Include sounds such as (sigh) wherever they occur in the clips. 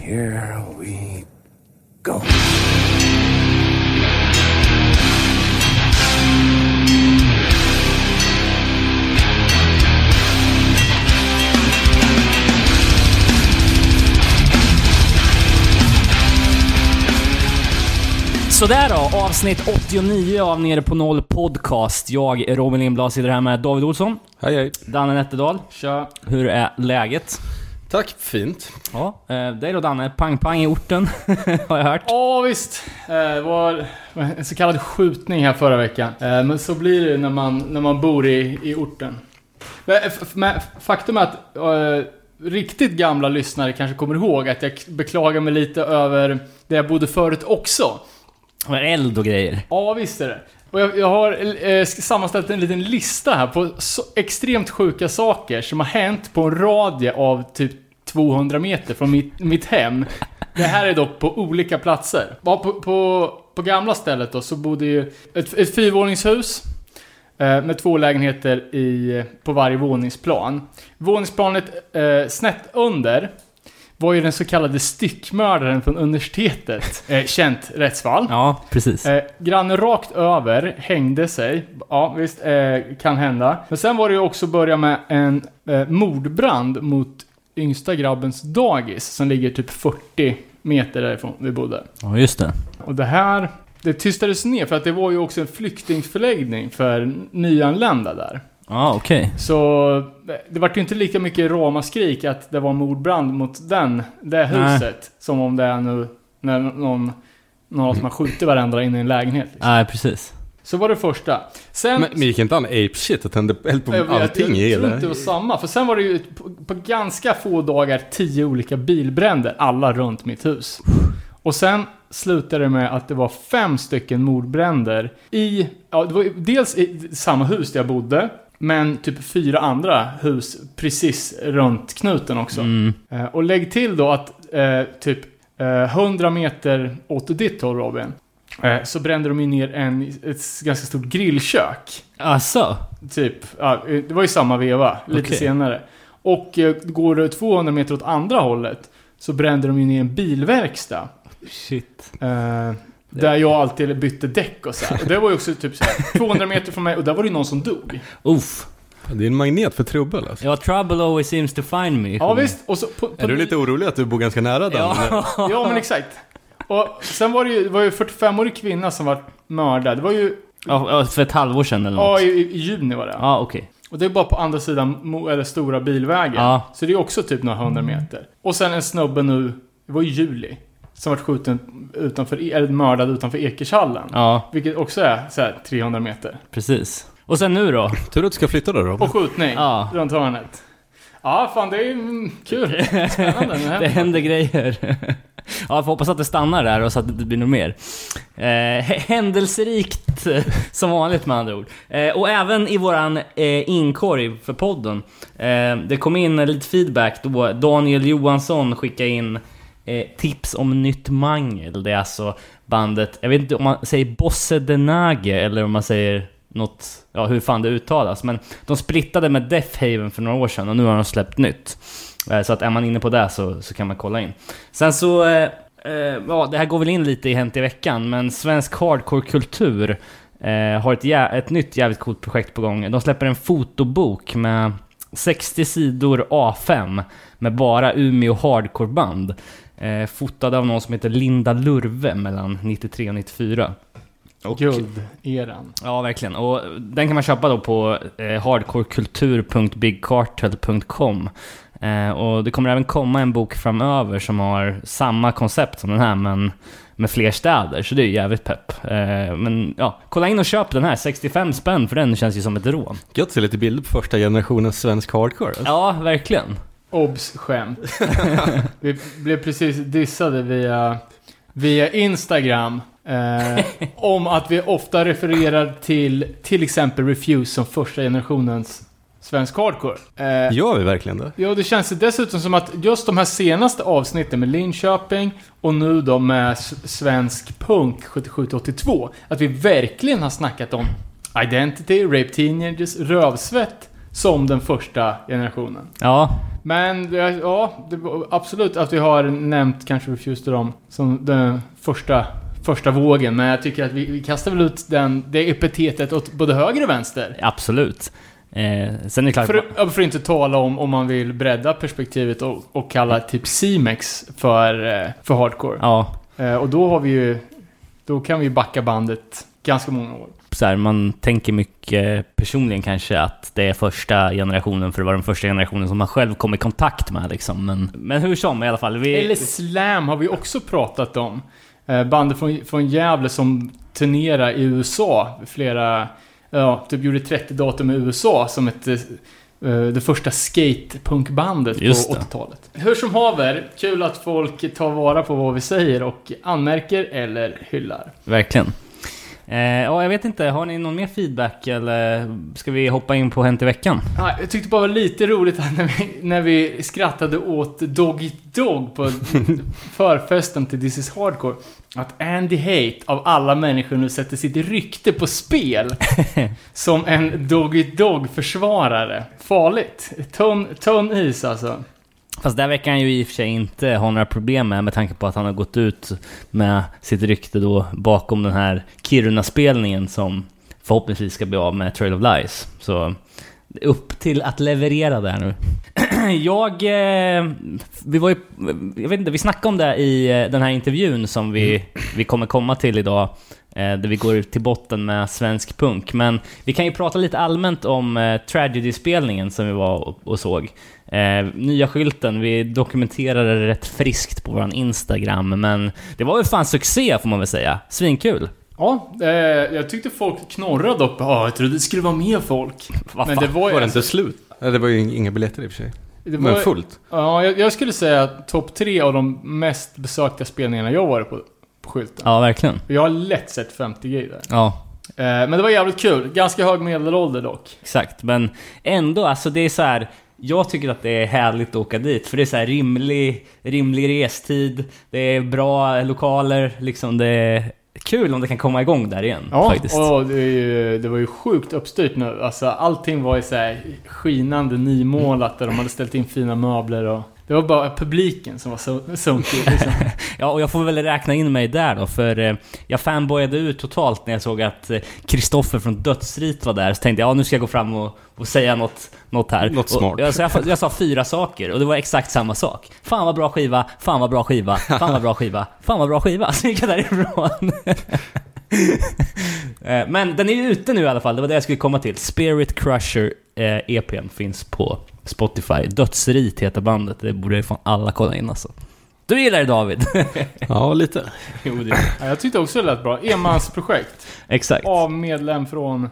Here we go. Sådär då, avsnitt 89 av Nere på Noll Podcast. Jag, Robin Lindblad, sitter här med David Olsson, Hej hej. Danne Nätterdal. Tja. Hur är läget? Tack, fint. Ja, eh, dig då Danne, pang-pang i orten, (laughs) har jag hört. Ja visst. Eh, Det var en så kallad skjutning här förra veckan. Eh, Men så blir det när man, när man bor i, i orten. Men, faktum är att eh, riktigt gamla lyssnare kanske kommer ihåg att jag beklagar mig lite över där jag bodde förut också. Och eld och grejer. Ja, visst är det. Och jag, jag har eh, sammanställt en liten lista här på så extremt sjuka saker som har hänt på en radie av typ 200 meter från mitt, mitt hem. Det här är dock på olika platser. På, på, på gamla stället då så bodde ju ett, ett fyrvåningshus eh, med två lägenheter i, på varje våningsplan. Våningsplanet eh, snett under var ju den så kallade styckmördaren från universitetet. (laughs) Eh, känt rättsfall. Ja, precis. Eh, grannen rakt över hängde sig. Ja, visst, eh, kan hända. Men sen var det ju också börja med en eh, mordbrand mot yngsta grabbens dagis som ligger typ 40 meter därifrån vi bodde. Ja, just det. Och det här, det tystades ner för att det var ju också en flyktingförläggning för nyanlända där. Ja, okej. Så det var ju inte lika mycket ramaskrik att det var mordbrand mot den, det Nej. huset som om det är nu när någon, någon som har skjutit varandra inne i en lägenhet. Liksom. Nej, precis. Så var det första. Sen... Men, men gick inte han ape shit och tände eld på jag, allting i jag tror inte det var samma. För sen var det ju på, på ganska få dagar tio olika bilbränder, alla runt mitt hus. Och sen slutade det med att det var fem stycken mordbränder i, ja det var dels i samma hus där jag bodde, men typ fyra andra hus precis runt knuten också. Mm. Eh, och lägg till då att eh, typ eh, 100 meter åt ditt håll Robin, eh, så brände de ju ner en, ett ganska stort grillkök. Alltså? Typ, ja, eh, det var ju samma veva, lite Okej. senare. Och går det 200 meter åt andra hållet så brände de ju ner en bilverkstad. Shit. Där jag alltid bytte däck och så här. Och det var ju också typ så här (laughs) 200 meter från mig och där var det ju någon som dog. Uff. Det är en magnet för trubbel alltså. Ja, trouble always seems to find me. Ja visst, och så på, på Är du lite orolig att du bor ganska nära den? Ja. Ja men exakt. Och sen var det ju, det var ju 45-årig kvinna som var mördad. Det var ju, ja, ja, för ett halvår sedan eller ja något. i, i juni var det. Ja, okej. Och det är bara på andra sidan eller stora bilvägen. Ja. Så det är också typ några hundra meter. Och sen en snubbe nu, det var i juli, som vart skjuten utanför, eller mördad utanför Ekershallen. Ja, Vilket också är så här 300 meter. precis. Och sen nu då? Tur att du ska flytta då Robin. Och skjutning Ja. runt hörnet. Ja, fan det är mm, kul. (laughs) Spännande. Det händer grejer. Ja, jag får hoppas att det stannar där och så att det inte blir något mer. Eh, händelserikt (laughs) som vanligt med andra ord. Eh, och även i våran eh, inkorg för podden. Eh, det kom in lite feedback då Daniel Johansson skickade in eh, tips om nytt mangel. Det är alltså bandet, jag vet inte om man säger Bosse Denage eller om man säger något, ja hur fan det uttalas. Men de splittade med Death Haven för några år sedan och nu har de släppt nytt. Eh, Så att är man inne på det så, så kan man kolla in. Sen så, eh, eh, ja det här går väl in lite i Hänt i veckan, men svensk hardcore-kultur eh, har ett, jä- ett nytt jävligt coolt projekt på gång. De släpper en fotobok med 60 sidor A5 med bara Umeå hardcore-band. Eh, fotad av någon som heter Linda Lurve mellan 93 och 94. Guld-eran. Ja, verkligen. Och den kan man köpa då på eh, hardcorekultur.bigcartel.com. Eh, och det kommer även komma en bok framöver som har samma koncept som den här, men med fler städer. Så det är jävligt pepp. Eh, men ja, kolla in och köp den här. 65 spänn för den känns ju som ett rån. Gött att se lite bilder på första generationens svensk hardcore. Alltså. Ja, verkligen. Obs! Skämt. (laughs) Vi blev precis dissade via, via Instagram. Eh, om att vi ofta refererar till till exempel Refuse som första generationens svensk hardcore. Eh, Gör vi verkligen det? Ja, det känns dessutom som att just de här senaste avsnitten med Linköping och nu då med svensk punk 77-82, att vi verkligen har snackat om Identity, Rape Teenagers, Rövsvett, som den första generationen. Ja, Men ja, det, absolut att vi har nämnt kanske Refused to dem som den första, första vågen. Men jag tycker att vi, vi kastar väl ut den, det epitetet åt både höger och vänster. absolut. Eh, sen är det klart... För, för att inte tala om om man vill bredda perspektivet och, och kalla typ C-Mex för, eh, för hardcore. Ja, Eh, och då har vi ju... Då kan vi backa bandet ganska många år. Så här, man tänker mycket personligen kanske att det är första generationen för det var den första generationen som man själv kom i kontakt med liksom. Men, men hur som i alla fall. Vi, Eller Slam har vi också pratat om. Eh, bandet från, från Gävle som turnerar i USA. Flera... Ja, typ gjorde 30 datum i USA som ett... eh, det första skatepunkbandet på Just det. 80-talet. Hur som haver, kul att folk tar vara på vad vi säger och anmärker eller hyllar. Verkligen. Eh, ja, jag vet inte, har ni någon mer feedback eller ska vi hoppa in på Hänt i veckan? Ja, jag tyckte bara det var lite roligt när vi, när vi skrattade åt Dog Eat Dog på (laughs) förfesten till This is Hardcore. Att Andy Hate av alla människor nu sätter sitt rykte på spel. (laughs) som en Dog Eat Dog-försvarare. Farligt. Tunn, tunn is alltså. Fast där verkar han ju i och för sig inte ha några problem med, med tanke på att han har gått ut med sitt rykte då bakom den här Kiruna-spelningen som förhoppningsvis ska bli av med Trail of Lies. Så upp till att leverera där nu. (clears throat) Jag, eh, vi var ju, jag vet inte, vi snackade om det i eh, den här intervjun som vi, vi kommer komma till idag. Eh, där vi går till botten med svensk punk. Men vi kan ju prata lite allmänt om eh, Tragedy-spelningen som vi var och, och såg. Eh, nya skylten, vi dokumenterade det rätt friskt på vår Instagram, men det var väl fan succé får man väl säga. Svinkul! Ja, eh, jag tyckte folk knorrade upp. Ja, jag trodde det skulle vara mer folk. (laughs) Vad Men det var ju... Var det inte slut? Det var ju inga biljetter i och för sig. det Men var- fullt. Ja, jag, jag skulle säga att topp tre av de mest besökta spelningarna jag varit på, på skylten. Ja, verkligen. Jag har lätt sett 50 grejer där. Ja, Eh, men det var jävligt kul. Ganska hög medelålder dock. exakt. Men ändå, alltså det är så här. Jag tycker att det är härligt att åka dit, för det är så här rimlig, rimlig restid, det är bra lokaler, liksom det är kul om det kan komma igång där igen Ja, faktiskt. och det, ju, det var ju sjukt uppstyrt nu. Alltså allting var ju så här skinande nymålat där de hade ställt in fina möbler och... Det var bara publiken som var så- sunkig liksom. (laughs) Ja, och jag får väl räkna in mig där då, för eh, jag fanboyade ut totalt när jag såg att Kristoffer från Dödsrit var där. Så tänkte jag, ja nu ska jag gå fram och, och säga något, något här. Något smart. Och, jag, så jag, jag sa fyra saker och det var exakt samma sak. Fan vad bra skiva, fan vad bra skiva, fan vad bra skiva, fan vad bra skiva. Så gick jag därifrån. (laughs) Eh, Men den är ju ute nu i alla fall, det var det jag skulle komma till. Spirit Crusher eh, EPn finns på Spotify. Dödsrit heter bandet, det borde ju fan alla kolla in alltså. Du gillar det David? (laughs) Ja, lite. (laughs) jo, det Ja, jag tyckte också det lät bra. Enmansprojekt. Exakt. Av medlem från...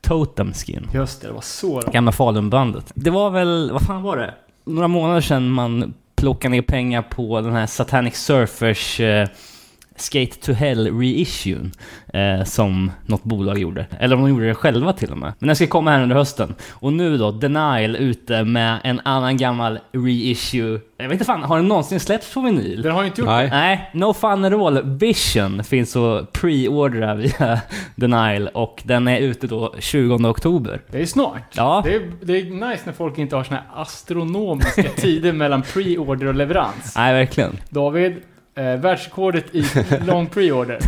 Totem Skin. Just det, det var så då. Gamla Falunbandet. Det var väl, vad fan var det? Några månader sedan man plockade ner pengar på den här Satanic Surfers eh, Skate to Hell reissuen eh, som något bolag gjorde. Eller om de gjorde det själva till och med. Men den ska komma här under hösten. Och nu då, Denial ute med en annan gammal reissue. Jag vet inte fan, har den någonsin släppts på vinyl? Den har ju inte gjort Nej. Nej, No Fun at All Vision finns att pre-ordra via (laughs) Denial och den är ute då 20 oktober. det. Det är snart. Ja, Det är, det är nice när folk inte har såna här astronomiska (laughs) tider mellan pre-order och leverans. nej verkligen. David, eh, världsrekordet i (laughs) lång pre-order.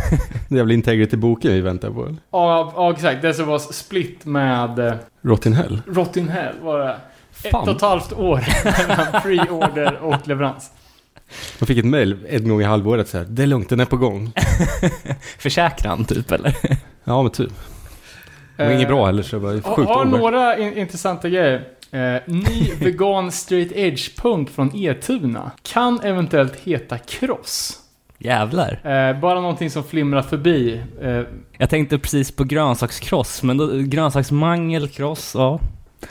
Det jävla integrity-boken vi väntar på. Ja, ja, exakt. Det som var split med eh, Rotten Hell. Rotting Hell var det. Ett Fan. och ett halvt år mellan (laughs) pre-order och leverans. Man fick ett mail en gång i halvåret så här. Det är lugnt, den är på gång. (laughs) Försäkran typ eller? Ja, men typ. Det var inget bra heller så det var Har, sjukt har några in, intressanta grejer. Eh, ny vegan straight edge punk från Etuna. Kan eventuellt heta Cross. Jävlar. Eh, bara någonting som flimrar förbi. Eh, Jag tänkte precis på grönsakskross, men då, grönsaksmangel, kross, ja.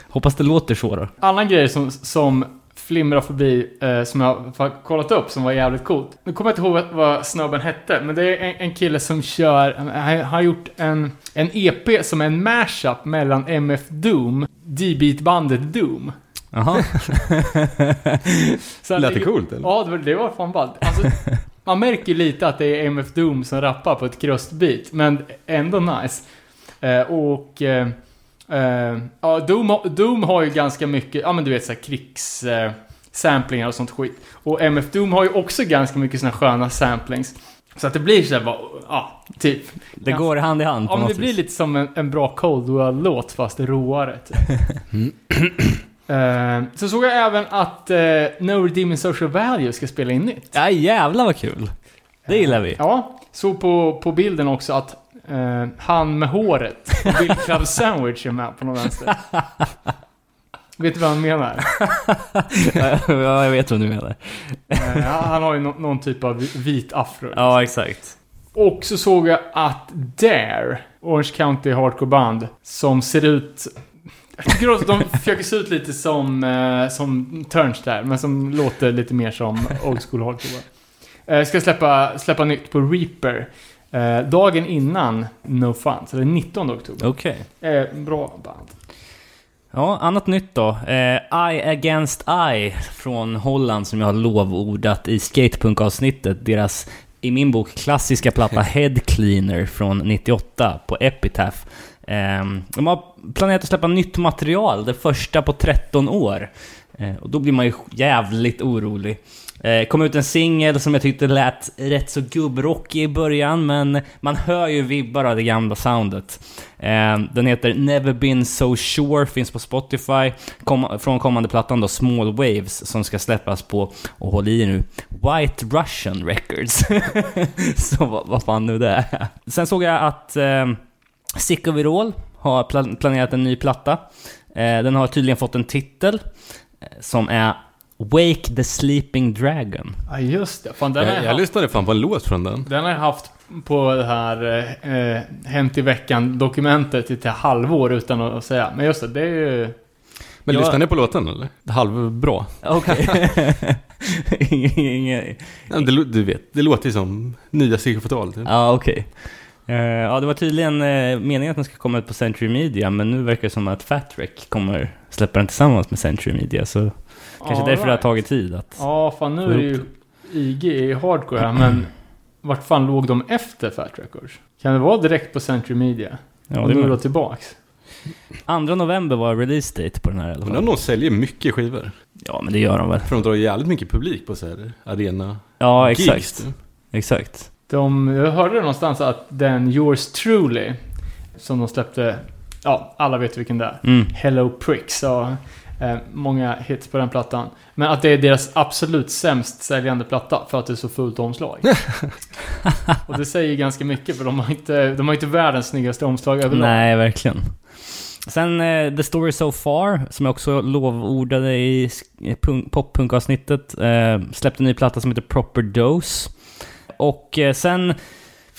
Hoppas det låter så då. annan grej som, som flimrar förbi, eh, som jag har kollat upp, som var jävligt coolt. Nu kommer jag inte ihåg vad snubben hette, men det är en, en kille som kör, han han har gjort en, en EP som är en mashup mellan MF Doom, D-beat-bandet Doom. Jaha. (laughs) Lät det coolt eller? Ja, det var, det var fan ballt. Alltså, man märker lite att det är MF Doom som rappar på ett krustbeat, men ändå nice. Eh, och... Eh, Ja, Doom, Doom har ju ganska mycket, ja men du vet såhär krigs... Eh, samplingar och sånt skit. Och MF Doom har ju också ganska mycket såna sköna samplings. Så att det blir såhär bara, ja, typ. Det går hand i hand på Ja något det blir vis. lite som en, en bra Cold War-låt fast råare. Typ. (laughs) Eh, så såg jag även att eh, No Redeeming Social Value ska spela in nytt. Ja jävlar vad kul. Det gillar vi. Ja, så på, på bilden också att eh, han med håret Bill Club Sandwich är med på någon vänster. (laughs) Vet du vad han menar? (laughs) ja, jag vet vad du menar. Eh, han har ju nå- någon typ av vit afro. Ja, exakt. Och så såg jag att Dare, Orange County Hardcore Band, som ser ut... Jag tycker också att de försöker se ut lite som, eh, som Turnstile, men som låter lite mer som Old School Hardcore. Ska släppa, släppa nytt på Reaper. Eh, dagen innan No Fun, så det är 19 oktober. Okej. Eh, bra band. Ja, annat nytt då. Eh, Eye Against Eye från Holland som jag har lovordat i Skatepunk-avsnittet. Deras, i min bok, klassiska platta (laughs) Head Cleaner från 98 på Epitaph. Eh, de har planerat att släppa nytt material, det första på 13 år. Eh, och då blir man ju jävligt orolig. Eh, kom ut en singel som jag tyckte lät rätt så gubbrockig i början, men man hör ju vibbar av det gamla soundet. Eh, den heter Never Been So Sure, finns på Spotify. Kom, från kommande plattan då, Small Waves, som ska släppas på, och håll i nu, White Russian Records. (laughs) Så vad, vad fan nu det är. Sen såg jag att eh, Sick of It All har planerat en ny platta. Eh, den har tydligen fått en titel eh, som är Wake the Sleeping Dragon. Ja, just det. Fan, den, Jag, jag jag haft, lyssnade fan på en låt från den. den har jag haft på det här eh, eh, Hänt i veckan-dokumentet i ett halvår utan att säga. Men just det, det är ju... Men Ja. lyssnade ni på låten eller? Halvbra. Okej. (laughs) Det, lå- du vet, det låter ju som nya Psykofatal. Typ. Ja, okej. Eh, ja, det var tydligen uh, meningen att den ska komma ut på Century Media, men nu verkar det som att Fat Wreck kommer släppa den tillsammans med Century Media, så kanske därför det har tagit tid att... Ja, fan nu är det ju IG i hardcore här, men (clears throat) vart fan låg de efter Fat Records? Kan det vara direkt på Century Media? Ja, och det nu är då tillbaks? 2 november var release date på den här i alla Men fall. de säljer mycket skivor. Ja, men det gör de väl. För de drar jävligt mycket publik på så här arena Ja, gigs. exakt. typ. Exakt. De, jag hörde någonstans att den Yours Truly, som de släppte, ja, alla vet vilken det är. Mm. Hello Pricks och eh, många hits på den plattan. Men att det är deras absolut sämst säljande platta för att det är så fullt omslag. (laughs) och det säger ganska mycket för de har inte, de har inte världens snyggaste omslag överlag. Nej, verkligen. Sen eh, The Story So Far, som jag också lovordade i punk- pop-punk-avsnittet, eh, släppte en ny platta som heter Proper Dose. Och eh, sen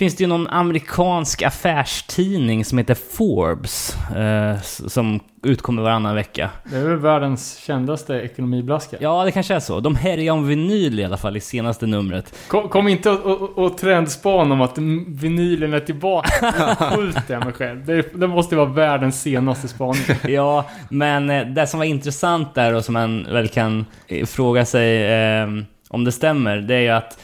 finns det ju någon amerikansk affärstidning som heter Forbes, eh, som utkommer varannan vecka. Det är väl världens kändaste ekonomiblaska. Ja, det kanske är så. De härjar om vinyl i alla fall i senaste numret. Kom, kom inte och, och, och trendspana om att vinylen är tillbaka. (laughs) Skjut mig själv. Det, det måste vara världens senaste spaning. (laughs) Ja, men eh, det som var intressant där och som man väl kan eh, fråga sig eh, om det stämmer, det är ju att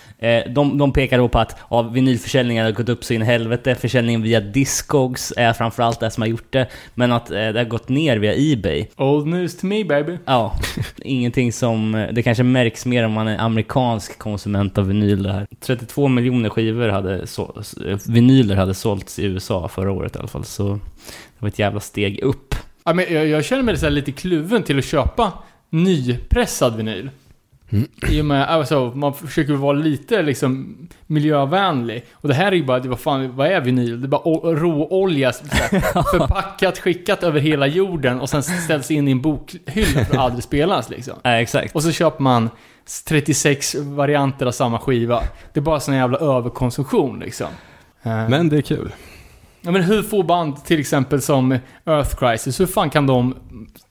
de, de pekar då på att ja, vinylförsäljningen har gått upp så in i helvete, försäljningen via Discogs är framförallt det som har gjort det, men att eh, det har gått ner via Ebay. Old news to me baby. Ja, ingenting som... eh, Det kanske märks mer om man är amerikansk konsument av vinyl det här. 32 miljoner skivor hade så, eh, vinyler hade sålts i USA förra året i alla fall, så det var ett jävla steg upp. Ja, men jag, jag känner mig så lite kluven till att köpa nypressad vinyl. I och med, alltså, man försöker vara lite liksom miljövänlig. Och det här är ju bara, det, vad fan, vad är vinyl? Det är bara råolja (laughs) förpackat, skickat över hela jorden och sen ställs in i en bokhylla för att aldrig spelas liksom. Nej, exakt. Och så köper man 36 varianter av samma skiva. Det är bara sån jävla överkonsumtion liksom. Eh, Men det är kul. Ja, men hur får band till exempel som Earth Crisis, hur fan kan de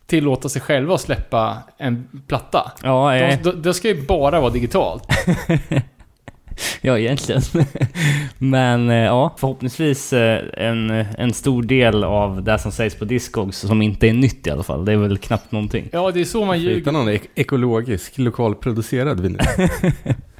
tillåta sig själva att släppa en platta? Ja, De, eh, de, det ska ju bara vara digitalt. (laughs) ja egentligen. (laughs) Men eh, ja, förhoppningsvis eh, en, en stor del av det som sägs på Discogs som inte är nytt i alla fall. Det är väl knappt någonting. Ja, det är så man Hitta ljuger. någon ek- ekologisk, lokalproducerad vinyl. (laughs)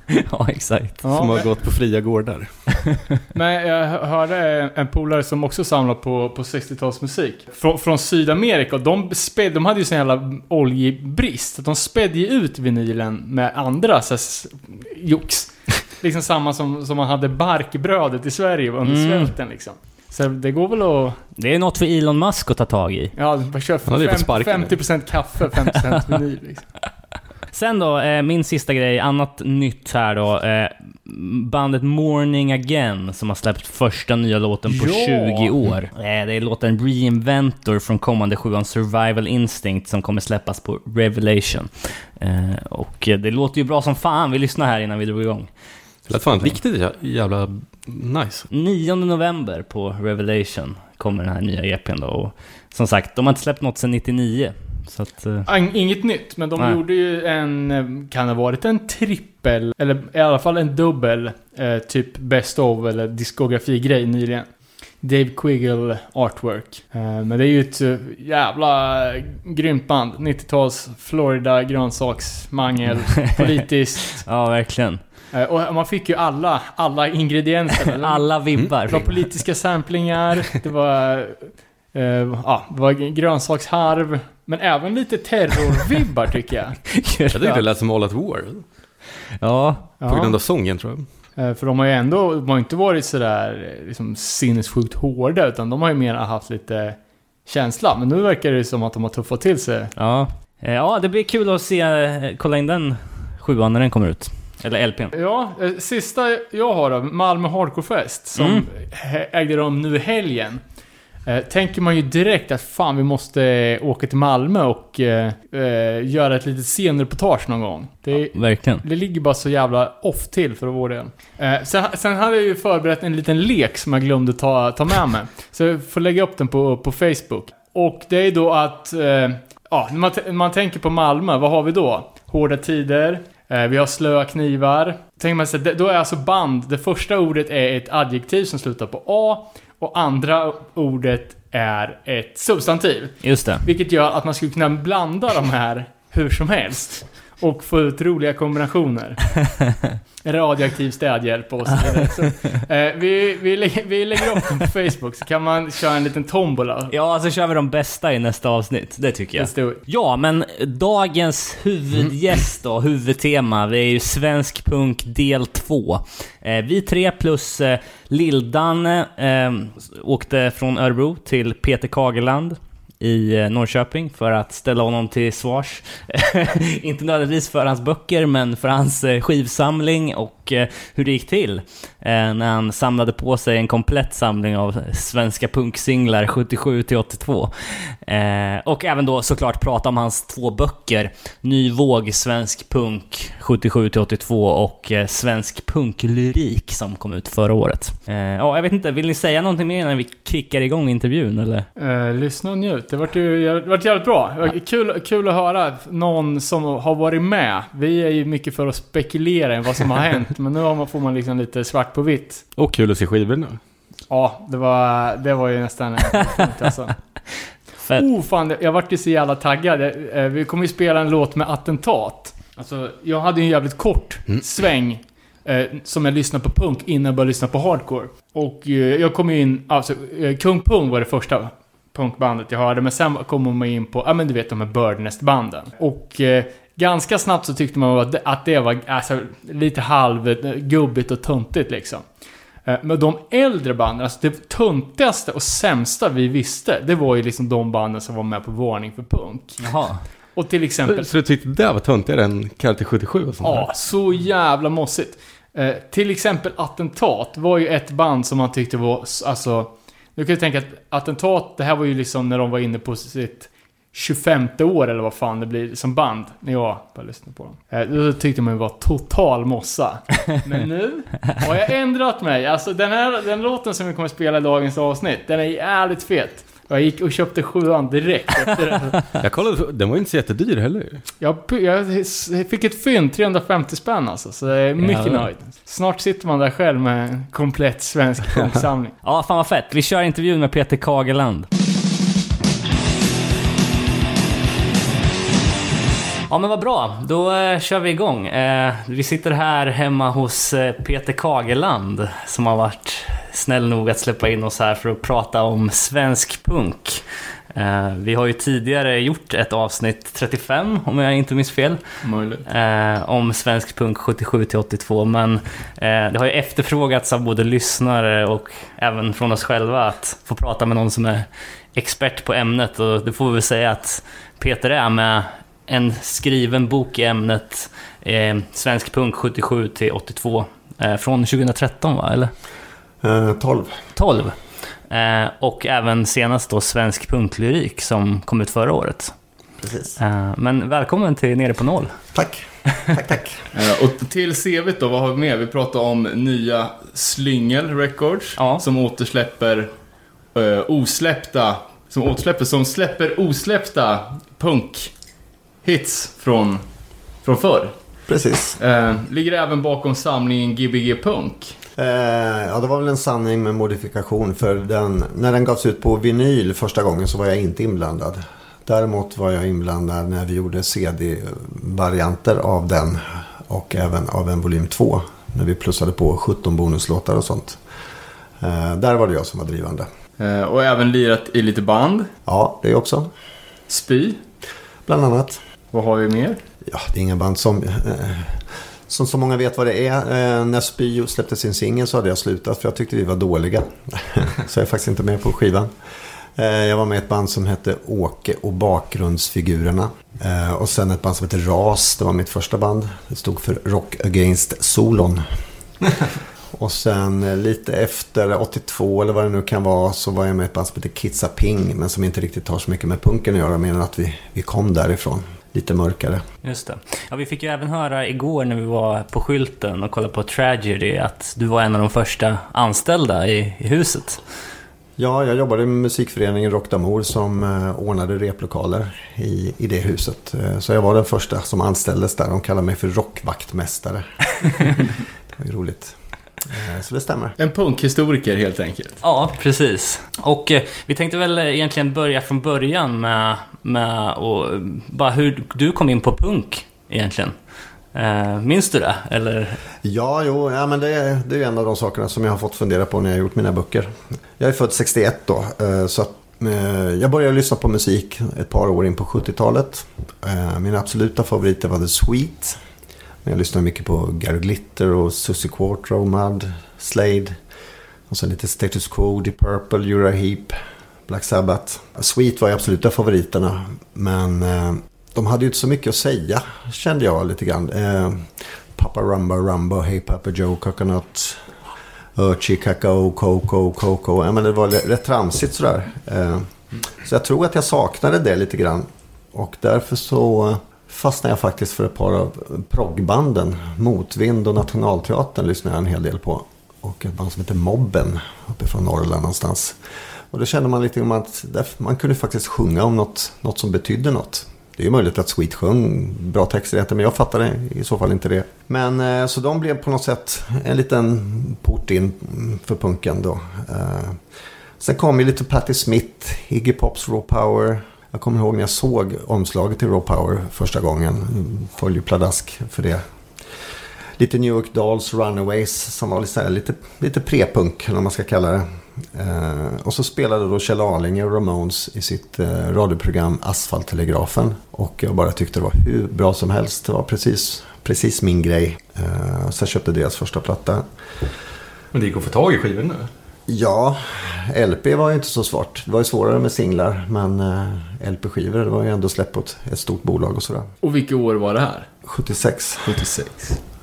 (laughs) ja, exakt. som Ja, har men, gått på fria gårdar. (laughs) Men jag hö- hörde en polare som också samlar på, på 60-talsmusik. Från, från Sydamerika. De, späd, de hade ju sån jävla oljebrist. Att de spädde ju ut vinylen med andra så jox. (laughs) Liksom samma som, som man hade barkbrödet i Sverige under Mm. svälten liksom. Så det går väl att... Det är något för Elon Musk att ta tag i. Ja, bara kör Han hade ju fått fem, sparken. 50% kaffe, 50% vinyl liksom. Sen då, eh, min sista grej, annat nytt här då. Eh, bandet Morning Again som har släppt första nya låten på Ja! 20 år. Eh, det är låten Reinventor från kommande sjuan Survival Instinct som kommer släppas på Revelation. Eh, och det låter ju bra som fan, vi lyssnar här innan vi drog igång. Det lät fan riktigt jä- jävla nice. 9 november på Revelation kommer den här nya EPn då. Och som sagt, de har inte släppt något sedan 99. Så att... Eh, Ing- Inget nytt, men de Nej. gjorde ju en, eh, kan det ha varit en trippel, eller i alla fall en dubbel, eh, typ Best of eller diskografi-grej nyligen. Dave Quiggle Artwork. Eh, men det är ju ett jävla grymt band. 90-tals Florida grönsaksmangel, (laughs) politiskt. ja, verkligen. Och man fick ju alla, alla ingredienser. (laughs) Alla vibbar. Det var politiska samplingar, det var... eh, ja, det var grönsaksharv. Men även lite terrorvibbar tycker jag. (laughs) Jag tyckte det lät som All at War. Ja, På grund Ja, av sången tror jag. eh, för de har ju ändå, de har inte varit sådär eh, liksom, sinnessjukt hårda, utan de har ju mer haft lite känsla. Men nu verkar det som att de har tuffat till sig. Ja. Eh, Ja, det blir kul att se, kolla in den sjuan när den kommer ut. Eller LPn. Ja, sista jag har då, Malmö Hardcore Fest, som Mm. ägde rum nu i helgen. Eh, tänker man ju direkt att fan, vi måste eh, åka till Malmö och eh, eh, göra ett litet scenreportage någon gång. Det, Verkligen. det ligger bara så jävla off till för vår del. Eh, sen, sen hade jag ju förberett en liten lek som jag glömde ta, ta med mig. Så jag får lägga upp den på, på Facebook. Och det är då att, eh, ja, när man, när man tänker på Malmö, vad har vi då? Hårda tider, vi har slöa knivar. Tänker man sig, då är alltså band, det första ordet är ett adjektiv som slutar på A och andra ordet är ett substantiv. Just det. Vilket gör att man skulle kunna blanda de här hur som helst. Och få ut roliga kombinationer. (laughs) Radioaktiv städhjälp och så vidare. Så, eh, vi, vi, lägger, vi lägger upp den på Facebook så kan man köra en liten tombola. Ja, så kör vi de bästa i nästa avsnitt. Det tycker jag. Ja, men dagens huvudgäst då, huvudtema, det är ju Svensk Punk del 2. Eh, vi tre plus eh, Lill-Danne eh, åkte från Örebro till Peter Kagerland i eh, Norrköping för att ställa honom till svars. (laughs) Inte nödvändigtvis för hans böcker, men för hans eh, skivsamling och Eh, hur det gick till eh, när han samlade på sig en komplett samling av svenska punksinglar 77 till 82. Eh, och även då såklart prata om hans två böcker, Ny våg svensk punk 77 till 82 och Svensk punklyrik som kom ut förra året. Ja, jag vet inte, vill ni säga någonting mer innan vi kickar igång intervjun eller? Eh, lyssna och njut. Det vart ju det vart jävligt bra. Kul, kul att höra någon som har varit med. Vi är ju mycket för att spekulera i vad som har hänt. Men nu har man- får man liksom lite svart på vitt. Och kul att se skivorna. Ja, det var, det var ju nästan (laughs) fint alltså. Fett. Oh fan, jag vart ju så jävla taggad. Eh, Vi kommer ju spela en låt med attentat. Alltså, jag hade ju en jävligt kort sväng eh, som jag lyssnade på punk innan jag började lyssna på hardcore. Och eh, jag kom ju in, alltså eh, Kung Pung var det första punkbandet jag hörde, men sen kom man in på, ja men du vet de här Birdnest-banden. Och eh, ganska snabbt så tyckte man att det, att det var alltså, lite halvgubbigt och tuntigt liksom. Eh, Men de äldre banden, alltså det töntigaste och sämsta vi visste, det var ju liksom de banden som var med på Varning för punk. Jaha. Och till exempel... Så du tyckte det var töntigare än Karate 77 och sånt Ja, där? så jävla mossigt. Eh, till exempel Attentat var ju ett band som man tyckte var, alltså... Du kan ju tänka att Attentat, det här var ju liksom när de var inne på sitt 25 år eller vad fan det blir som band, när jag började lyssna på dem. Eh, då tyckte man ju var total mossa. (laughs) Men nu har jag ändrat mig. Alltså den här den låten som vi kommer spela i dagens avsnitt, den är jävligt fet. Jag gick och köpte sjuan direkt efter det. (laughs) Jag kollade, den var ju inte så jättedyr heller. Jag, jag fick ett fynd, 350 spänn alltså, så jag är mycket Jävlar. nöjd. Snart sitter man där själv med en komplett svensk punksamling. (laughs) Ja, fan vad fett. Vi kör intervjun med Peter Kagerland. Ja men vad bra, då eh, kör vi igång. Eh, vi sitter här hemma hos eh, Peter Kageland som har varit snäll nog att släppa in oss här för att prata om svensk punk. Eh, vi har ju tidigare gjort ett avsnitt 35 om jag inte minns fel. Eh, om svensk punk 77 till 82 men eh, det har ju efterfrågats av både lyssnare och även från oss själva att få prata med någon som är expert på ämnet och det får vi väl säga att Peter är med en skriven bok i ämnet eh, Svensk punk 77 till 82 eh, från 2013 va, eller? Eh, 12. 12. Eh, och även senast då Svensk punklyrik som kom ut förra året. Precis. Eh, men välkommen till Nere på Noll. Tack. Tack, tack. (laughs) Eh, Och till CV då, vad har vi med? Vi pratar om nya Slyngel Records Ja. som återsläpper uh, osläppta, som återsläpper, som släpper osläppta punk-hits från, från förr. Precis. Eh, ligger även bakom samlingen Gbg Punk. Eh, ja, det var väl en sanning med modifikation. För den, när den gavs ut på vinyl första gången så var jag inte inblandad. Däremot var jag inblandad när vi gjorde CD-varianter av den. Och även av en volym 2. När vi plussade på 17 bonuslåtar och sånt. Eh, där var det jag som var drivande. Eh, och även lirat i lite band. Ja, det också. Spy. Bland annat. Vad har vi mer? Ja, det är inga band som... Eh, som så många vet vad det är. Eh, när Spy släppte sin singel så hade jag slutat för jag tyckte vi var dåliga. (laughs) så jag är faktiskt inte med på skivan. Eh, jag var med i ett band som hette Åke och bakgrundsfigurerna. Eh, och sen ett band som hette Ras. Det var mitt första band. Det stod för Rock Against Solon. (laughs) och sen eh, lite efter 82 eller vad det nu kan vara så var jag med i ett band som heter Kitsa Ping. Men som inte riktigt har så mycket med punken att göra mer än att vi, vi kom därifrån. Lite mörkare. Just det. Ja, vi fick ju även höra igår när vi var på skylten och kollade på Tragedy att du var en av de första anställda i, i huset. Ja, jag jobbade med musikföreningen Rock d'Amour som eh, ordnade replokaler i, i det huset. Eh, så jag var den första som anställdes där. De kallade mig för rockvaktmästare. (laughs) det var ju roligt. Eh, så det stämmer. En punkhistoriker helt enkelt. Ja, precis. Och eh, vi tänkte väl eh, egentligen börja från början med, med och, bara hur du kom in på punk egentligen. Eh, minns du det? Eller? Ja, jo, ja, men det, är- det är en av de sakerna som jag har fått fundera på när jag har gjort mina böcker. Jag är född 61 då, eh, så att, eh, jag började lyssna på musik ett par år in på 70-talet. Eh, Mina absoluta favoriter var The Sweet. Jag lyssnar mycket på Gary Glitter och Susie Quattro, Mud, Slade. Och sen lite Status Quo, Deep Purple, Uriah Heap, Black Sabbath. Sweet var ju absoluta favoriterna. Men eh, de hade ju inte så mycket att säga, kände jag lite grann. Eh, Papa Rumba Rumba, Hey Papa Joe Coconut, Urchi Kakao, Coco, Coco. Ja, men det var rätt tramsigt sådär. Eh, så jag tror att jag saknade det lite grann. Och därför så eh, fastnade jag faktiskt för ett par av proggbanden. Motvind och Nationalteatern lyssnade jag en hel del på. Och ett band som heter Mobben uppifrån Norrland någonstans. Och då kände man lite om att man kunde faktiskt sjunga om något, något som betydde något. Det är ju möjligt att Sweet sjöng bra texter, i men jag fattade i så fall inte det. Men eh, så de blev på något sätt en liten port in för punken då. Eh, sen kom ju lite Patti Smith, Iggy Pops Raw Power. Jag kommer ihåg när jag såg omslaget till Raw Power första gången. Föll ju pladask för det. Lite New York Dolls, Runaways som var lite, lite, lite pre-punk eller vad man ska kalla det. Eh, och så spelade då Kjell Arlinge och Ramones i sitt eh, radioprogram Asfalttelegrafen. Och jag bara tyckte det var hur bra som helst. Det var precis, precis min grej. Eh, så jag köpte deras första platta. Men det gick att få tag i skivor nu. Ja, LP var ju inte så svårt. Det var ju svårare med singlar. Men eh, LP-skivor det var ju ändå släpp på ett, stort bolag och sådär. Och vilket år var det här? 76. 76.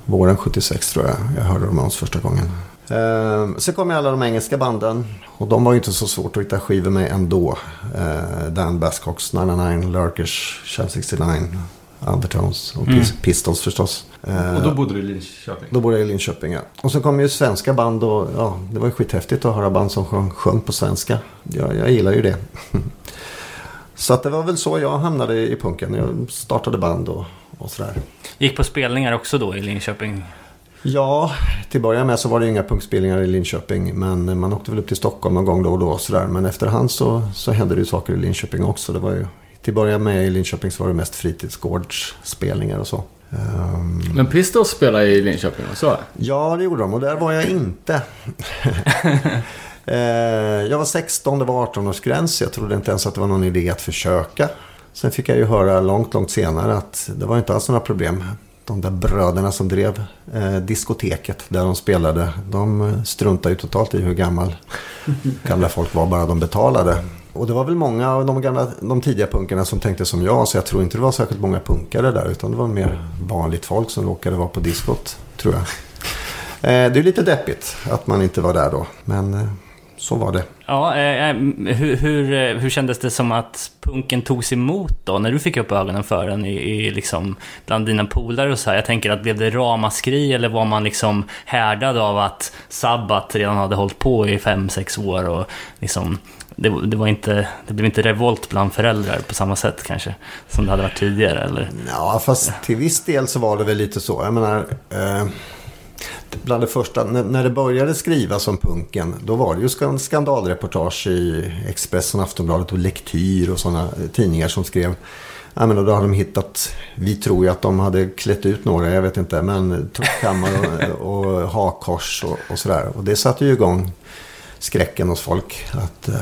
Våren 76 tror jag jag hörde Ramones första gången. Eh, sen kom ju alla de engelska banden. Och de var ju inte så svårt att hitta skivor med ändå. Eh, Dan Bascocks 99, Lurkers, Shell 69, Undertones och Pis- Pistols förstås. Eh, Och då bodde du i Linköping. då bodde jag i Linköping, ja. Och så kom ju svenska band och ja, det var ju skithäftigt att höra band som sjöng, sjöng på svenska. Jag, jag gillar ju det. (laughs) så att det var väl så jag hamnade i punken. Jag startade band och, och sådär. Gick på spelningar också då i Linköping? Ja, till början med så var det inga punkspelningar i Linköping. Men man åkte väl upp till Stockholm någon gång då och då. och Sådär. Men efterhand så, så hände det ju saker i Linköping också. Det var ju Till att börja med i Linköping så var det mest fritidsgårdsspelningar och så. Ehm, Men Pistols spelar i Linköping, så? Ja, det gjorde de och där var jag inte. (laughs) Eh, jag var 16, det var 18-årsgräns. Jag trodde inte ens att det var någon idé att försöka. Sen fick jag ju höra långt, långt senare att det var inte alls några problem. De där bröderna som drev eh, diskoteket där de spelade, de struntade ju totalt i hur gammal gamla folk var, bara de betalade. Och det var väl många av de, gamla, de tidiga punkarna som tänkte som jag, så jag tror inte det var särskilt många punkare där, utan det var mer vanligt folk som råkade vara på diskot, tror jag. Eh, det är lite deppigt att man inte var där då, men eh, så var det. Ja, eh, eh hur, hur, hur kändes det som att punken togs emot då? När du fick upp ögonen för den i, i liksom, bland dina polare och så här. Jag tänker att blev det ramaskri eller var man liksom härdad av att Sabbat redan hade hållit på i fem sex år och liksom det, det, var inte, det blev inte revolt bland föräldrar på samma sätt kanske som det hade varit tidigare eller? Ja, fast till viss del så var det väl lite så. Jag menar, eh, bland det första, när, när det började skrivas om punken, då var det ju skandalreportage i Expressen, Aftonbladet och Lektyr och sådana eh, tidningar som skrev Ja, men då hade de hittat, vi tror ju att de hade klätt ut några, jag vet inte, men tuppkammar och, (laughs) och hakkors och, och sådär. Och det satte ju igång skräcken hos folk. Att, eh,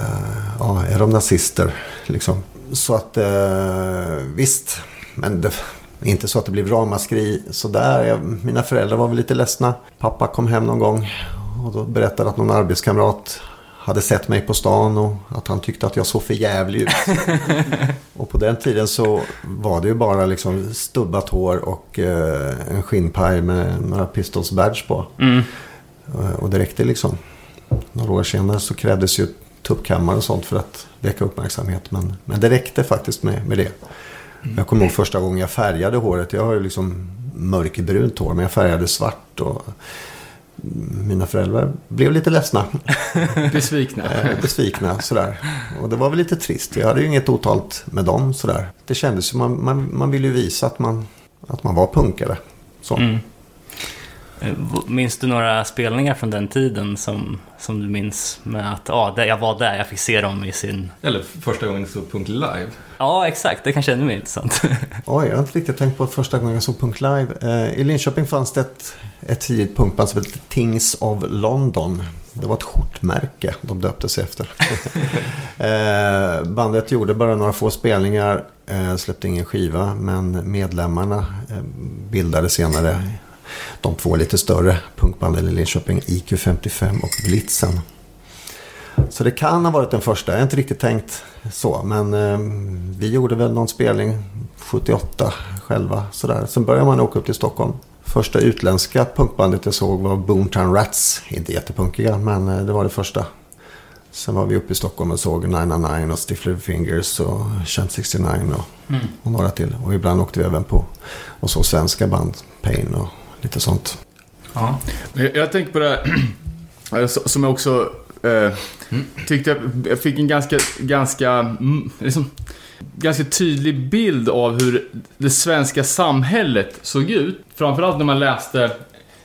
ja, är de nazister? Liksom. Så att, eh, visst. Men det, inte så att det blev ramaskri sådär. Jag, mina föräldrar var väl lite ledsna. Pappa kom hem någon gång och då berättade att någon arbetskamrat hade sett mig på stan och att han tyckte att jag såg för jävlig ut. (laughs) och på den tiden så var det ju bara liksom stubbat hår och eh, en skinnpaj med några Pistols badge på. Mm. Och det räckte liksom. Några år senare så krävdes ju tuppkammare och sånt för att väcka uppmärksamhet. Men, men det räckte faktiskt med, med det. Jag kommer ihåg första gången jag färgade håret. Jag har ju liksom mörkbrunt hår men jag färgade svart. Och mina föräldrar blev lite ledsna. (laughs) Besvikna. eh, besvikna sådär. Och det var väl lite trist. Jag hade ju inget otalt med dem sådär. Det kändes ju, man, man, man ville ju visa att man, att man var punkare. Så. Mm. Eh, Minns du några spelningar från den tiden som, som du minns med att ja, där jag var där, jag fick se dem i sin... Eller första gången du såg Punk live. Ja, exakt. Det kanske är ännu mer intressant. (laughs) Oj, jag har inte riktigt tänkt på att första gången jag såg punk live. Eh, I Linköping fanns det ett, ett tidigt punkband som hette Things of London. Det var ett skjortmärke de döpte sig efter. (laughs) eh, bandet gjorde bara några få spelningar, eh, släppte ingen skiva. Men medlemmarna eh, bildade senare de två lite större punkbanden i Linköping, IQ55 och Blitzen. Så det kan ha varit den första. Jag har inte riktigt tänkt så. Men eh, vi gjorde väl någon spelning 78 själva. Sådär. Sen började man åka upp till Stockholm. Första utländska punkbandet jag såg var Boomtown Rats. Inte jättepunkiga, men eh, det var det första. Sen var vi uppe i Stockholm och såg 999 och Stiff Little Fingers och Champ 69 och, och några till. Och ibland åkte vi även på och såg svenska band, Pain och lite sånt. ja. Jag, tänker på det här, (clears throat) alltså, som jag också eh, tyckte jag, jag fick en ganska, ganska, mm, liksom, ganska tydlig bild av hur det svenska samhället såg ut. Framförallt när man läste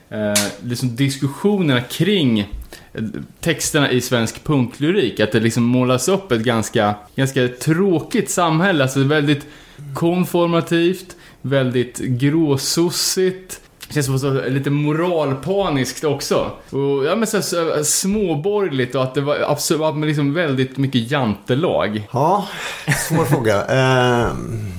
eh, liksom diskussionerna kring eh, texterna i svensk punklyrik. Att det liksom målas upp ett ganska, ganska tråkigt samhälle. Alltså väldigt konformativt, väldigt gråsossigt. Känns som så, lite moralpaniskt också. Och ja men så, så, småborgerligt och att det var absolut, att man liksom väldigt mycket jantelag. Ja, svår fråga. (laughs) Eh,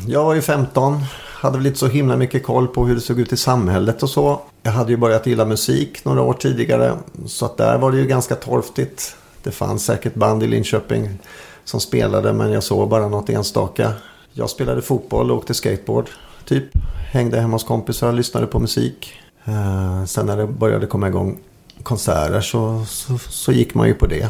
jag var ju 15. Hade väl inte så himla mycket koll på hur det såg ut i samhället och så. Jag hade ju börjat gilla musik några år tidigare. Så att där var det ju ganska torftigt. Det fanns säkert band i Linköping som spelade men jag såg bara något enstaka. Jag spelade fotboll och åkte skateboard typ. Hängde hemma hos kompisar, lyssnade på musik. Eh, sen när det började komma igång konserter så, så, så gick man ju på det.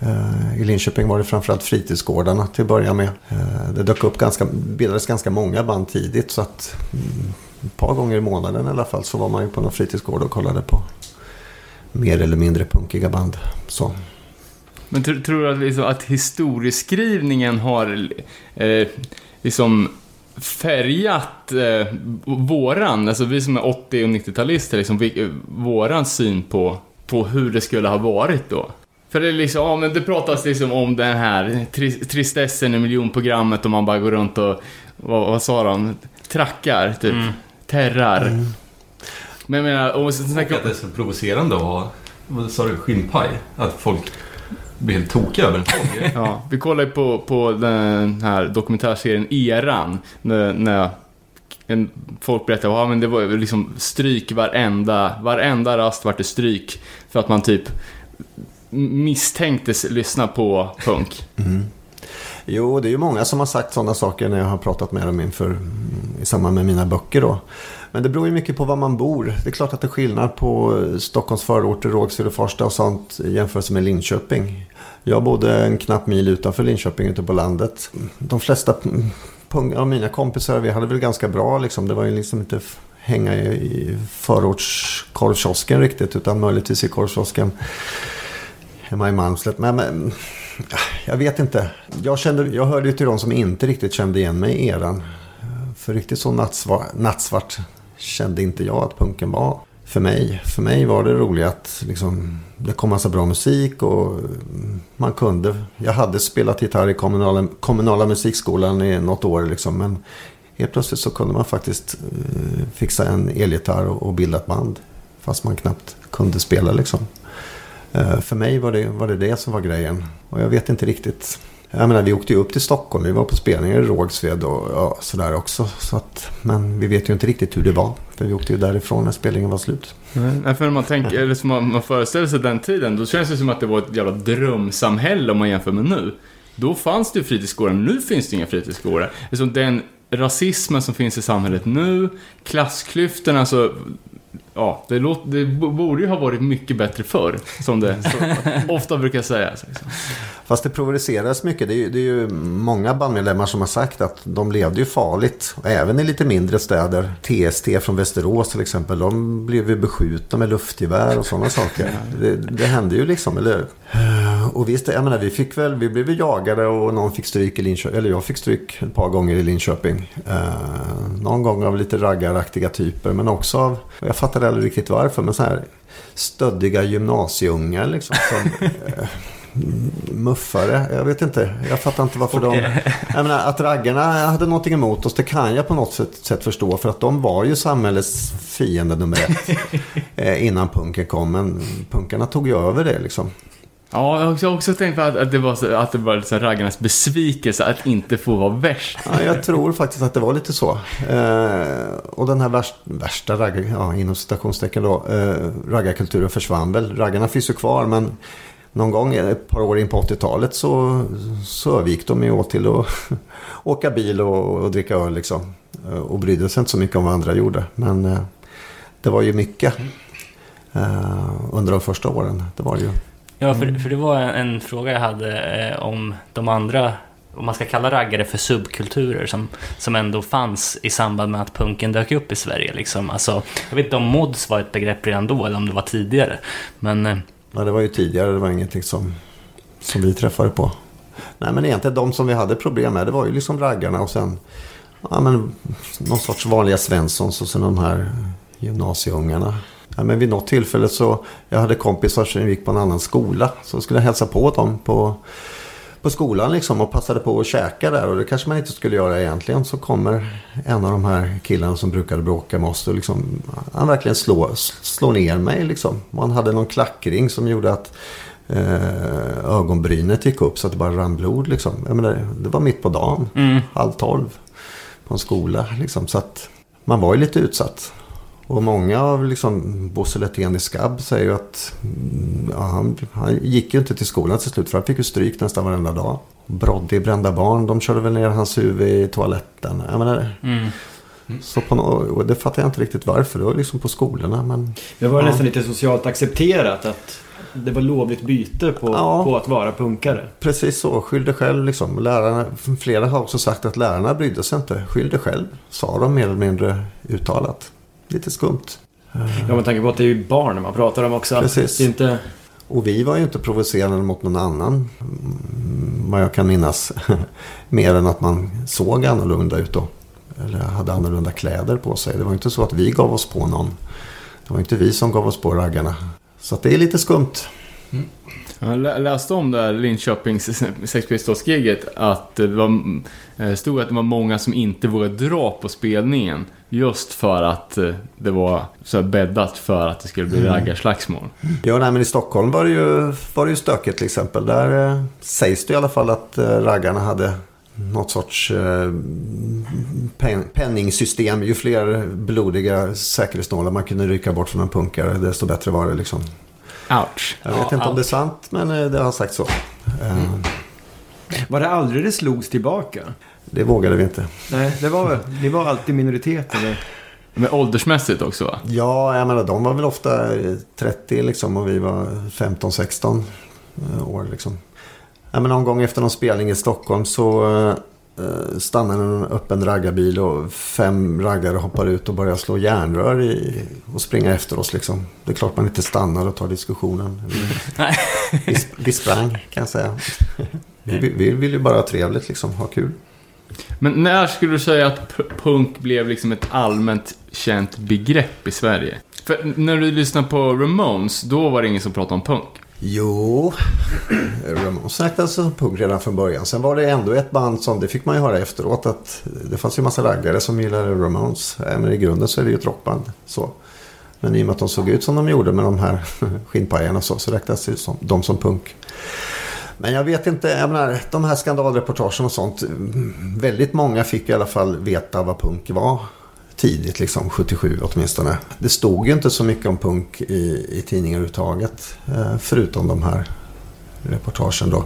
Eh, I Linköping var det framförallt fritidsgårdarna till att börja med. Eh, Det dök upp ganska, bildades ganska många band tidigt så att mm, ett par gånger i månaden i alla fall så var man ju på någon fritidsgård och kollade på mer eller mindre punkiga band. Så. Men tror du att, liksom, att historieskrivningen har eh, liksom färgat eh, våran, alltså vi som är 80 och 90-talister, liksom, eh, våran syn på, på hur det skulle ha varit då? För det är liksom, ja men det pratas liksom om den här tri tristessen i miljonprogrammet och man bara går runt och, vad, vad sa de? Trackar, typ. Mm. Terrar. Mm. Men jag menar, och så snackar det är så provocerande att ha, vad sa du, skinnpaj? Att folk blir helt tokiga över en sån. (laughs) Ja, vi kollar ju på, på den här dokumentärserien Eran. När, när en, folk berättar att ja, men det var liksom stryk varenda, varenda rast vart det stryk. För att man typ misstänktes lyssna på punk. (laughs) Mm. Jo, det är ju många som har sagt sådana saker när jag har pratat med dem inför, i samband med mina böcker då. Men det beror ju mycket på var man bor. Det är klart att det är skillnad på Stockholms förorter, Rågsved och Farsta och sånt i jämförelse med Linköping. Jag bodde en knapp mil utanför Linköping ute på landet. De flesta av mina kompisar, vi hade väl ganska bra liksom. Det var ju liksom inte hänga i, i förortskorvkiosken riktigt utan möjligtvis i korvkiosken hemma i Malmslätt. Men, men jag vet inte. Jag, kände, jag hörde ju till de som inte riktigt kände igen mig i eran. För riktigt så nattsvart, nattsvart kände inte jag att punken var. För mig, för mig var det roligt att liksom, det kom massa bra musik och man kunde. Jag hade spelat gitarr i kommunala, kommunala musikskolan i något år liksom, men helt plötsligt så kunde man faktiskt eh, fixa en elgitarr och, och bilda ett band. Fast man knappt kunde spela liksom. Eh, För mig var det, var det det som var grejen. Och jag vet inte riktigt. Jag menar, vi åkte ju upp till Stockholm. Vi var på spelningar i Rågsved och ja, sådär också. Så att, men vi vet ju inte riktigt hur det var. För vi åkte ju därifrån när spelningen var slut. Nej, för när man tänker, eller som man, man föreställer sig den tiden, då känns det som att det var ett jävla drömsamhälle om man jämför med nu. Då fanns det ju fritidsgårdar, men nu finns det inga fritidsgårdar. Den rasismen som finns i samhället nu, klassklyftorna, alltså Ja, det, låter, det borde ju ha varit mycket bättre förr, som det (laughs) ofta brukar sägas. Liksom. Fast det provoceras mycket. Det är, ju, det är ju många bandmedlemmar som har sagt att de levde ju farligt. Och även i lite mindre städer. TST från Västerås till exempel. De blev ju beskjutna med luftgevär och sådana saker. Det, det hände ju liksom, eller hur? Och visst, jag menar, vi fick väl, vi blev ju jagade och någon fick stryk i Linköping. Eller jag fick stryk ett par gånger i Linköping. Eh, någon gång av lite raggaraktiga typer. Men också av, jag fattade aldrig riktigt varför, men så här stöddiga gymnasieungar liksom. Som, (laughs) eh, muffare. Jag vet inte. Jag fattar inte varför de... Jag menar, att raggarna hade någonting emot oss, det kan jag på något sätt, sätt förstå. För att de var ju samhällets fiende nummer ett. (laughs) eh, innan punken kom. Men punkarna tog ju över det liksom. Ja, jag har också, också tänkt på att, att det var, så, att det var så raggarnas besvikelse att inte få vara värst. Ja, jag tror faktiskt att det var lite så. Eh, och den här värst, värsta raggar, ja, inom citationstecken då, eh, raggarkulturen försvann väl. Raggarna finns ju kvar men någon gång eh, ett par år in på 80-talet så, så övergick de ju åt till att (laughs) åka bil och, och dricka öl liksom. Eh, och brydde sig inte så mycket om vad andra gjorde. Men eh, det var ju mycket eh, under de första åren. Det var det ju. Ja, för, för det var en, en fråga jag hade eh, om de andra, om man ska kalla raggare för subkulturer som, som ändå fanns i samband med att punken dök upp i Sverige. Liksom. Alltså, jag vet inte om mods var ett begrepp redan då eller om det var tidigare. Men eh, Ja, det var ju tidigare, det var ingenting som, som vi träffade på. Nej, men egentligen de som vi hade problem med, det var ju liksom raggarna och sen ja, men, någon sorts vanliga Svenssons och sen de här gymnasieungarna. Ja, men vid något tillfälle så, jag hade kompisar som gick på en annan skola. Så skulle jag hälsa på dem på, på skolan liksom och passade på att käka där. Och det kanske man inte skulle göra egentligen. Så kommer en av de här killarna som brukade bråka med oss och liksom, han verkligen slår, slår ner mig liksom. Man hade någon klackring som gjorde att eh, ögonbrynet gick upp så att det bara rann blod liksom. Jag menar, det var mitt på dagen, mm, halv tolv på en skola liksom. Så att man var ju lite utsatt. Och många av liksom Bosse Lettén i Skabb säger ju att mm, ja, han, han gick ju inte till skolan till slut för han fick ju stryk nästan varenda dag. Brodde i Brända Barn, de körde väl ner hans huvud i toaletten. Jag menar, mm. så på och det fattar jag inte riktigt varför. Det var liksom på skolorna. Men Det var Ja. nästan lite socialt accepterat att det var lovligt byte på, Ja. på att vara punkare. precis så, skyll dig själv liksom. Lärarna, flera har också sagt att lärarna brydde sig inte. Skyll dig själv, sa de mer eller mindre uttalat. Lite skumt. Ja, med tanke på att det är ju barn man pratar om också. Precis. Inte... Och vi var ju inte provocerande mot någon annan. Vad jag kan minnas. (laughs) Mer än att man såg annorlunda ut då. Eller hade annorlunda kläder på sig. Det var inte så att vi gav oss på någon. Det var inte vi som gav oss på raggarna. Så det är lite skumt. Jag lä- läste om det här Linköpings (laughs) Sex Pistols-giget att det var, eh, stod att det var många som inte vågade dra på spelningen. Just för att eh, det var så bäddat för att det skulle bli raggarslagsmål. Ja, nej, men i Stockholm var det ju, var det ju stökigt till exempel. Där eh, sägs det i alla fall att eh, raggarna hade något sorts eh, pen, penningsystem. Ju fler blodiga säkerhetsnålar man kunde rycka bort från en punkare, desto bättre var det liksom. Ouch. Jag vet inte om det är sant, men eh, det har sagt så. Eh, Var det aldrig det slogs tillbaka? Det vågade vi inte. Nej, det var, det var alltid minoriteter. Men åldersmässigt också va? Ja, jag menar de var väl ofta eh, 30 liksom och vi var 15-16 eh, år liksom. Ja, men någon gång efter någon spelning i Stockholm så eh, stannade en öppen raggarbil och fem raggare hoppar ut och börjar slå järnrör i, och springa efter oss liksom. Det är klart man inte stannar och tar diskussionen. Vi, vi sprang kan jag säga. Vi, vi, vi vill ju bara ha trevligt liksom, ha kul. Men när skulle du säga att punk blev liksom ett allmänt känt begrepp i Sverige? För när du lyssnade på Ramones, då var det ingen som pratade om punk. Jo, (clears throat) Ramones räknades som punk redan från början. Sen var det ändå ett band som, det fick man ju höra efteråt, att det fanns ju massa raggare som gillade Ramones. Äh, men i grunden så är det ju ett rockband. Så. Men i och med att de såg ut som de gjorde med de här (laughs) skinnpajarna och så, så räknas det som, de som punk. Men jag vet inte, jag menar, de här skandalreportagen och sånt. Väldigt många fick i alla fall veta vad punk var tidigt, liksom 77 åtminstone. Det stod ju inte så mycket om punk i, i tidningar överhuvudtaget. Eh, förutom de här reportagen då.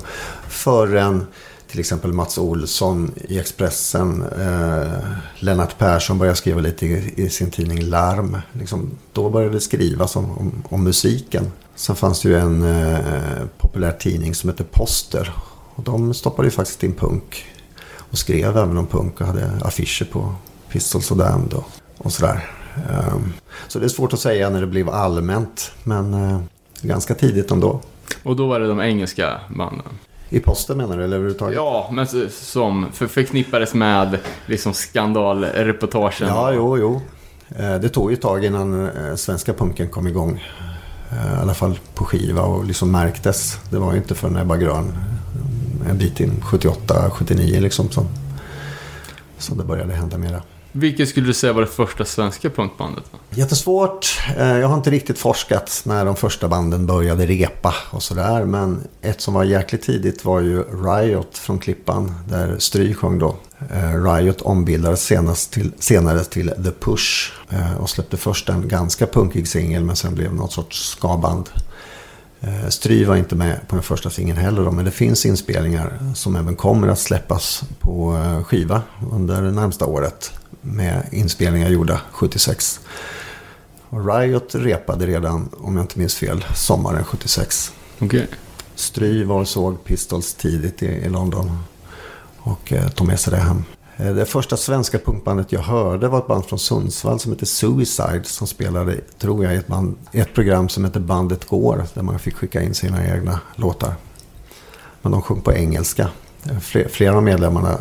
Förrän till exempel Mats Olsson i Expressen, eh, Lennart Persson började skriva lite i, i sin tidning Larm. Liksom, då började det skrivas om, om, om musiken. Sen fanns det ju en eh, populär tidning som hette Poster. Och de stoppade ju faktiskt in punk. Och skrev även om punk och hade affischer på Pistols och Damned och, sådär. Ehm, så det är svårt att säga när det blev allmänt. Men eh, ganska tidigt ändå. Och då var det de engelska banden. I posten menar du eller överhuvudtaget? Ja, men som för förknippades med liksom skandalreportagen. Ja, jo, jo. Eh, Det tog ju ett tag innan eh, svenska punken kom igång. I alla fall på skiva och liksom märktes. Det var ju inte förrän Ebba Grön en bit in 78, 79 liksom som, som det började hända mera. Vilket skulle du säga var det första svenska punkbandet? Jättesvårt. Eh, jag har inte riktigt forskat när de första banden började repa och sådär. Men ett som var jäkligt tidigt var ju Riot från Klippan. Där Stry sjöng då. Eh, Riot ombildades senast till, senare till The Push. Eh, och släppte först en ganska punkig singel men sen blev det något sorts skaband. Stry var inte med på den första singeln heller då, men det finns inspelningar som även kommer att släppas på skiva under det närmsta året. Med inspelningar gjorda 76. Och Riot repade redan, om jag inte minns fel, sommaren 76. Okej. Stry var och såg Pistols tidigt i, i London. Och eh, tog med sig det hem. Eh, Det första svenska punkbandet jag hörde var ett band från Sundsvall som heter Suicide. Som spelade, tror jag, i ett, band, ett program som heter Bandet Går. Där man fick skicka in sina egna låtar. Men de sjöng på engelska. Flera av medlemmarna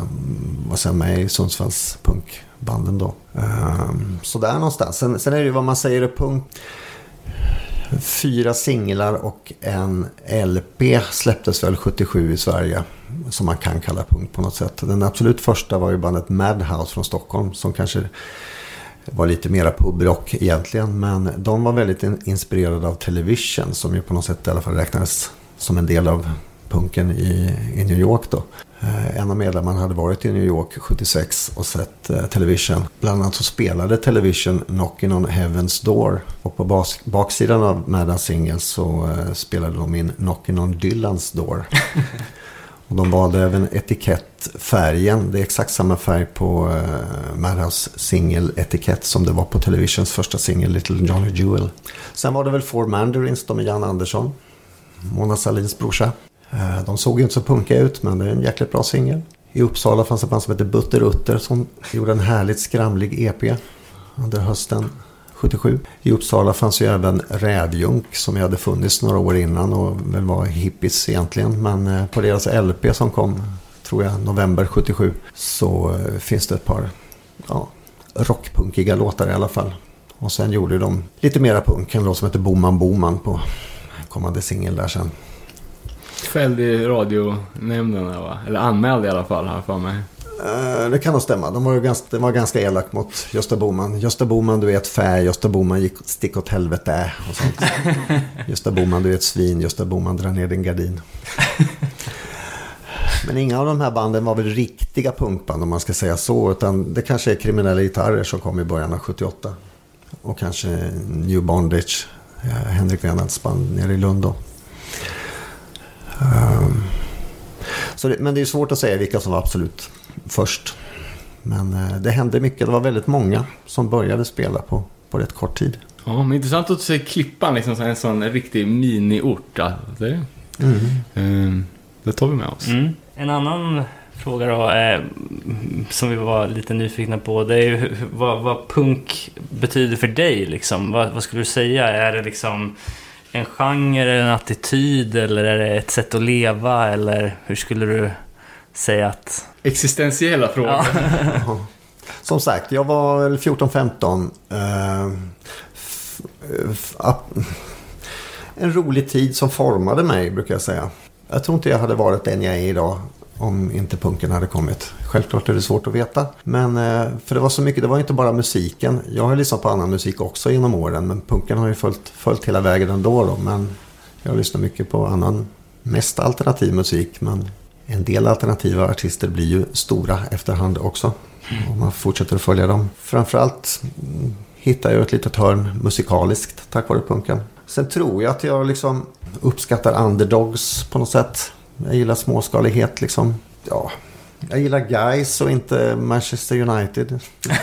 var sen med i Sundsvalls punkbanden då. Ehm, Så där någonstans. Sen, sen är det ju vad man säger är punk. Fyra singlar och en LP släpptes väl 77 i Sverige. Som man kan kalla punk på något sätt. Den absolut första var ju bandet Madhouse från Stockholm. Som kanske var lite mera pubrock egentligen. Men de var väldigt inspirerade av Television. Som ju på något sätt i alla fall räknades som en del av punken i, i New York då. Eh, En av medlemmarna hade varit i New York 76 och sett eh, Television. Bland annat så spelade Television Knocking on Heaven's Door. Och på bas- baksidan av Madden Singles så eh, spelade de in Knocking on Dylans Door. (laughs) och de valde även etikettfärgen. Det är exakt samma färg på eh, Madhouse singel-etikett som det var på Televisions första singel Little Johnny Jewel. Sen var det väl Four Mandarins, de med Jan Andersson. Mona Salins brorsa. Eh, de såg ju inte så punkiga ut men det är en jäkligt bra singel. I Uppsala fanns ett band som hette Butter Utter som gjorde en härligt skramlig EP under hösten 77. I Uppsala fanns ju även Rävjunk som ju hade funnits några år innan och väl var hippies egentligen. Men eh, på deras LP som kom, tror jag, november 77 så eh, finns det ett par ja, rockpunkiga låtar i alla fall. Och sen gjorde de lite mera punk, en låt som heter Boman Boman på kommande singel där sen fälld i radionämnden va? Eller anmäld i alla fall, jag för mig. Eh, Det kan nog stämma. De var, ju ganska, det var ganska elak mot Gösta Boman. Gösta Boman, du är ett fä. Gösta Boman gick stick åt helvete och sånt. (laughs) Gösta Boman, du är ett svin. Gösta Boman, dra ner din gardin. Men inga av de här banden var väl riktiga punkband om man ska säga så. Utan det kanske är kriminella gitarrer som kom i början av 78. Och kanske New Bondage, eh, Henrik Wennerts band nere i Lund då. Ehm, så det, men det är svårt att säga vilka som var absolut först. Men eh, det hände mycket. Det var väldigt många som började spela på, på rätt kort tid. Ja, men intressant att se Klippan, liksom en sån riktig miniort. Det, mm. det tar vi med oss. Mm. En annan fråga då, eh, som vi var lite nyfikna på, det är ju vad, vad punk betyder för dig liksom. Vad, vad skulle du säga? Är det liksom en genre, en attityd eller är det ett sätt att leva? Eller hur skulle du säga att... Existentiella frågor. Ja. Som sagt, jag var väl 14-15. Eh, ap- en rolig tid som formade mig, brukar jag säga. Jag tror inte jag hade varit den jag är idag om inte punken hade kommit. Självklart är det svårt att veta. Men eh, för det var så mycket, det var inte bara musiken. Jag har lyssnat på annan musik också genom åren. Men punken har ju följt, följt hela vägen ändå. Då. Men jag lyssnar mycket på annan, mest alternativ musik. Men en del alternativa artister blir ju stora efterhand också. Om man fortsätter att följa dem. Framförallt hittar jag ett litet hörn musikaliskt tack vare punken. Sen tror jag att jag liksom uppskattar underdogs på något sätt. Jag gillar småskalighet liksom. Ja, jag gillar guys och inte Manchester United. (laughs)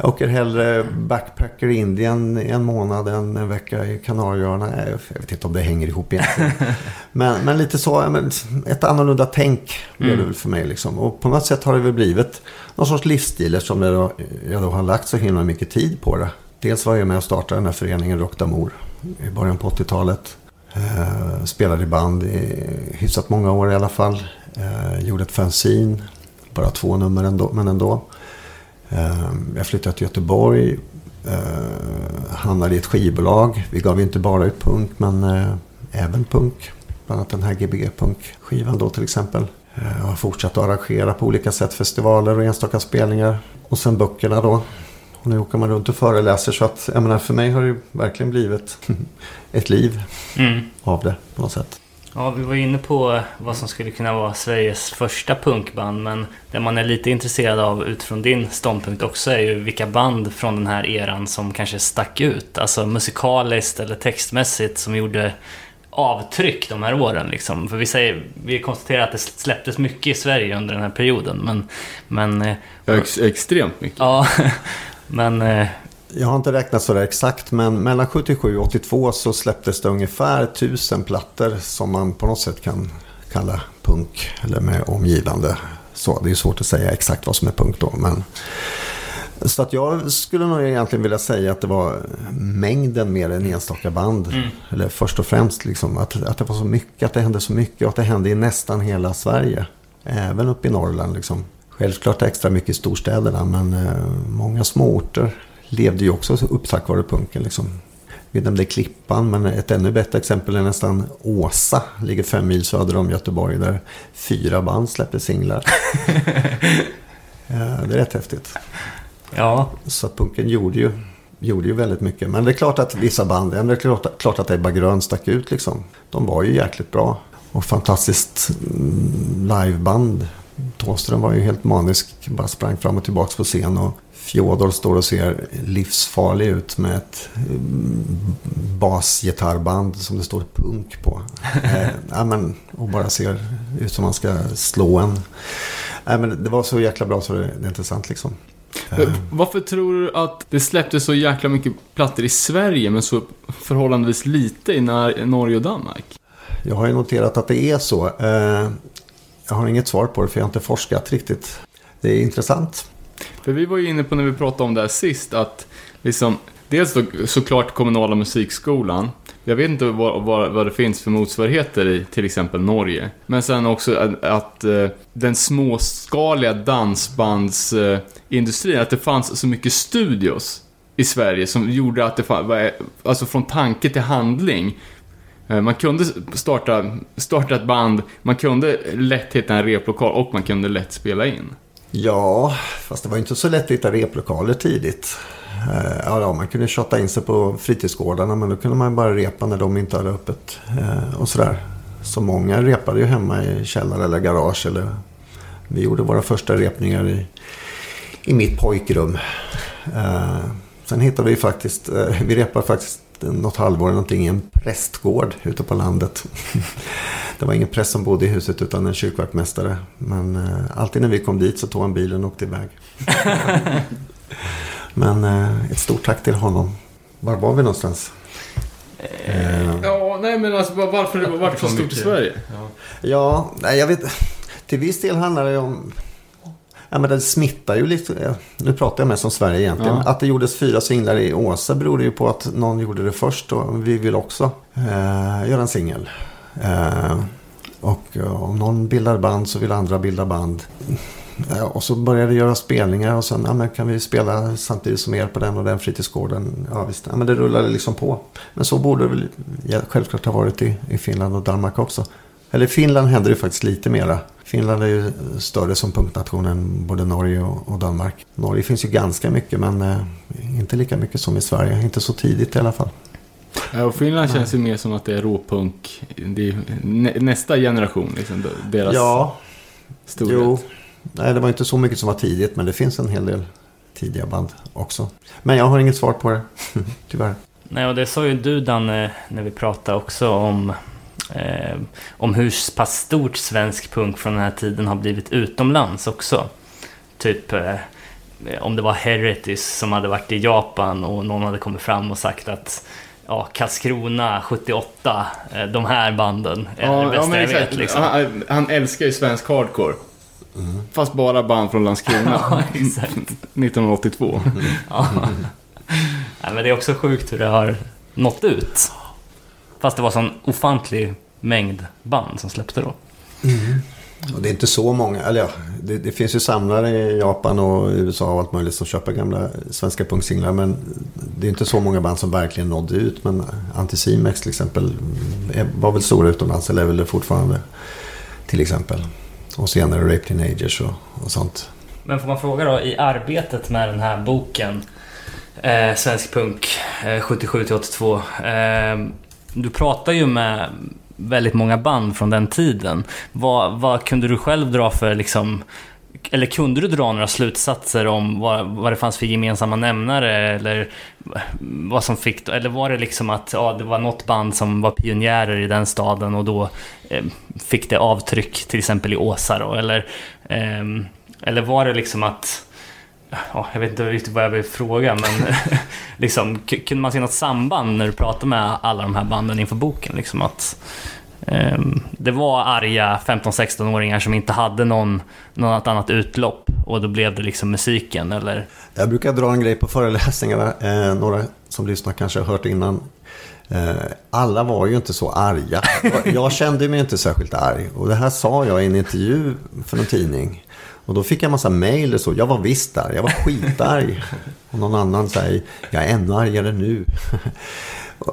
Jag åker hellre backpacker i Indien en månad än en vecka i Kanarieöarna. Jag vet inte om det hänger ihop egentligen. (laughs) Men, men lite så, men ett annorlunda tänk blev det väl för mig. Liksom. Och på något sätt har det väl blivit någon sorts livsstil eftersom jag då, jag då har lagt så himla mycket tid på det. Dels var jag med och startade den här föreningen Rock d'Amour i början på 80-talet. Eh, spelade i band i hyfsat många år i alla fall. Eh, gjorde ett fanzine, bara två nummer ändå, men ändå. Eh, jag flyttade till Göteborg. Eh, hamnade i ett skivbolag. Vi gav inte bara ut punk men eh, även punk. Bland annat den här Gbg Punk-skivan då till exempel. Eh, jag har fortsatt att arrangera på olika sätt festivaler och enstaka spelningar. Och sen böckerna då. Och nu åker man runt och föreläser så att jag menar, för mig har det ju verkligen blivit ett liv Mm. av det på något sätt. Ja, vi var inne på vad som skulle kunna vara Sveriges första punkband, men det man är lite intresserad av utifrån din ståndpunkt också är ju vilka band från den här eran som kanske stack ut, alltså musikaliskt eller textmässigt som gjorde avtryck de här åren liksom. För vi säger, vi konstaterar att det släpptes mycket i Sverige under den här perioden, men... men eh, Ex- extremt mycket. ja, men... eh, Jag har inte räknat så där exakt men mellan 77 och 82 så släpptes det ungefär tusen plattor som man på något sätt kan kalla punk eller med omgivande. Så det är svårt att säga exakt vad som är punk då. Men... Så att jag skulle nog egentligen vilja säga att det var mängden mer än enstaka band. Eller först och främst liksom, att, att det var så mycket, att det hände så mycket och att det hände i nästan hela Sverige. Även uppe i Norrland liksom. Självklart extra mycket i storstäderna men eh, många småorter levde ju också upp tack vare punken. Liksom. Vi nämnde Klippan men ett ännu bättre exempel är nästan Åsa. Ligger fem mil söder om Göteborg där fyra band släppte singlar. (laughs) Eh, det är rätt häftigt. ja, Så punken gjorde ju, gjorde ju väldigt mycket. Men det är klart att vissa band, det är klart, klart att Ebba Grön stack ut liksom. De var ju jäkligt bra. Och fantastiskt mm, liveband. Thåström var ju helt manisk. Bara sprang fram och tillbaka på scen. Och Fjodor står och ser livsfarlig ut med ett mm, basgitarrband som det står punk på. (laughs) eh, ja, men, och bara ser ut som man ska slå en. Nej, men det var så jäkla bra så det, det är inte sant liksom. Men Varför tror du att det släpptes så jäkla mycket plattor i Sverige men så förhållandevis lite i Norge och Danmark? Jag har ju noterat att det är så. Jag har inget svar på det för jag har inte forskat riktigt. Det är intressant. För vi var ju inne på när vi pratade om det här sist att liksom, dels då, såklart kommunala musikskolan. Jag vet inte vad, vad, vad det finns för motsvarigheter i till exempel Norge. Men sen också att, att eh, den småskaliga dansbandsindustrin, att det fanns så mycket studios i Sverige som gjorde att det fanns, alltså från tanke till handling Eh, man kunde starta, starta ett band, man kunde lätt hitta en replokal och man kunde lätt spela in. Ja, fast det var inte så lätt att hitta replokaler tidigt. Eh, ja, ja, man kunde tjata in sig på fritidsgårdarna men då kunde man bara repa när de inte hade öppet. Eh, och sådär. Så många repade ju hemma i källare eller garage. Eller... Vi gjorde våra första repningar i, i mitt pojkrum. Sen hittade vi faktiskt, vi repade faktiskt något halvår eller någonting i en prästgård ute på landet. (laughs) Det var ingen präst som bodde i huset utan en kyrkvaktmästare. Men eh, alltid när vi kom dit så tog han bilen och åkte iväg. (laughs) Men eh, ett stort tack till honom. Var var vi någonstans? Eh, Ja, nej men alltså var- varför det var så För stort i. Sverige? Ja. ja, nej, jag vet. Till viss del handlar det om... Ja, men det smittar ju lite. Nu pratar jag mest om Sverige egentligen. Ja. Att det gjordes fyra singlar i Åsa beror ju på att någon gjorde det först. Och vi vill också eh, göra en singel. Eh, och eh, om någon bildar band så vill andra bilda band. Ja, och så började det göra spelningar och sen ja, men kan vi spela samtidigt som er på den och den fritidsgården. Ja, visst. Ja, men det rullade liksom på. Men så borde det väl självklart ha varit i, i Finland och Danmark också. Eller i Finland händer det faktiskt lite mera. Finland är ju större som punktnation än både Norge och, Danmark. Norge finns ju ganska mycket men eh, inte lika mycket som i Sverige. Inte så tidigt i alla fall. Ja, och Finland känns ju mer som att det är råpunk. Det är nästa generation, liksom, deras Ja, storhet. jo. Nej, det var inte så mycket som var tidigt men det finns en hel del tidiga band också. Men jag har inget svar på det. (laughs) Tyvärr. Nej, och det sa ju du Danne när vi pratade också om eh, om hur pass stort svensk punk från den här tiden har blivit utomlands också. Typ eh, om det var Heritage som hade varit i Japan och någon hade kommit fram och sagt att ja, Karlskrona 78, eh, de här banden är det Ja, ja bästa men jag vet. Liksom. Han, han älskar ju svensk hardcore. Fast bara band från Landskrona. (laughs) Ja, exakt. 1982. (laughs) Ja. Nej, men det är också sjukt hur det har nått ut. Fast det var sån ofantlig mängd band som släppte då. Och det är inte så många, eller ja, det, det finns ju samlare i Japan och USA och allt möjligt som köper gamla svenska punksinglar. Men det är inte så många band som verkligen nådde ut. Men Anticimex till exempel var väl stora utomlands, eller är väl det fortfarande. Till exempel. Och senare Rape Teenagers och, och sånt. Men får man fråga då, i arbetet med den här boken eh, Svensk punk eh, 77 till 82. Eh, du pratar ju med väldigt många band från den tiden. Vad, vad kunde du själv dra för liksom eller kunde du dra några slutsatser om vad, vad det fanns för gemensamma nämnare eller vad som fick, eller var det liksom att ja, det var något band som var pionjärer i den staden och då eh, fick det avtryck till exempel i Åsa då eller eh, eller var det liksom att Ja, jag vet inte riktigt vad jag vill fråga men (laughs) liksom, kunde man se något samband när du pratade med alla de här banden inför boken? Liksom att ehm, det var arga 15-16-åringar som inte hade någon, något annat utlopp och då blev det liksom musiken eller? Jag brukar dra en grej på föreläsningarna. Eh, några som lyssnar kanske har hört innan. Eh, alla var ju inte så arga. Jag- Jag kände mig inte särskilt arg. Och det här sa jag i en intervju för någon tidning. Och då fick jag massa mejl och så. Jag var visst där. Jag var skitarg. (laughs) Och någon annan säger, jag är ännu argare nu.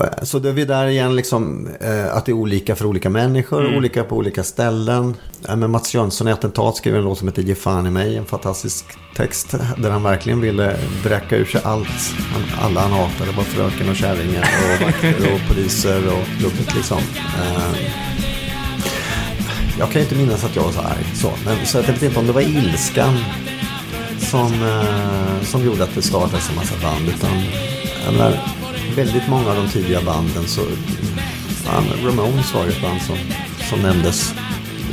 Eh, (laughs) Så det är vi där igen, liksom, eh, att det är olika för olika människor, olika på olika ställen. Men Mats Jönsson i Attentat skrev en låt som heter Ge fan i mig, en fantastisk text där han verkligen ville bräcka ur sig allt. Alla han hatade var fröken och kärringar och vakter och poliser och klubbet liksom. Jag kan ju inte minnas att jag var så arg. Så, men, så jag vet inte om det var ilskan som, eh, som gjorde att det startades en massa band. Utan, jag menar, väldigt många av de tidiga banden så... Fan, Ramones var ju ett band som, som nämndes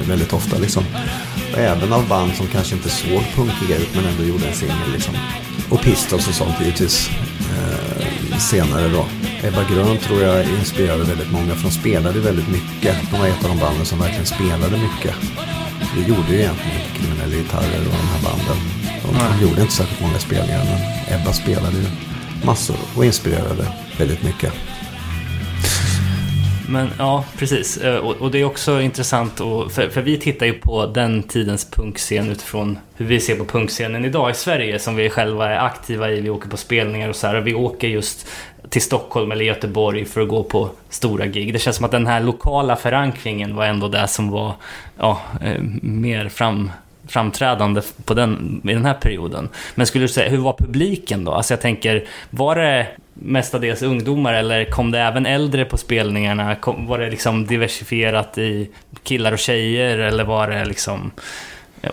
väldigt ofta. Liksom. Och även av band som kanske inte såg punkiga ut men ändå gjorde en singel. Liksom. Och Pistols och sånt givetvis. Eh, senare då. Ebba Grön tror jag inspirerade väldigt många för de spelade väldigt mycket. De var ett av de banden som verkligen spelade mycket. Det gjorde ju egentligen inte kriminella gitarrer och de här banden. De, de gjorde inte särskilt många spelningar men Ebba spelade ju massor och inspirerade väldigt mycket. Men ja, precis. Eh, och, och det är också intressant, och, för, för vi tittar ju på den tidens punkscen utifrån hur vi ser på punkscenen idag i Sverige, som vi själva är aktiva i. Vi åker på spelningar och så här. Och vi åker just till Stockholm eller Göteborg för att gå på stora gig. Det känns som att den här lokala förankringen var ändå det som var ja, eh, mer fram, framträdande på den, i den här perioden. Men skulle du säga, hur var publiken då? Alltså jag tänker, var det mestadels ungdomar eller kom det även äldre på spelningarna? Kom, var det liksom diversifierat i killar och tjejer eller var det liksom...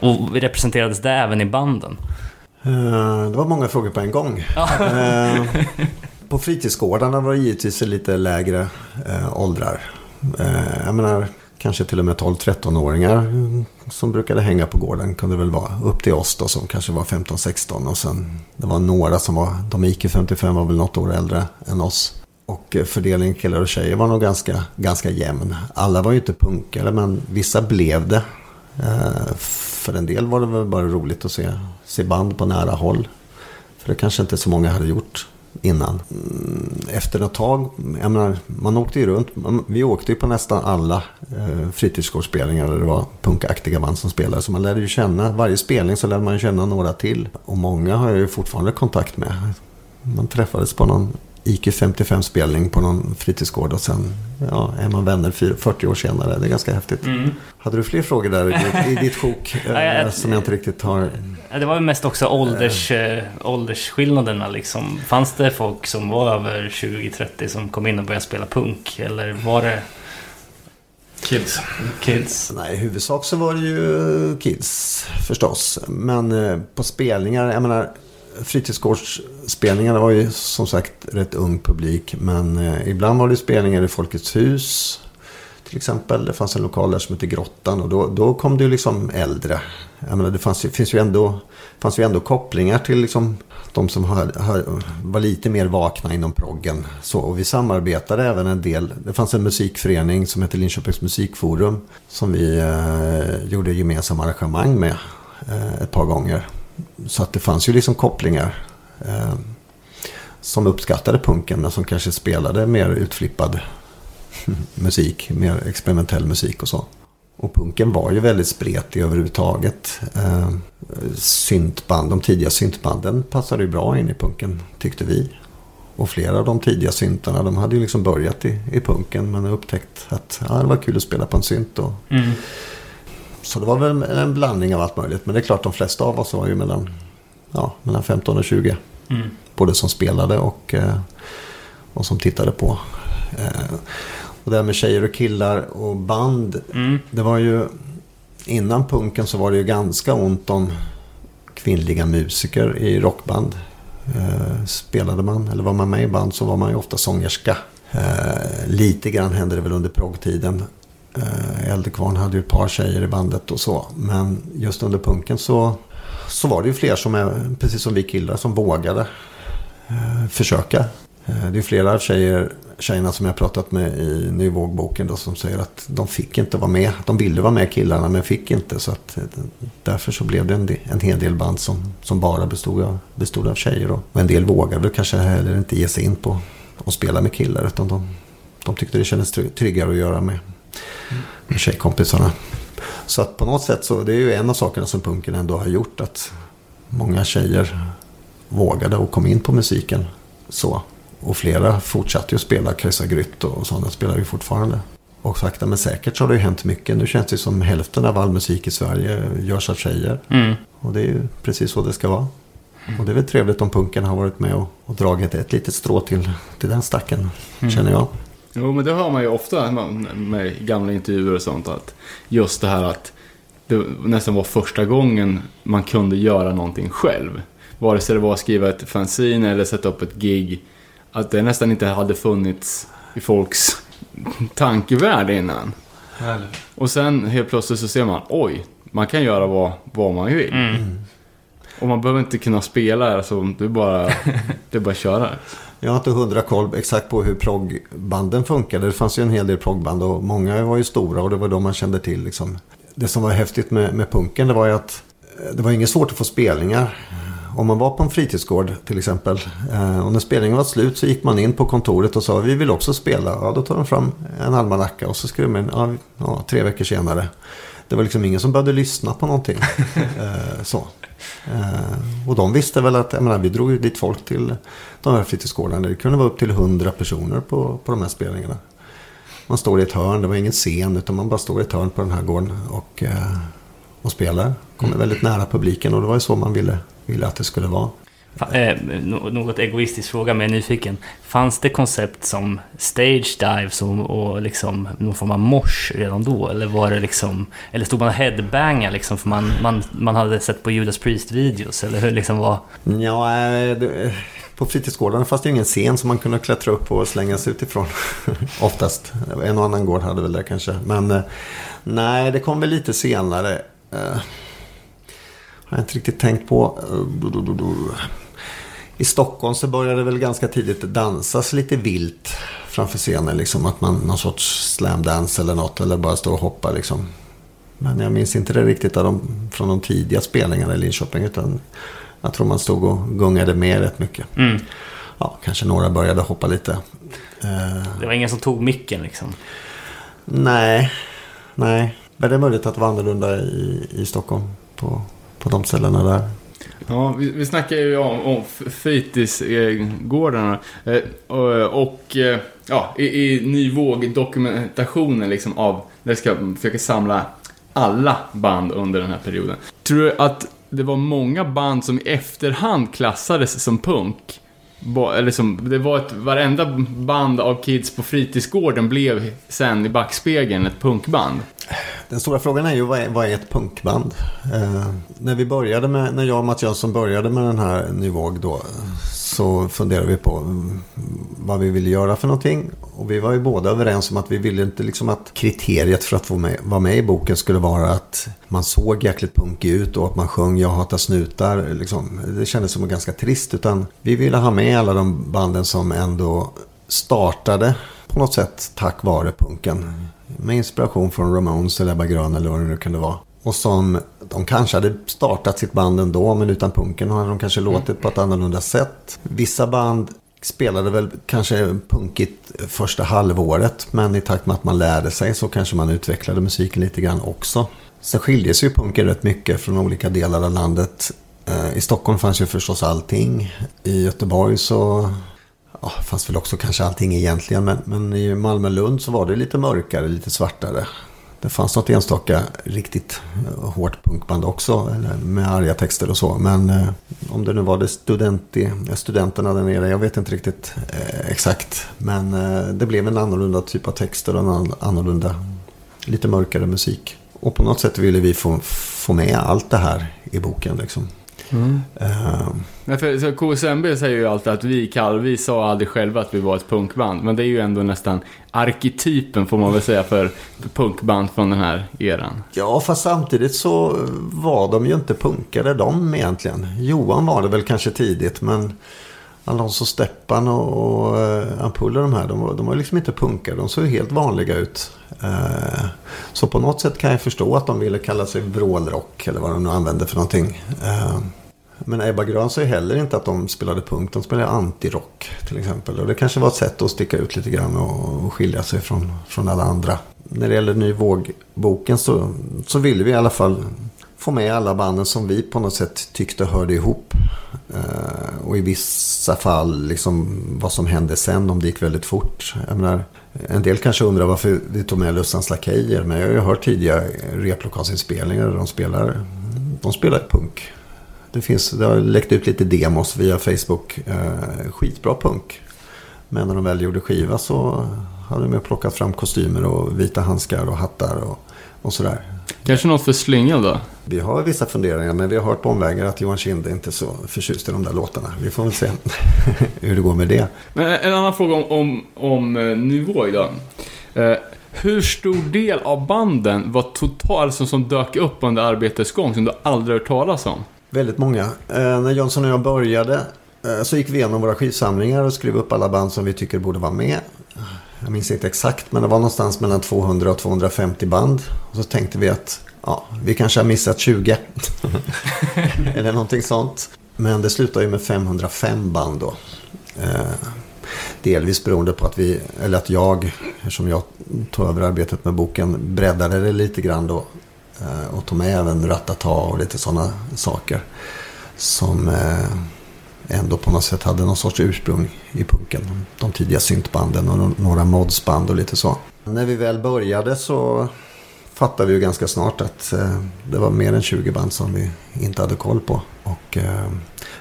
Och representerades det även i banden? Eh, Det var många frågor på en gång. Eh, (laughs) På fritidsgårdarna var det givetvis lite lägre eh, åldrar. Jag menar, kanske till och med 12-13-åringar mm, som brukade hänga på gården kunde väl vara upp till oss då som kanske var 15-16 och sen det var några som var, de gick i 55 var väl något år äldre än oss. Och eh, fördelningen killar och tjejer var nog ganska, ganska jämn. Alla var ju inte punkare men vissa blev det. Eh, för en del var det väl bara roligt att se, se band på nära håll. För det kanske inte så många hade gjort innan. Mm, Efter ett tag, jag menar, man åkte ju runt. Vi åkte ju på nästan alla eh, fritidsgårdsspelningar där det var punkaktiga band som spelade. Så man lärde ju känna, varje spelning så lärde man känna några till. Och många har jag ju fortfarande kontakt med. Man träffades på någon IQ 55-spelning på någon fritidsgård och sen ja, är man vänner fyr- 40 år senare. Det är ganska häftigt. Hade du fler frågor där i ditt, (laughs) sjok eh, som jag inte riktigt har... Det var ju mest också ålders, eh, åldersskillnaderna liksom. Fanns det folk som var över 20-30 som kom in och började spela punk? Eller var det Kids. kids? Nej, i huvudsak så var det ju kids förstås. Men eh, på spelningar, jag menar fritidsgårdsspelningarna var ju som sagt rätt ung publik. Men eh, ibland var det spelningar i Folkets hus. Till exempel, det fanns en lokal där som hette Grottan och då, då kom det ju liksom äldre. Jag menar, det fanns, ju- finns ju ändå, fanns ju ändå kopplingar till liksom de som har, har, var lite mer vakna inom proggen. Så, och vi samarbetade även en del. Det fanns en musikförening som hette Linköpings musikforum. Som vi eh, gjorde gemensamma arrangemang med eh, ett par gånger. Så att det fanns ju liksom kopplingar. Eh, som uppskattade punken men som kanske spelade mer utflippad (laughs) musik. Mer experimentell musik och så. Och punken var ju väldigt spretig överhuvudtaget. Eh, syntband, de tidiga syntbanden passade ju bra in i punken tyckte vi. Och flera av de tidiga syntarna de hade ju liksom börjat i, i punken men upptäckt att ja, det var kul att spela på en synt. Och, Mm. så det var väl en blandning av allt möjligt. Men det är klart de flesta av oss var ju mellan, ja, mellan 15 och 20. Mm. Både som spelade och, eh, och som tittade på. Eh, och det här med tjejer och killar och band. Mm. Det var ju innan punken så var det ju ganska ont om kvinnliga musiker i rockband. Eh, spelade man eller var man med i band så var man ju ofta sångerska. Eh, lite grann hände det väl under proggtiden. Eh, Eldekvarn hade ju ett par tjejer i bandet och så. Men just under punken så, så var det ju fler som är, precis som vi killar, som vågade eh, försöka. Det är flera tjejer, tjejerna som jag pratat med i Nyvågboken då, som säger att de fick inte vara med. De ville vara med killarna men fick inte. Så att, eh, därför så blev det en, del, en hel del band som, som bara bestod av, bestod av tjejer. Då. Och en del vågade väl kanske heller inte ge sig in på att spela med killar. Utan de, de tyckte det kändes tryggare att göra med, med tjejkompisarna. Så att på något sätt så det är ju en av sakerna som punken ändå har gjort. Att många tjejer vågade och kom in på musiken så. Och flera fortsatte ju att spela Kajsa Grytt och sådana spelar ju fortfarande. Och sakta men säkert så har det ju hänt mycket. Nu känns det som hälften av all musik i Sverige görs av tjejer. Mm. Och det är ju precis så det ska vara. Och det är väl trevligt om punken har varit med och, och dragit ett litet strå till, till den stacken, känner jag. Jo, men det hör man ju ofta med, med gamla intervjuer och sånt. Att just det här att det nästan var första gången man kunde göra någonting själv. Vare sig det var att skriva ett fanzine eller sätta upp ett gig. Att det nästan inte hade funnits i folks tankevärld innan. Och sen helt plötsligt så ser man, oj, man kan göra vad, vad man vill. Mm. Och man behöver inte kunna spela, alltså, det är bara, det är bara att köra. Jag har inte hundra koll exakt på hur proggbanden funkade. Det fanns ju en hel del proggband och många var ju stora och det var de man kände till. Liksom. Det som var häftigt med, med punken det var ju att eh, det var inget svårt att få spelningar. Om man var på en fritidsgård till exempel. Eh, och när spelningen var slut så gick man in på kontoret och sa vi vill också spela. Ja, då tar de fram en almanacka och så skrev man ja, ja, tre veckor senare. Det var liksom ingen som behövde lyssna på någonting. (laughs) eh, så. Eh, och de visste väl att, jag menar, vi drog ju dit folk till de här fritidsgårdarna. Det kunde vara upp till 100 personer på, på de här spelningarna. Man står i ett hörn, det var ingen scen utan man bara står i ett hörn på den här gården och, och spelar. Kommer väldigt nära publiken och det var ju så man ville, ville att det skulle vara. Eh, nå- något egoistisk fråga, men jag är nyfiken. Fanns det koncept som stage dives och, och liksom någon form av mosh redan då? Eller var det liksom... Eller stod man och headbangade liksom för man, man, man hade sett på Judas Priest-videos? Eller hur liksom var... Ja, eh, det, på fritidsgårdarna fanns det ingen scen som man kunde klättra upp på och slänga sig utifrån. (laughs) Oftast. En och annan gård hade väl det kanske. Men eh, nej, det kom väl lite senare. Eh, har jag inte riktigt tänkt på. I Stockholm så började det väl ganska tidigt dansas lite vilt framför scenen. Liksom att man någon sorts slamdance eller något. Eller bara stå och hoppa liksom. Men jag minns inte det riktigt av de, från de tidiga spelningarna i Linköping. Utan jag tror man stod och gungade med rätt mycket. Mm. Ja, kanske några började hoppa lite. Det var ingen som tog micken liksom. nej, nej. Men det är möjligt att det var annorlunda i, i Stockholm. På, på de ställena där. Ja, vi, vi snackar ju om, om fritidsgårdarna. Eh, och, och eh, ja, i, i Ny Våg-dokumentationen liksom av, där ska försöka samla alla band under den här perioden. Tror du att det var många band som i efterhand klassades som punk? Liksom, det var ett, varenda band av kids på fritidsgården blev sen i backspegeln ett punkband. Den stora frågan är ju vad är, vad är ett punkband? Eh, när vi började med, när jag och Mats Jönsson började med den här Nyvåg då. Så funderade vi på mm, vad vi ville göra för någonting. Och vi var ju båda överens om att vi ville inte liksom att kriteriet för att få med, vara med i boken skulle vara att man såg jäkligt punkig ut och att man sjöng Jag hatar snutar. Liksom. Det kändes som ganska trist. Utan vi ville ha med alla de banden som ändå startade på något sätt tack vare punken. Med inspiration från Ramones eller Ebba Grön eller vad det nu kunde vara. Och som de kanske hade startat sitt band ändå men utan punken hade de kanske låtit på ett annorlunda sätt. Vissa band spelade väl kanske punkigt första halvåret men i takt med att man lärde sig så kanske man utvecklade musiken lite grann också. Sen skiljer sig ju punken rätt mycket från olika delar av landet. Eh, I Stockholm fanns ju förstås allting. I Göteborg så ja, fanns väl också kanske allting egentligen. Men, men i Malmö-Lund så var det lite mörkare, lite svartare. Det fanns något enstaka riktigt eh, hårt punkband också. Eller med arga texter och så. Men eh, om det nu var det studenti, eh, studenterna där nere. Jag vet inte riktigt eh, exakt. Men eh, det blev en annorlunda typ av texter och en annorlunda, lite mörkare musik. Och på något sätt ville vi få, få med allt det här i boken. Liksom. Nej, för, så KSMB säger ju alltid att vi kallar, vi sa aldrig själva att vi var ett punkband. Men det är ju ändå nästan arketypen får man väl säga för, punkband från den här eran. Ja, fast samtidigt så var de ju inte punkare de egentligen. Johan var det väl kanske tidigt, men Alonso Steppan och, och eh, Ampuller de här, de de var liksom inte punkare. De såg helt vanliga ut. Eh, så på något sätt kan jag förstå att de ville kalla sig vrålrock, eller vad de nu använde för någonting. Eh, men Ebba Grön sa ju heller inte att de spelade punk, de spelade antirock till exempel. Och det kanske var ett sätt att sticka ut lite grann och, och skilja sig från, från alla andra. När det gäller Ny Våg-boken så, så ville vi i alla fall få med alla banden som vi på något sätt tyckte hörde ihop. Eh, och i vissa fall liksom vad som hände sen, om det gick väldigt fort. Jag menar, en del kanske undrar varför vi tog med Lussans Lakejer. Men jag har ju hört tidiga replokalsinspelningar där de spelar, de spelar punk. Det, finns, det har läckt ut lite demos via Facebook. Eh, skitbra punk. Men när de väl gjorde skiva så hade de plockat fram kostymer och vita handskar och hattar och, och sådär. Kanske något för slyngel då? Vi har vissa funderingar men vi har hört på omvägar att Johan inte är så förtjust i de där låtarna. Vi får väl se (laughs) hur det går med det. Men en annan fråga om, om, om eh, nivå idag. Eh, hur stor del av banden var total, alltså, som dök upp under arbetets gång som du aldrig hört talas om? Väldigt många. Eh, när Jonsson och jag började eh, så gick vi igenom våra skivsamlingar och skrev upp alla band som vi tycker borde vara med. Jag minns inte exakt men det var någonstans mellan 200 och 250 band. Och så tänkte vi att ja, vi kanske har missat 20. (laughs) Eller någonting sånt. Men det slutade ju med 505 band då. Eh, delvis beroende på att vi, eller att jag, eftersom jag tog över arbetet med boken, breddade det lite grann då. Eh, och tog med även Ratata och lite sådana saker. Som eh, ändå på något sätt hade någon sorts ursprung i punken. De tidiga syntbanden och några modsband och lite så. När vi väl började så fattade vi ju ganska snart att eh, det var mer än 20 band som vi inte hade koll på. Och,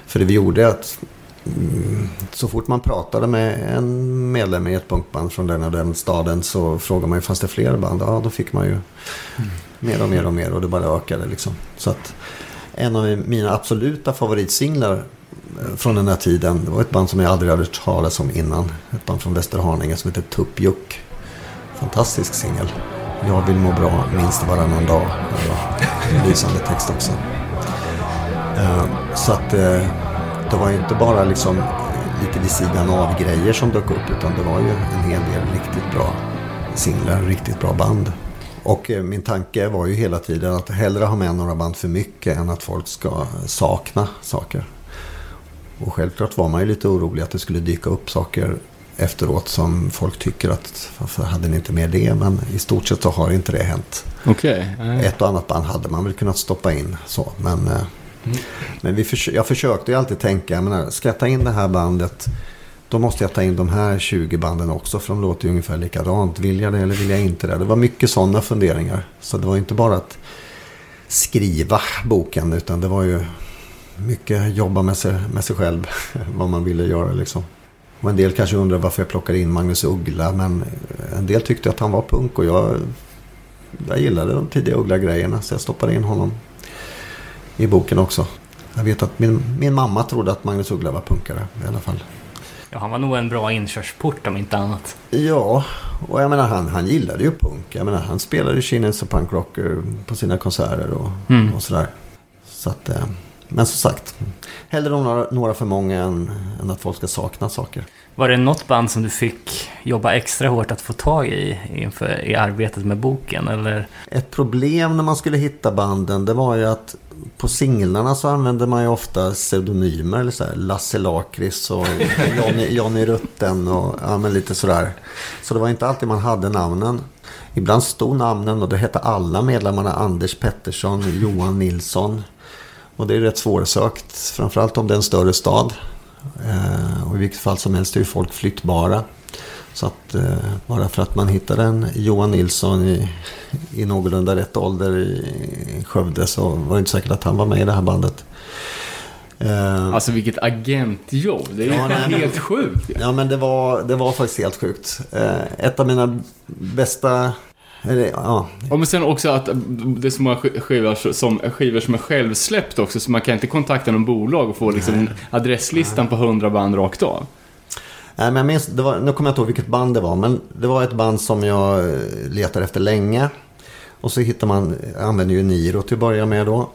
för det vi gjorde att så fort man pratade med en medlem i ett punkband från den och den staden så frågade man ju fanns det fler band? Ja, då fick man ju mer och mer och mer och det bara ökade liksom. Så att en av mina absoluta favoritsinglar eh, från den här tiden. Det var ett band som jag aldrig hade hört talas om innan. Ett band från Västerhaninge som heter Tuppjuck. Fantastisk singel. Jag vill må bra minst varannan dag. Lysande text också. Eh, så att eh, det var ju inte bara liksom lite vid sidan av grejer som dök upp. Utan det var ju en hel del riktigt bra singlar, riktigt bra band. Och eh, min tanke var ju hela tiden att hellre ha med några band för mycket än att folk ska sakna saker. Och självklart var man ju lite orolig att det skulle dyka upp saker efteråt som folk tycker att varför hade ni inte med det? Men i stort sett så har inte det hänt. Nej. Ett och annat band hade man väl kunnat stoppa in så. Men, men vi förs- jag försökte ju alltid tänka, jag menar, ska jag ta in det här bandet då måste jag ta in de här 20 banden också för de låter ju ungefär likadant. Vill jag det eller vill jag inte det? Det var mycket sådana funderingar. Så det var inte bara att skriva boken utan det var ju mycket jobba med sig, med sig själv. (laughs) Vad man ville göra liksom. Och en del kanske undrar varför jag plockade in Magnus Uggla. Men eh, en del tyckte att han var punk och jag, jag gillade de tidiga Uggla-grejerna. Så jag stoppade in honom i boken också. Jag vet att min, min mamma trodde att Magnus Uggla var punkare i alla fall. Ja, han var nog en bra inkörsport om inte annat. Ja, och jag menar han, han gillade ju punk. Jag menar han spelade ju Kinnens och punkrocker på sina konserter och, Mm. och sådär. Så att, eh, men som sagt, hellre några, några för många än, än att folk ska sakna saker. Var det något band som du fick jobba extra hårt att få tag i inför i arbetet med boken? Eller? Ett problem när man skulle hitta banden det var ju att på singlarna så använde man ju ofta pseudonymer. Eller så här, Lasse Lakrits och (laughs) Johnny, Johnny Rutten och ja, lite sådär. Så det var inte alltid man hade namnen. Ibland stod namnen och det hette alla medlemmarna Anders Pettersson, Johan Nilsson. Och det är rätt svårsökt, framförallt om det är en större stad. Eh, och i vilket fall som helst är ju folk flyttbara. Så att eh, bara för att man hittade en Johan Nilsson i, i någorlunda rätt ålder i Skövde så var det inte säkert att han var med i det här bandet. Eh, Alltså vilket agentjobb. Det är Ja, nej, helt sjukt. Ja men det var, det var faktiskt helt sjukt. Ett av mina bästa... Eller, ja, Ja, men sen också att det är så många sk- skivor som, skivor som är självsläppt också, så man kan inte kontakta någon bolag och få liksom adresslistan på 100 band rakt av. Nej, men jag minns, det var, nu kommer jag inte ihåg vilket band det var. Men det var ett band som jag eh, letade efter länge. Och så hittar man, jag använde ju Niro till att börja med då.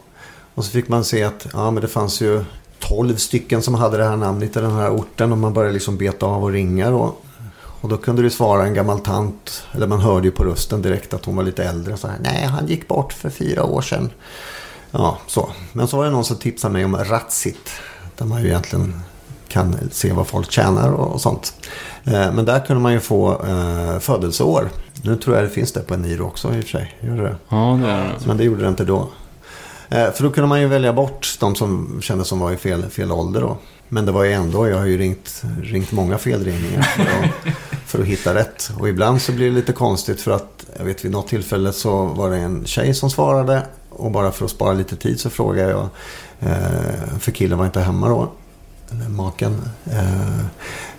Och så fick man se att ja, men det fanns ju 12 stycken som hade det här namnet i den här orten. Och man började liksom beta av och ringa då. Och då kunde det svara en gammal tant, eller man hörde ju på rösten direkt att hon var lite äldre. Så här, Nej, han gick bort för fyra år sedan. Ja, så. Men så var det någon som tipsade mig om Ratsit. Där man ju egentligen kan se vad folk tjänar och, och sånt. Eh, men där kunde man ju få eh, födelseår. Nu tror jag det finns det på Eniro också i och för sig. Gör det? Ja, det är det. Men det gjorde det inte då. Eh, För då kunde man ju välja bort de som kändes som var i fel, fel ålder då. Men det var ju ändå, jag har ju ringt, ringt många felringningar (laughs) för att, hitta rätt. Och ibland så blir det lite konstigt för att, jag vet vid något tillfälle så var det en tjej som svarade. Och bara för att spara lite tid så frågade jag, eh, för killen var inte hemma då. Maken. Eh,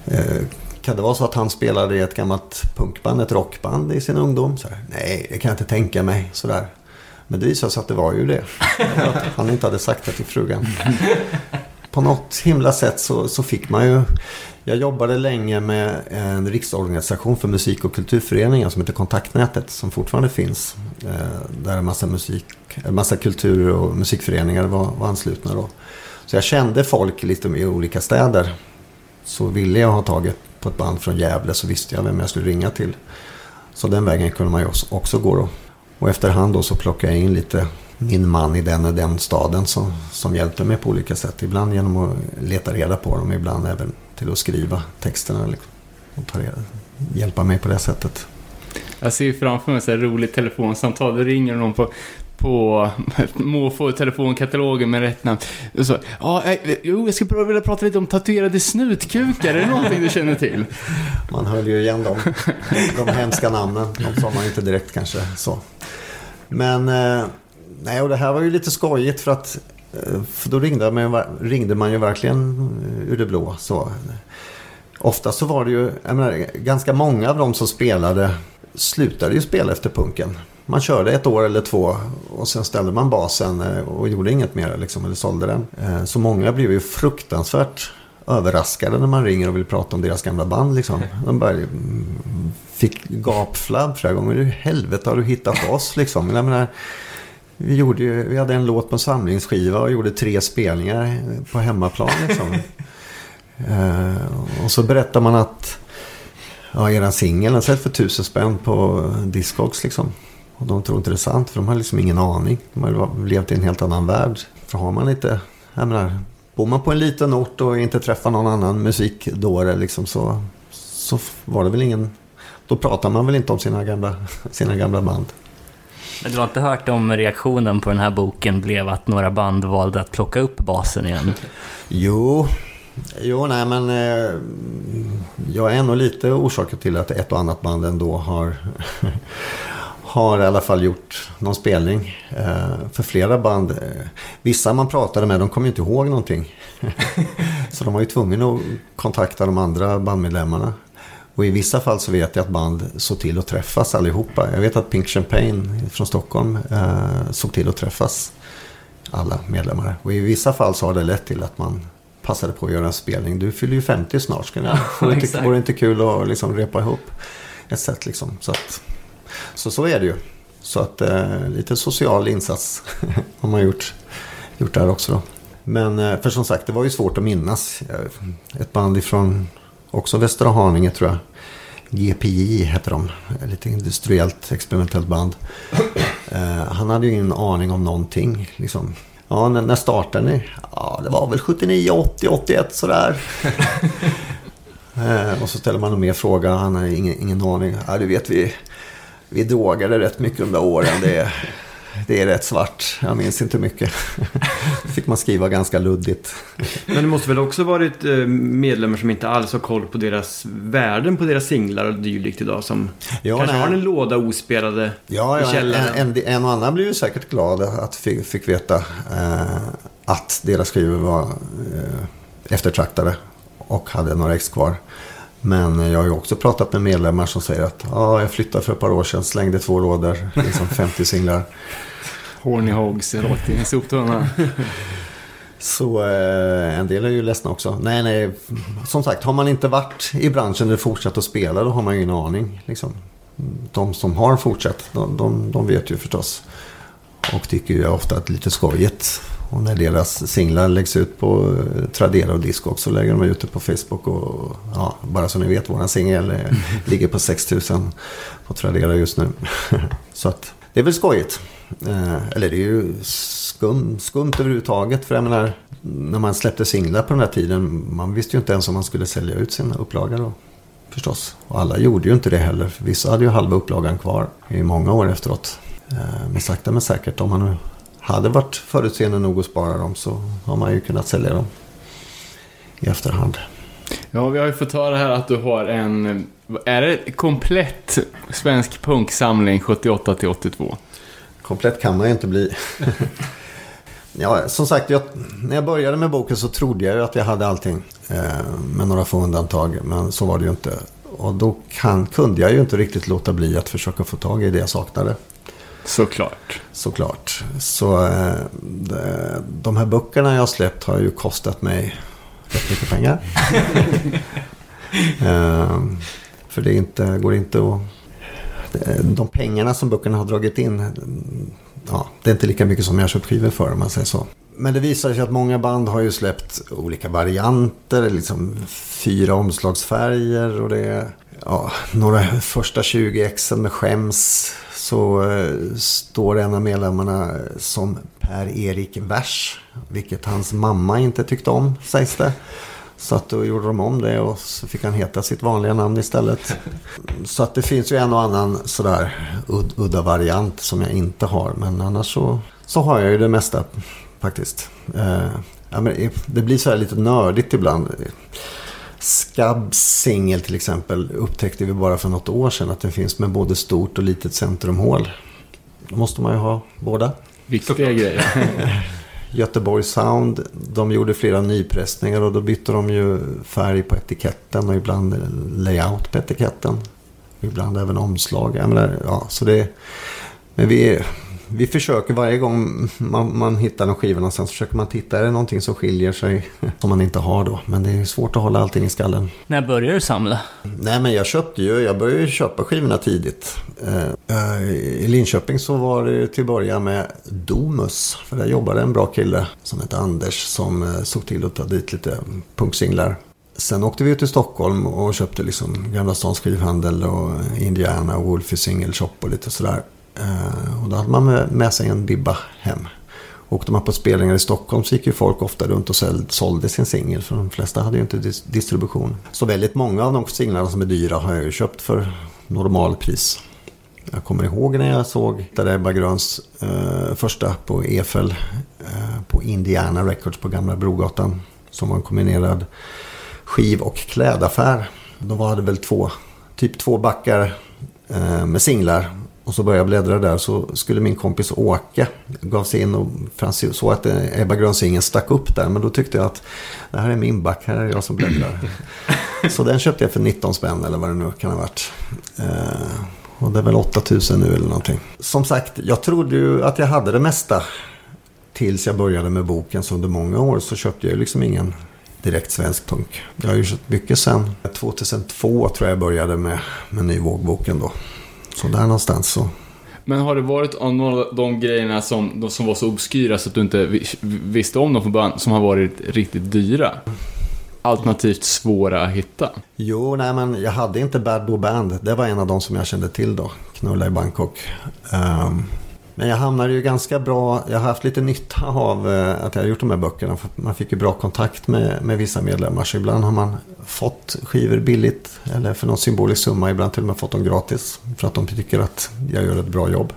eh, kan det vara så att han spelade i ett gammalt punkband, ett rockband i sin ungdom? Så här, Nej, det kan jag inte tänka mig. Sådär. Men det visade sig att det var ju det. Att han inte hade sagt det till frugan. (laughs) På något himla sätt så, så fick man ju... Jag jobbade länge med en riksorganisation för musik och kulturföreningar som heter Kontaktnätet. Som fortfarande finns. Eh, där en massa, musik, en massa kultur och musikföreningar var, var anslutna då. Så jag kände folk lite i olika städer. Så ville jag ha tagit på ett band från Gävle så visste jag vem jag skulle ringa till. Så den vägen kunde man ju också- också gå då. Och efterhand då så plockade jag in lite min man i den och den staden som, som hjälpte mig på olika sätt. Ibland genom att leta reda på dem, ibland även till att skriva texterna. Liksom, och ta hjälpa mig på det sättet. Jag ser ju framför mig så här roligt telefonsamtal. Det ringer någon på, på (laughs) måfå telefonkatalogen med rätt namn. Och så, ja, jo, jag skulle vilja prata lite om tatuerade snutkukar. Är det någonting du känner till? (laughs) Man höll ju igen dem. De, hemska namnen. De sa man inte direkt kanske så. Men eh, nej, och det här var ju lite skojigt för att för då ringde man, ringde man ju verkligen ur det blå. Så. Ofta så var det ju, jag menar, ganska många av de som spelade slutade ju spela efter punken. Man körde ett år eller två och sen ställde man basen eh, och gjorde inget mer liksom, eller sålde den. Eh, så många blev ju fruktansvärt överraskade när man ringer och vill prata om deras gamla band. Liksom. (laughs) De bara mm, fick gapflabb flera gånger. Hur i helvete har du hittat oss? Liksom. Jag menar, vi, gjorde ju, vi hade en låt på en samlingsskiva och gjorde tre spelningar på hemmaplan. Liksom. (laughs) Eh, och så berättar man att ja, eran singel har sett för tusen spänn på Discogs liksom. Och de tror inte det är sant för de har liksom ingen aning. De har levt i en helt annan värld. För har man inte, jag menar, bor man på en liten ort och inte träffar någon annan musikdåre liksom så, så var det väl ingen, då pratar man väl inte om sina gamla, (laughs) sina gamla band. Men du har inte hört om reaktionen på den här boken blev att några band valde att plocka upp basen igen? Jo, Jo, nej men eh, jag är nog lite orsaken till att ett och annat band ändå har, (laughs) har i alla fall gjort någon spelning. Eh, för flera band, eh, vissa man pratade med, de kommer ju inte ihåg någonting. (laughs) så de var ju tvungna att kontakta de andra bandmedlemmarna. Och i vissa fall så vet jag att band såg till att träffas allihopa. Jag vet att Pink Champagne från Stockholm eh, såg till att träffas alla medlemmar. Och i vissa fall så har det lett till att man passade på att göra en spelning. Du fyller ju 50 snart. Ska ja, vore, inte, vore inte kul att liksom repa ihop ett sätt liksom. Så, att, så, så är det ju. Så att eh, lite social insats (laughs) har man gjort, gjort där också då. Men eh, för som sagt, det var ju svårt att minnas. Ett band ifrån också Västra Haninge tror jag. GPJ hette de. Lite industriellt experimentellt band. Eh, han hade ju ingen aning om någonting. Liksom. Ja, när, när startade ni? Ja, det var väl 79, 80, 81 sådär. (laughs) eh, och så ställer man en mer fråga. Han har ingen, ingen aning. Ja, du vet, vi, vi drogade rätt mycket de där åren. Det, det är rätt svart. Jag minns inte mycket. (laughs) fick man skriva ganska luddigt. Men det måste väl också varit eh, medlemmar som inte alls har koll på deras värden på deras singlar och dylikt idag. Som ja, kanske nej. har en låda ospelade ja, ja, i källaren. En, en, en och annan blir ju säkert glad att fick, fick veta eh, att deras skivor var eh, eftertraktade och hade några ex kvar. Men jag har ju också pratat med medlemmar som säger att ah, jag flyttade för ett par år sedan, slängde två lådor, liksom (laughs) 50 singlar. Horny Hogs rakt i en soptunna. (laughs) Så eh, en del är ju ledsna också. Nej, nej. Som sagt, har man inte varit i branschen eller fortsatt att spela då har man ju ingen aning. Liksom. De som har fortsatt, de, de, de vet ju förstås. Och tycker ju ofta att det är lite skojigt. Och när deras singlar läggs ut på eh, Tradera och Discog så lägger de ut det på Facebook. Och, ja, bara så ni vet, våran singel (laughs) ligger på 6000 på Tradera just nu. (laughs) så att det är väl skojigt. Eh, eller det är ju skum, skumt överhuvudtaget. För jag menar, när man släppte singlar på den här tiden, man visste ju inte ens om man skulle sälja ut sina upplagor då. Förstås. Och alla gjorde ju inte det heller. Vissa hade ju halva upplagan kvar i många år efteråt. Eh, men sakta men säkert, om man nu hade varit förutseende nog att spara dem så har man ju kunnat sälja dem i efterhand. Ja, vi har ju fått höra här att du har en, är det komplett svensk punksamling 78 till 82? Komplett kan man ju inte bli. (laughs) ja, som sagt, jag, när jag började med boken så trodde jag ju att jag hade allting. Eh, med några få undantag, men så var det ju inte. Och då kan, kunde jag ju inte riktigt låta bli att försöka få tag i det jag saknade. Såklart. Såklart. Så eh, de här böckerna jag har släppt har ju kostat mig rätt mycket pengar. (laughs) eh, för det inte, går inte att de pengarna som böckerna har dragit in, ja, det är inte lika mycket som jag köpt skivor för om man säger så. Men det visar sig att många band har ju släppt olika varianter, liksom fyra omslagsfärger och det är ja, några första 20 exen med skäms så eh, står en av medlemmarna som Per-Erik Vers. Vilket hans mamma inte tyckte om sägs det. Så att då gjorde de om det och så fick han heta sitt vanliga namn istället. (laughs) Så att det finns ju en och annan sådär ud udda variant som jag inte har. Men annars så, så har jag ju det mesta faktiskt. Eh, ja, men det blir så här lite nördigt ibland. Skabbs singel till exempel upptäckte vi bara för något år sedan att det finns med både stort och litet centrumhål. Då måste man ju ha båda. Viktiga grejer. (laughs) Göteborg Sound, de gjorde flera nypressningar och då bytte de ju färg på etiketten och ibland layout på etiketten. Ibland även omslag. Jag menar, ja, så det, men vi, vi försöker varje gång man, man hittar en skiva någonstans försöker man titta, är det någonting som skiljer sig (laughs) som man inte har då? Men det är svårt att hålla allting i skallen. När började du samla? Nej men jag köpte ju, jag började ju köpa skivorna tidigt. Uh, I Linköping så var det till början med Domus. För där jobbade en bra kille som hette Anders som uh, såg till att ta dit lite punksinglar. Sen åkte vi ut till Stockholm och köpte liksom Gamla Stans skivhandel och Indiana och Wolfie Single Shop och lite sådär. Eh, och då hade man med sig en bibba hem. Åkte man på spelningar i Stockholm så gick ju folk ofta runt och sålde sin singel. För de flesta hade ju inte distribution. Så väldigt många av de singlarna som är dyra har jag ju köpt för normalpris. Jag kommer ihåg när jag såg där Ebba Gröns eh, första på Efel. eh, på Indiana Records på Gamla Brogatan. Som var en kombinerad skiv och klädaffär. Då var det väl två, typ två backar eh, med singlar och så började jag bläddra där så skulle min kompis Åke gav sig in och såg att Ebba Grön stack upp där. Men då tyckte jag att det här är min back, här är jag som bläddrar. (clears throat) så den köpte jag för 19 spänn eller vad det nu kan ha varit. Eh, och det är väl 8000 nu eller någonting. Som sagt, jag trodde ju att jag hade det mesta. Tills jag började med boken. Så under många år så köpte jag ju liksom ingen direkt svensk punk. Jag har ju köpt mycket sen. 2002 tror jag började med, med Nyvågboken då. Så där någonstans så. Men har det varit några av de grejerna som, som var så obskyra så att du inte visste om dem från början, som har varit riktigt dyra? Alternativt svåra att hitta? Jo, nej men jag hade inte Bad Bo Band. Det var en av de som jag kände till då. Knulla i Bangkok. Um, men jag hamnade ju ganska bra, jag har haft lite nytta av eh, att jag har gjort de här böckerna. För man fick ju bra kontakt med, med vissa medlemmar. Så ibland har man fått skivor billigt eller för någon symbolisk summa. Ibland till och med fått dem gratis. För att de tycker att jag gör ett bra jobb.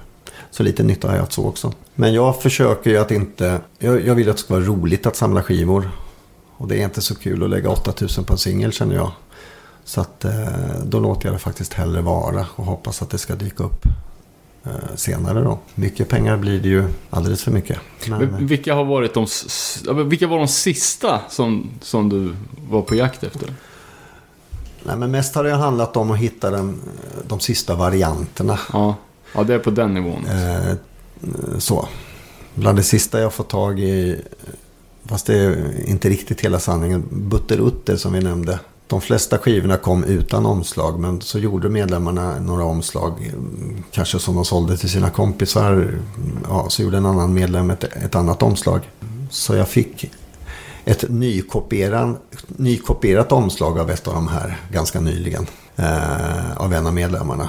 Så lite nytta har jag haft så också. Men jag försöker ju att inte, jag, jag vill att det ska vara roligt att samla skivor. Och det är inte så kul att lägga 8000 på en singel känner jag. Så att eh, då låter jag det faktiskt hellre vara och hoppas att det ska dyka upp senare då. Mycket pengar blir det ju alldeles för mycket. Men, Men vilka har varit de, vilka var de sista som, som du var på jakt efter? Nej, men mest har det handlat om att hitta den, de sista varianterna. Ja. ja, det är på den nivån. Eh, så. Bland det sista jag fått tag i, fast det är inte riktigt hela sanningen, Butterutter som vi nämnde. De flesta skivorna kom utan omslag men så gjorde medlemmarna några omslag. Kanske som de sålde till sina kompisar. Ja, så gjorde en annan medlem ett, ett annat omslag. Så jag fick ett nykopierat, omslag av ett av de här ganska nyligen. Eh, av en av medlemmarna.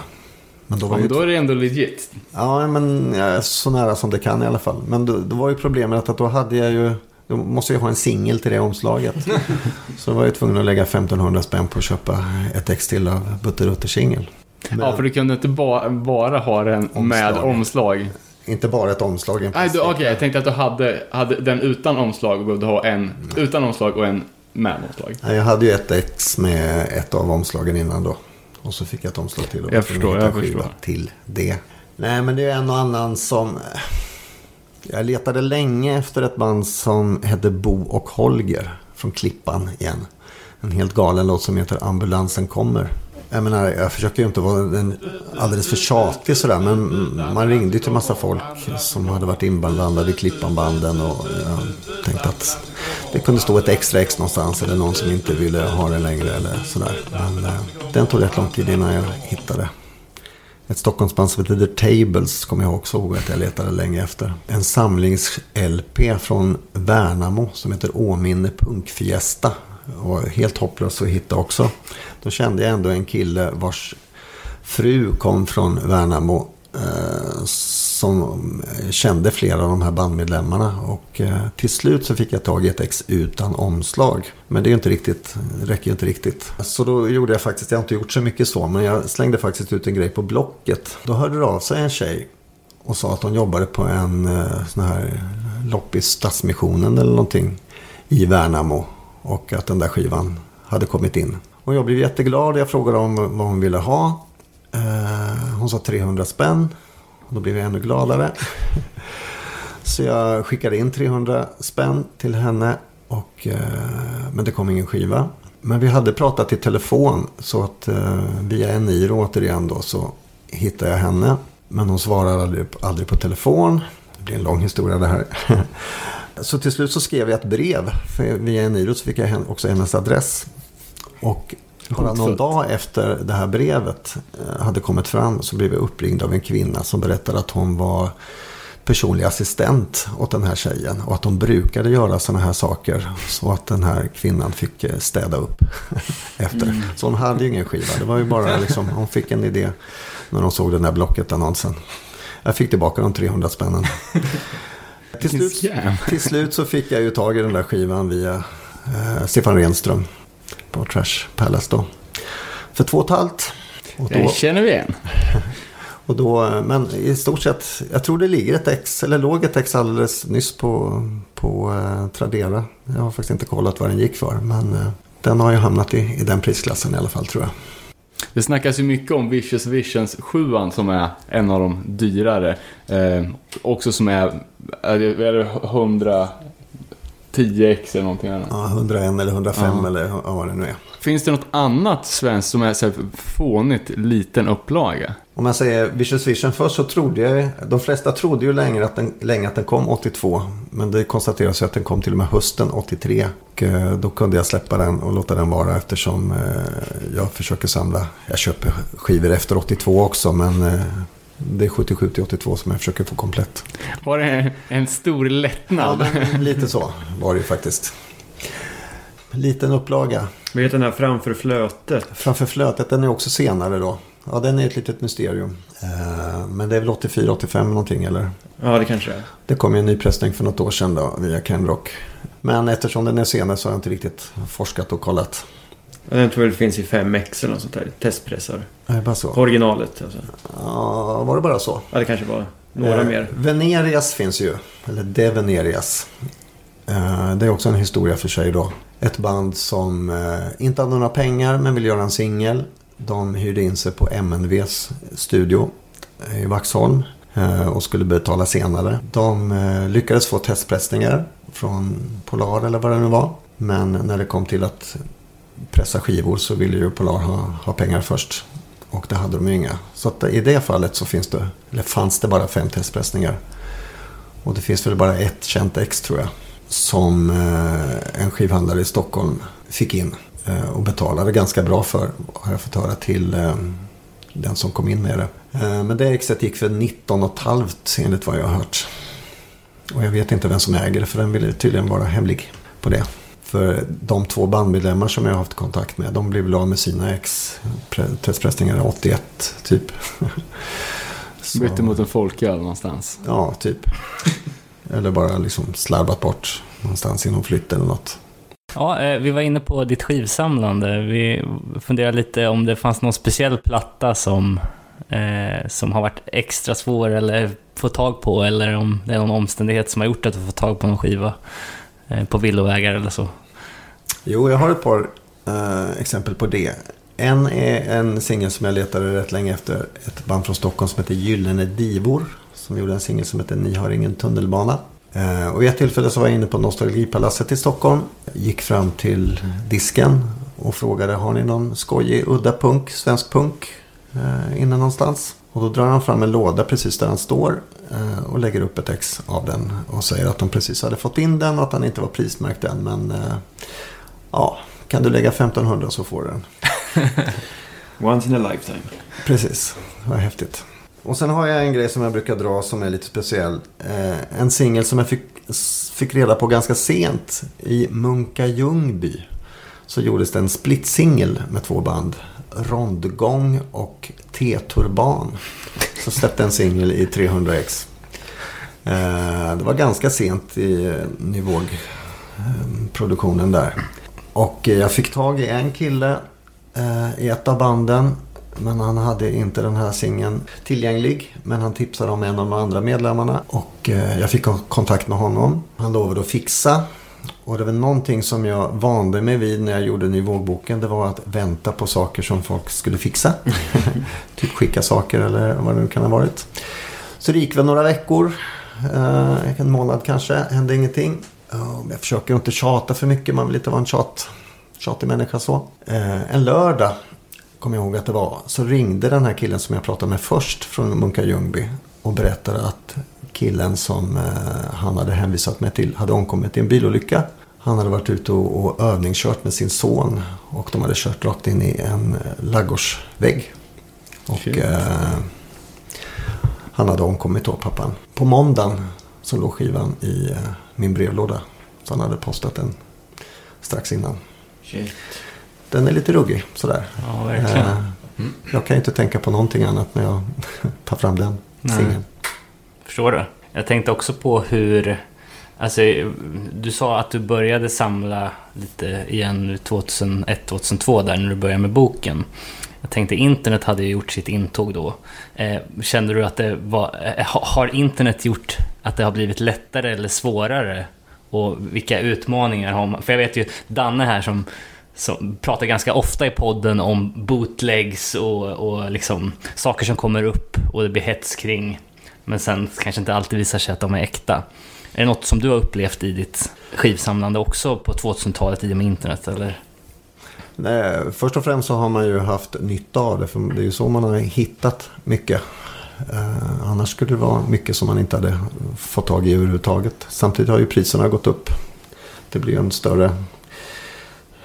Men då, var ja, men då är det ändå legit. Ja, men så nära som det kan i alla fall. Men då, då var ju problemet att då hade jag ju då måste jag ha en singel till det omslaget. (laughs) så var jag tvungen att lägga 1500 spänn på att köpa ett ex till av Butterutter singel. Ja, för du kunde inte ba bara ha den omslag. med omslag. Inte bara ett omslag. Okej, okay, jag tänkte att du hade, hade den utan omslag och behövde ha en Nej. utan omslag och en med omslag. Nej, jag hade ju ett ex med ett av omslagen innan då. Och så fick jag ett omslag till. Och jag förstår, jag förstår. Till det. Nej, men det är en och annan som... Jag letade länge efter ett band som hette Bo och Holger från Klippan igen. En helt galen låt som heter Ambulansen kommer. Jag menar, jag försöker ju inte vara en alldeles för tjatig sådär. Men man ringde ju till massa folk som hade varit inblandade i Klippanbanden. Och jag tänkte att det kunde stå ett extra ex någonstans. Eller någon som inte ville ha det längre eller sådär. Men eh, den tog rätt lång tid innan jag hittade ett Stockholmsband som heter The Tables kommer jag också ihåg att jag letade länge efter. En samlings-LP från Värnamo som heter Åminne Punkfiesta. Och helt hopplös att hitta också. Då kände jag ändå en kille vars fru kom från Värnamo. Eh, som eh, kände flera av de här bandmedlemmarna. Och eh, till slut så fick jag tag i ett ex utan omslag. Men det är ju inte riktigt, räcker ju inte riktigt. Så då gjorde jag faktiskt, jag har inte gjort så mycket så, men jag slängde faktiskt ut en grej på Blocket. Då hörde det av sig en tjej och sa att hon jobbade på en eh, sån här loppis Stadsmissionen eller någonting i Värnamo. Och att den där skivan hade kommit in. Och jag blev jätteglad. Jag frågade om vad hon ville ha. Hon sa 300 spänn. Och då blev jag ännu gladare. Så jag skickade in 300 spänn till henne. Och, eh, men det kom ingen skiva. Men vi hade pratat i telefon. Så att eh, via Eniro återigen då så hittade jag henne. Men hon svarade aldrig, aldrig på telefon. Det blir en lång historia det här. (laughs) Så till slut så skrev jag ett brev. För via Eniro så fick jag också hennes adress. Och bara någon dag efter det här brevet eh, hade kommit fram så blev jag uppringd av en kvinna som berättade att hon var personlig assistent åt den här tjejen. Och att de brukade göra sådana här saker. Så att den här kvinnan fick eh, städa upp (laughs) efter. Mm. Så hon hade ju ingen skiva. Det var ju bara liksom, hon fick en idé när hon såg den där Blocket-annonsen. Jag fick tillbaka de 300 spännen. (laughs) till, slut, till slut så fick jag ju tag i den där skivan via eh, Stefan Renström på Trash Palace då. För två och ett halvt. Och då, det känner vi igen. (laughs) Och då, men i stort sett, jag tror det ligger ett ex, eller låg ett ex alldeles nyss på, på eh, Tradera. Jag har faktiskt inte kollat vad den gick för, men eh, den har ju hamnat i, i den prisklassen i alla fall tror jag. Det snackas ju mycket om Vicious Visions 7 som är en av de dyrare. Eh, också som är, är det 100 10x eller någonting annat. Ja, 101 eller 105 ja. eller vad det nu är. Finns det något annat svenskt som är så här fånigt liten upplaga? Om man säger Vicious Vision först så trodde jag, de flesta trodde ju länge att den, länge att den kom 82. Men det konstateras ju att den kom till och med hösten 83. Och eh, då kunde jag släppa den och låta den vara eftersom eh, jag försöker samla. Jag köper skivor efter 82 också men eh, det är 77 till 82 som jag försöker få komplett. Var det en stor lättnad? Ja, lite så var det ju faktiskt. Liten upplaga. Vad heter den här Framför flötet? Framför flötet, den är också senare då. Ja, den är ett litet mysterium. Eh, men det är väl 84-85 någonting eller? Ja, det kanske är. Det kom ju en ny pressning för något år sedan då via Ken Rock. Men eftersom den är senare så har jag inte riktigt forskat och kollat. Den tror jag det finns i 5X eller något sånt där. Testpressar. Är bara så? Oriiginalet alltså. Ja, var det bara så? Ja, det kanske var några eh, mer. Venerias finns ju. Eller De Venerias. Eh, det är också en historia för sig då. Ett band som eh, inte hade några pengar men vill göra en singel. De hyrde in sig på MNVs studio i Vaxholm eh, och skulle betala senare. De eh, lyckades få testpressningar från Polar eller vad det nu var. Men när det kom till att pressa skivor så ville ju Polar ha, ha pengar först. Och det hade de ju inga. Så att i det fallet så finns det, eller fanns det bara fem testpressningar. Och det finns väl bara ett känt ex tror jag. Som eh, en skivhandlare i Stockholm fick in. Eh, och betalade ganska bra för. Har jag fått höra till eh, den som kom in med det. Eh, men det exet gick för 19,5 enligt vad jag har hört. Och jag vet inte vem som äger det för den ville tydligen vara hemlig på det. För de två bandmedlemmar som jag har haft kontakt med, de blev väl av med sina ex testpressningar 81 typ. (laughs) Bytte mot en folköl någonstans. Ja, typ. eller bara liksom slarvat bort någonstans inom flytt eller något. Ja, eh, vi var inne på ditt skivsamlande. Vi funderade lite om det fanns någon speciell platta som, eh, som har varit extra svår eller få tag på eller om det är någon omständighet som har gjort att du får tag på någon skiva Eh, på villovägar eller så. Jo, jag har ett par eh, exempel på det. En är en singel som jag letade rätt länge efter. Ett band från Stockholm som heter Gyllene Divor. Som gjorde en singel som heter Ni har ingen tunnelbana. Eh, och vid ett tillfälle så var jag inne på Nostalgipalatset i Stockholm. Gick fram till disken och frågade har ni någon skojig udda punk, svensk punk eh, inne någonstans? Och då drar han fram en låda precis där han står eh, och lägger upp ett ex av den. Och säger att de precis hade fått in den och att han inte var prismärkt än. Men ja, kan du lägga 1500 så får du den. (laughs) Once in a lifetime. Precis, vad häftigt. Och sen har jag en grej som jag brukar dra som är lite speciell. Eh, en singel som jag fick, fick reda på ganska sent. I Munka Ljungby så gjordes det en split-singel med två band. Rondgång och T-turban. Så släppte en singel i 300X. Eh, det var ganska sent i eh, nivågproduktionen eh, där. Och jag fick tag i en kille i ett av banden. Men han hade inte den här singeln tillgänglig. Men han tipsade om en av de andra medlemmarna. Och jag fick kontakt med honom. Han lovade att fixa. Och det var någonting som jag vande mig vid när jag gjorde Nivågboken. Det var att vänta på saker som folk skulle fixa. (laughs) typ skicka saker eller vad det nu kan ha varit. Så det gick väl några veckor. Eh, en månad kanske. Hände ingenting. Jag försöker inte tjata för mycket. Man vill inte vara en tjat, tjatig människa så. Eh, en lördag kommer jag ihåg att det var. Så ringde den här killen som jag pratade med först från Munka Ljungby. Och berättade att killen som eh, han hade hänvisat mig till hade omkommit i en bilolycka. Han hade varit ute och, och övningskört med sin son. Och de hade kört rakt in i en eh, laggårdsvägg. Och eh, han hade omkommit då, pappan. På måndagen så låg skivan i eh, min brevlåda. Så han hade postat den strax innan. Shit. Den är lite ruggig sådär. Ja, verkligen. Eh, jag kan inte tänka på någonting annat när jag (laughs) tar fram den singeln. Förstår du? Jag tänkte också på hur... Alltså, du sa att du började samla lite igen 2001-2002 där när du började med boken. Jag tänkte internet hade ju gjort sitt intåg då. Eh, kände du att det var... Eh, har internet gjort att det har blivit lättare eller svårare? Och vilka utmaningar har man? För jag vet ju Danne här som, som pratar ganska ofta i podden om bootlegs och, och liksom saker som kommer upp och det blir hets kring. Men sen kanske inte alltid visar sig att de är äkta. Är det något som du har upplevt i ditt skivsamlande också på 2000-talet i och med internet? Eller? Nej, först och främst så har man ju haft nytta av det. För det är ju så man har hittat mycket. Eh, annars skulle det vara mycket som man inte hade fått tag i överhuvudtaget. Samtidigt har ju priserna gått upp. Det blir en större,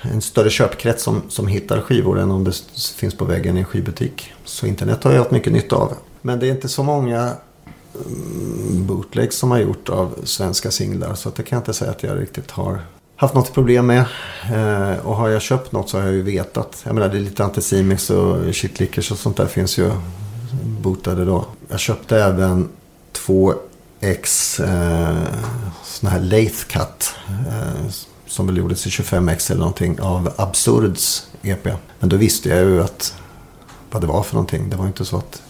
en större köpkrets som, som hittar skivor än om det finns på väggen i en skivbutik. Så internet har jag haft mycket nytta av. Men det är inte så många bootlegs som har gjort av svenska singlar. Så det kan jag inte säga att jag riktigt har haft något problem med. Eh, och har jag köpt något så har jag ju vetat. Jag menar det är lite Anticimex och Shitlickers och sånt där finns ju bootade då. Jag köpte även två ex eh, sådana här Lathe Cut. Eh, som väl gjordes i 25x eller någonting av Absurds EP. Men då visste jag ju att vad det var för någonting. Det var inte så att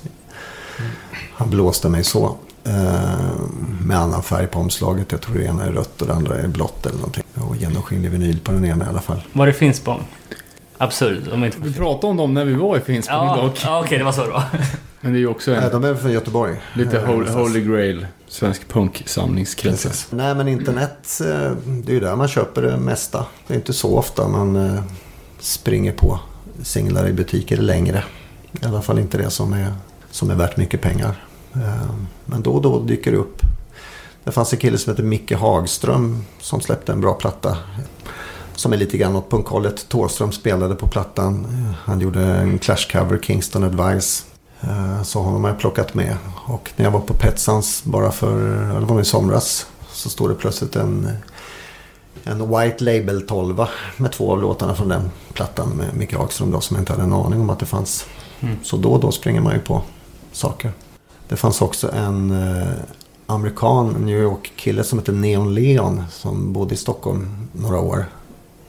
han blåste mig så. Eh, med annan färg på omslaget. Jag tror det ena är rött och det andra är blått eller någonting. Och genomskinlig vinyl på den ena i alla fall. Var det Finspång? Absurd. Om inte... Vi pratade om dem när vi var i Finspång ja, dock. Ja, okej, okay, det var så då. Men det är ju också en... De är från Göteborg. Lite holy, holy grail. Svensk punksamlingskrets. Nej, men internet, eh, det är ju där man köper det mesta. Det är inte så ofta man eh, springer på singlar i butiker längre. I alla fall inte det som är, som är värt mycket pengar. Eh, men då och då dyker det upp. Det fanns en kille som heter Micke Hagström som släppte en bra platta. Som är lite grann åt punkhållet. Thåström spelade på plattan. Han gjorde en Clash-cover, Kingston Advice. Eh, så honom har jag plockat med. Och när jag var på Petsans bara för, det var i somras. Så står det plötsligt en, en White Label 12 med två av låtarna från den plattan med Micke Hagström då som jag inte hade en aning om att det fanns. Mm. Så då och då springer man ju på saker. Det fanns också en eh, amerikan, New York-kille som hette Neon Leon som bodde i Stockholm några år.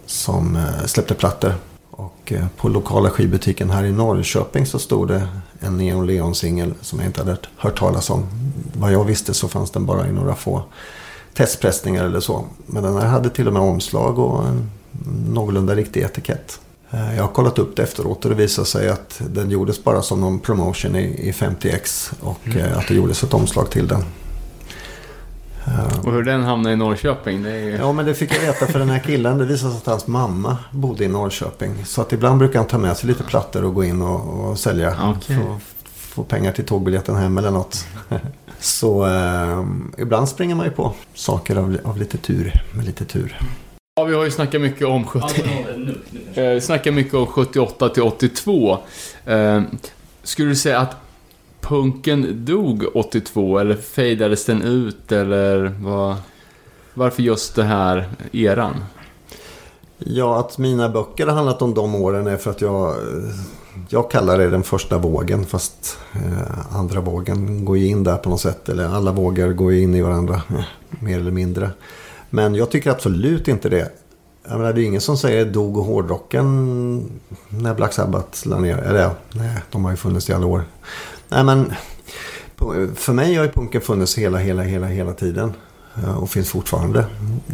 Som eh, släppte plattor. Och eh, på lokala skivbutiken här i Norrköping så stod det en Neon Leon-singel som jag inte hade hört talas om. Vad jag visste så fanns den bara i några få testpressningar eller så. Men den här hade till och med omslag och en någorlunda riktig etikett. Eh, jag har kollat upp det efteråt och det visar sig att den gjordes bara som någon promotion i, 50X och mm. Eh, att det gjordes ett omslag till den. Och hur den hamnade i Norrköping? Det är... Ja, men det fick jag veta för den här killen. Det visade sig att hans mamma bodde i Norrköping. Så att ibland brukar han ta med sig lite plattor och gå in och, och sälja. Okay. För att få pengar till tågbiljetten hem eller något. (laughs) Så eh, ibland springer man ju på saker av, av lite tur. Med lite tur. Ja, vi har ju snackat mycket om 70... eh, snackat mycket om 78 till 82. Eh, skulle du säga att punken dog 82 eller fejdades den ut eller vad? Varför just den här eran? Ja, att mina böcker har handlat om de åren är för att jag jag kallar det den första vågen fast eh, andra vågen går ju in där på något sätt. Eller alla vågor går ju in i varandra (laughs) mer eller mindre. Men jag tycker absolut inte det. Jag menar, det är ingen som säger dog hårdrocken när Black Sabbath la ner. Eller ja, nej, de har ju funnits i alla år. Nej men, för mig har ju punken funnits hela, hela, hela, hela tiden. Eh, och finns fortfarande.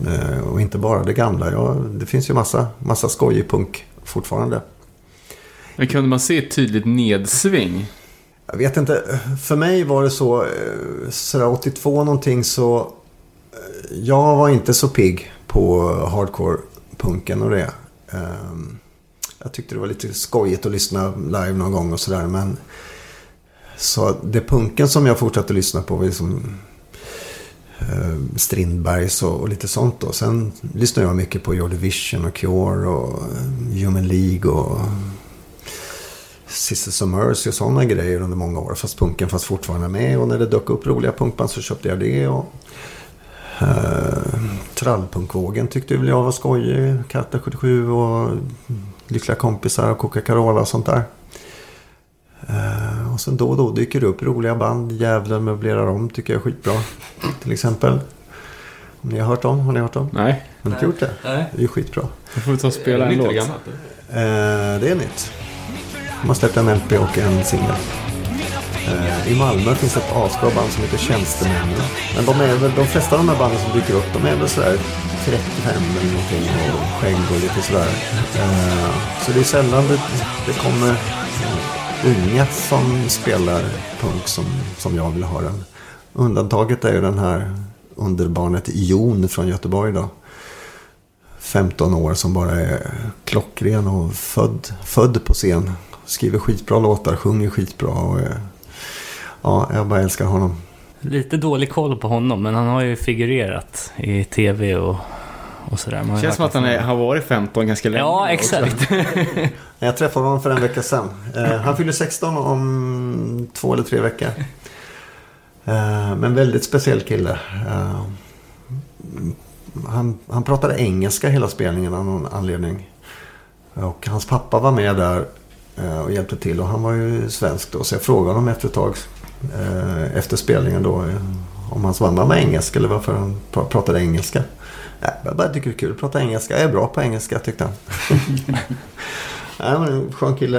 Eh, och inte bara det gamla. Ja, det finns ju massa, massa skojig punk fortfarande. Men kunde man se ett tydligt nedsving? Jag vet inte. För mig var det så, eh, sådär 82 någonting så... Jag var inte så pigg på hardcore-punken och det. Ehm, jag tyckte det var lite skojigt att lyssna live någon gång och sådär. Men så det punken som jag fortsatte lyssna på var liksom Strindbergs och, och, lite sånt då. Sen lyssnade jag mycket på Your Division och Cure och eh, Human League och Sisters of Mercy och sådana grejer under många år. Fast punken fanns fortfarande med och när det dök upp roliga punkband så köpte jag det. Och, uh, Trallpunkvågen tyckte väl jag var skojig. Katta 77 och Lyckliga kompisar och Coca-Cola och sånt där. Uh, och sen då och då dyker det upp roliga band. Djävulen möblerar om tycker jag är skitbra. Till exempel. Om ni har hört dem? Har ni hört dem? Nej. Har ni inte gjort det? Nej. Det är ju skitbra. Jag får ta och spela en låt. Det är nytt. De har släppt en LP och en singel. Eh, I Malmö finns ett asbra band som heter Tjänstemännen. Men de, är väl, de flesta av de här banden som dyker upp, de är väl sådär 35 eller någonting och skägg och lite sådär. Eh, så det är sällan det, det kommer eh, unga som spelar punk som, som jag vill ha den. Undantaget är ju den här underbarnet Jon från Göteborg då. 15 år som bara är klockren och född, född på scen. Skriver skitbra låtar, sjunger skitbra. Och, ja, jag bara älskar honom. Lite dålig koll på honom, men han har ju figurerat i tv och och sådär. Det känns som att han är, har varit 15 ganska länge. Ja, exakt. (laughs) jag träffade honom för en vecka sedan. Eh, han fyller 16 om två eller tre veckor. Eh, men väldigt speciell kille. Eh, han, han pratade engelska hela spelningen av någon anledning. Och hans pappa var med där och hjälpte till. Och han var ju svensk då. Så jag frågade honom efter ett tag. Efter spelningen då. Om hans mamma var engelsk eller varför han pratade engelska. Jag bara tycker det är kul att prata engelska. Jag är bra på engelska tyckte han. (laughs) Nej, men skön kille.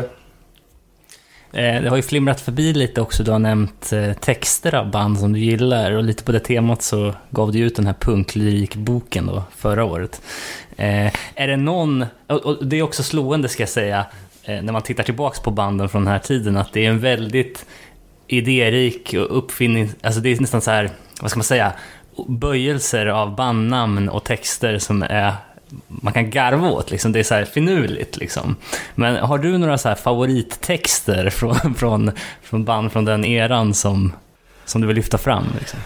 Eh, det har ju flimrat förbi lite också. Du har nämnt eh, texter av band som du gillar och lite på det temat så gav du ut den här punklyrikboken då förra året. Eh, är det någon, och det är också slående ska jag säga, när man tittar tillbaks på banden från den här tiden, att det är en väldigt idérik och uppfinning, alltså det är nästan så här, vad ska man säga, böjelser av bandnamn och texter som är man kan garva åt, liksom. det är så här finurligt. Liksom. Men har du några så favorittexter (laughs) från, från, från band från den eran som, som du vill lyfta fram? Liksom?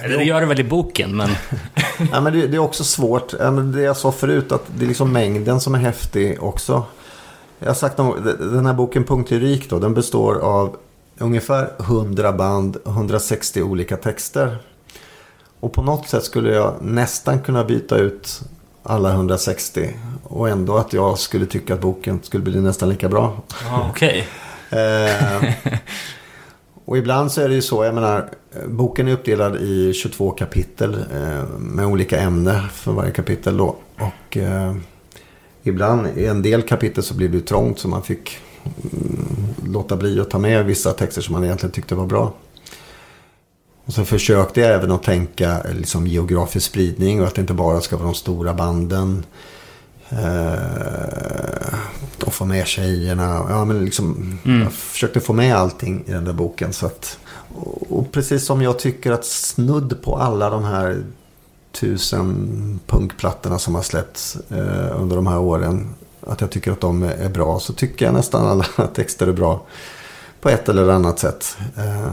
Eller det gör du väl i boken, men... (laughs) ja, men det, det, är också svårt. Det jag sa förut, att det är liksom mängden som är häftig också. Jag har sagt den här boken Punktlyrik då, den består av ungefär 100 band, 160 olika texter. Och på något sätt skulle jag nästan kunna byta ut alla 160. Och ändå att jag skulle tycka att boken skulle bli nästan lika bra. Okej. Okay. (laughs) eh, och ibland så är det ju så, jag menar, boken är uppdelad i 22 kapitel eh, med olika ämnen för varje kapitel då. Och eh, ibland i en del kapitel så blir det trångt så man fick mm, låta bli att ta med vissa texter som man egentligen tyckte var bra. Och så försökte jag även att tänka liksom, geografisk spridning och att det inte bara ska vara de stora banden. Eh, och få med tjejerna. Ja, men liksom, mm. Jag försökte få med allting i den där boken. Så att, och, och precis som jag tycker att snudd på alla de här tusen punkplattorna som har släppts eh, under de här åren. Att jag tycker att de är bra. Så tycker jag nästan alla (laughs) texter är bra. På ett eller annat sätt. Eh,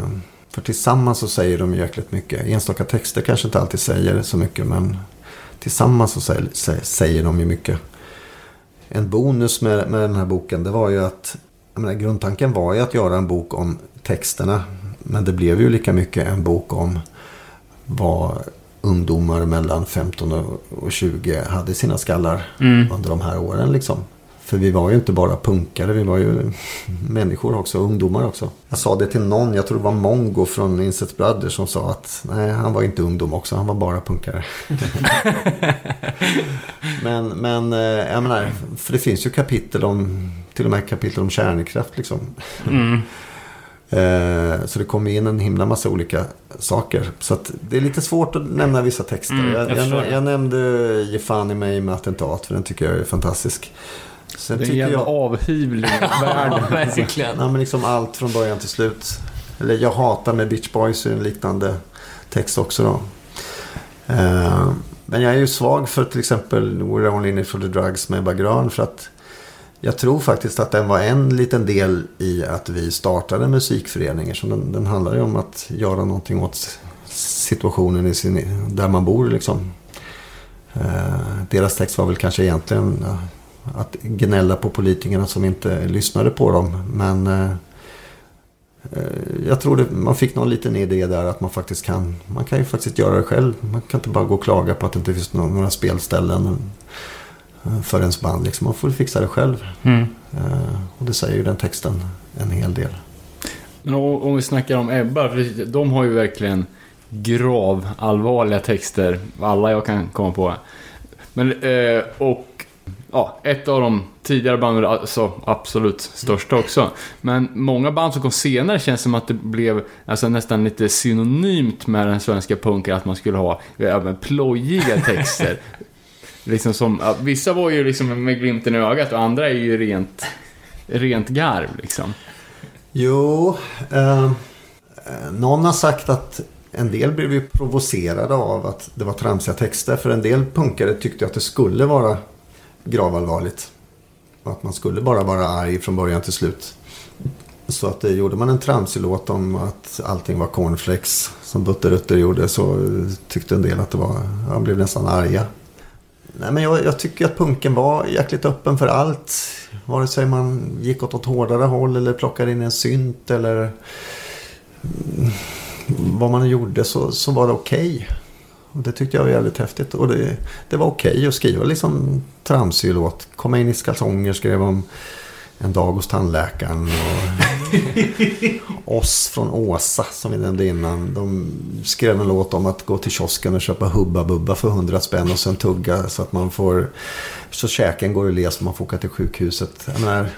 för tillsammans så säger de jäkligt mycket. Enstaka texter kanske inte alltid säger så mycket. Men tillsammans så säger, säger de ju mycket. En bonus med, med den här boken det var ju att menar, grundtanken var ju att göra en bok om texterna. Men det blev ju lika mycket en bok om vad ungdomar mellan 15 och 20 hade sina skallar mm. under de här åren. Liksom. För vi var ju inte bara punkare, vi var ju (laughs) människor också, ungdomar också. Jag sa det till någon, jag tror det var Mongo från Incest Brothers som sa att nej, han var inte ungdom också, han var bara punkare. (laughs) men, men eh, jag menar, för det finns ju kapitel om, till och med kapitel om kärnkraft liksom. Mm. Eh, så det kommer in en himla massa olika saker. Så det är lite svårt att nämna vissa texter. Mm, jag, jag, jag, jag, nämnde Ge fan i mig med attentat, för den tycker jag är fantastisk. Sen det är en jävla jag... avhyvling (laughs) världen. verkligen. Ja, men liksom allt från början till slut. Eller Jag hatar med Beach Boys är en liknande text också då. Uh, men jag är ju svag för till exempel We're Only In It For The Drugs med Ebba Grön. För att jag tror faktiskt att den var en liten del i att vi startade musikföreningar. Så den, den handlar ju om att göra någonting åt situationen i sin, där man bor. Liksom. Eh, deras text var väl kanske egentligen att gnälla på politikerna som inte lyssnade på dem. Men eh, eh, jag tror det, man fick någon liten idé där att man faktiskt kan. Man kan ju faktiskt göra det själv. Man kan inte bara gå och klaga på att det inte finns några spelställen för ens band. Liksom. Man får fixa det själv. Mm. Och det säger ju den texten en hel del. Men om vi snackar om Ebba, för de har ju verkligen grav allvarliga texter. Alla jag kan komma på. Men, eh, och ja, ett av de tidigare banden, alltså absolut största också. Men många band som kom senare känns som att det blev alltså, nästan lite synonymt med den svenska punken att man skulle ha ja, plojiga texter liksom som, ja, vissa var ju liksom med glimten i ögat och andra är ju rent, rent garv liksom. Jo, eh, eh, någon har sagt att en del blev ju provocerade av att det var tramsiga texter. För en del punkare tyckte att det skulle vara gravallvarligt. Och att man skulle bara vara arg från början till slut. Så att det gjorde man en tramsig låt om att allting var cornflakes som Butterutter gjorde så tyckte en del att det var, han blev nästan arga. Nej, men jag, jag, tycker att punken var jäkligt öppen för allt. Vare sig man gick åt ett hårdare håll eller plockade in en synt eller mm, vad man gjorde så, så var det okej. Okay. Och det tyckte jag var jävligt häftigt. Och det, det var okej okay att skriva liksom tramsig låt. Komma in i skalsonger, skrev om en dag hos tandläkaren. Och (laughs) oss från Åsa som vi nämnde innan. De skrev en låt om att gå till kiosken och köpa Hubba Bubba för 100 spänn och sen tugga så att man får så käken går ur le så man får åka till sjukhuset. Jag menar,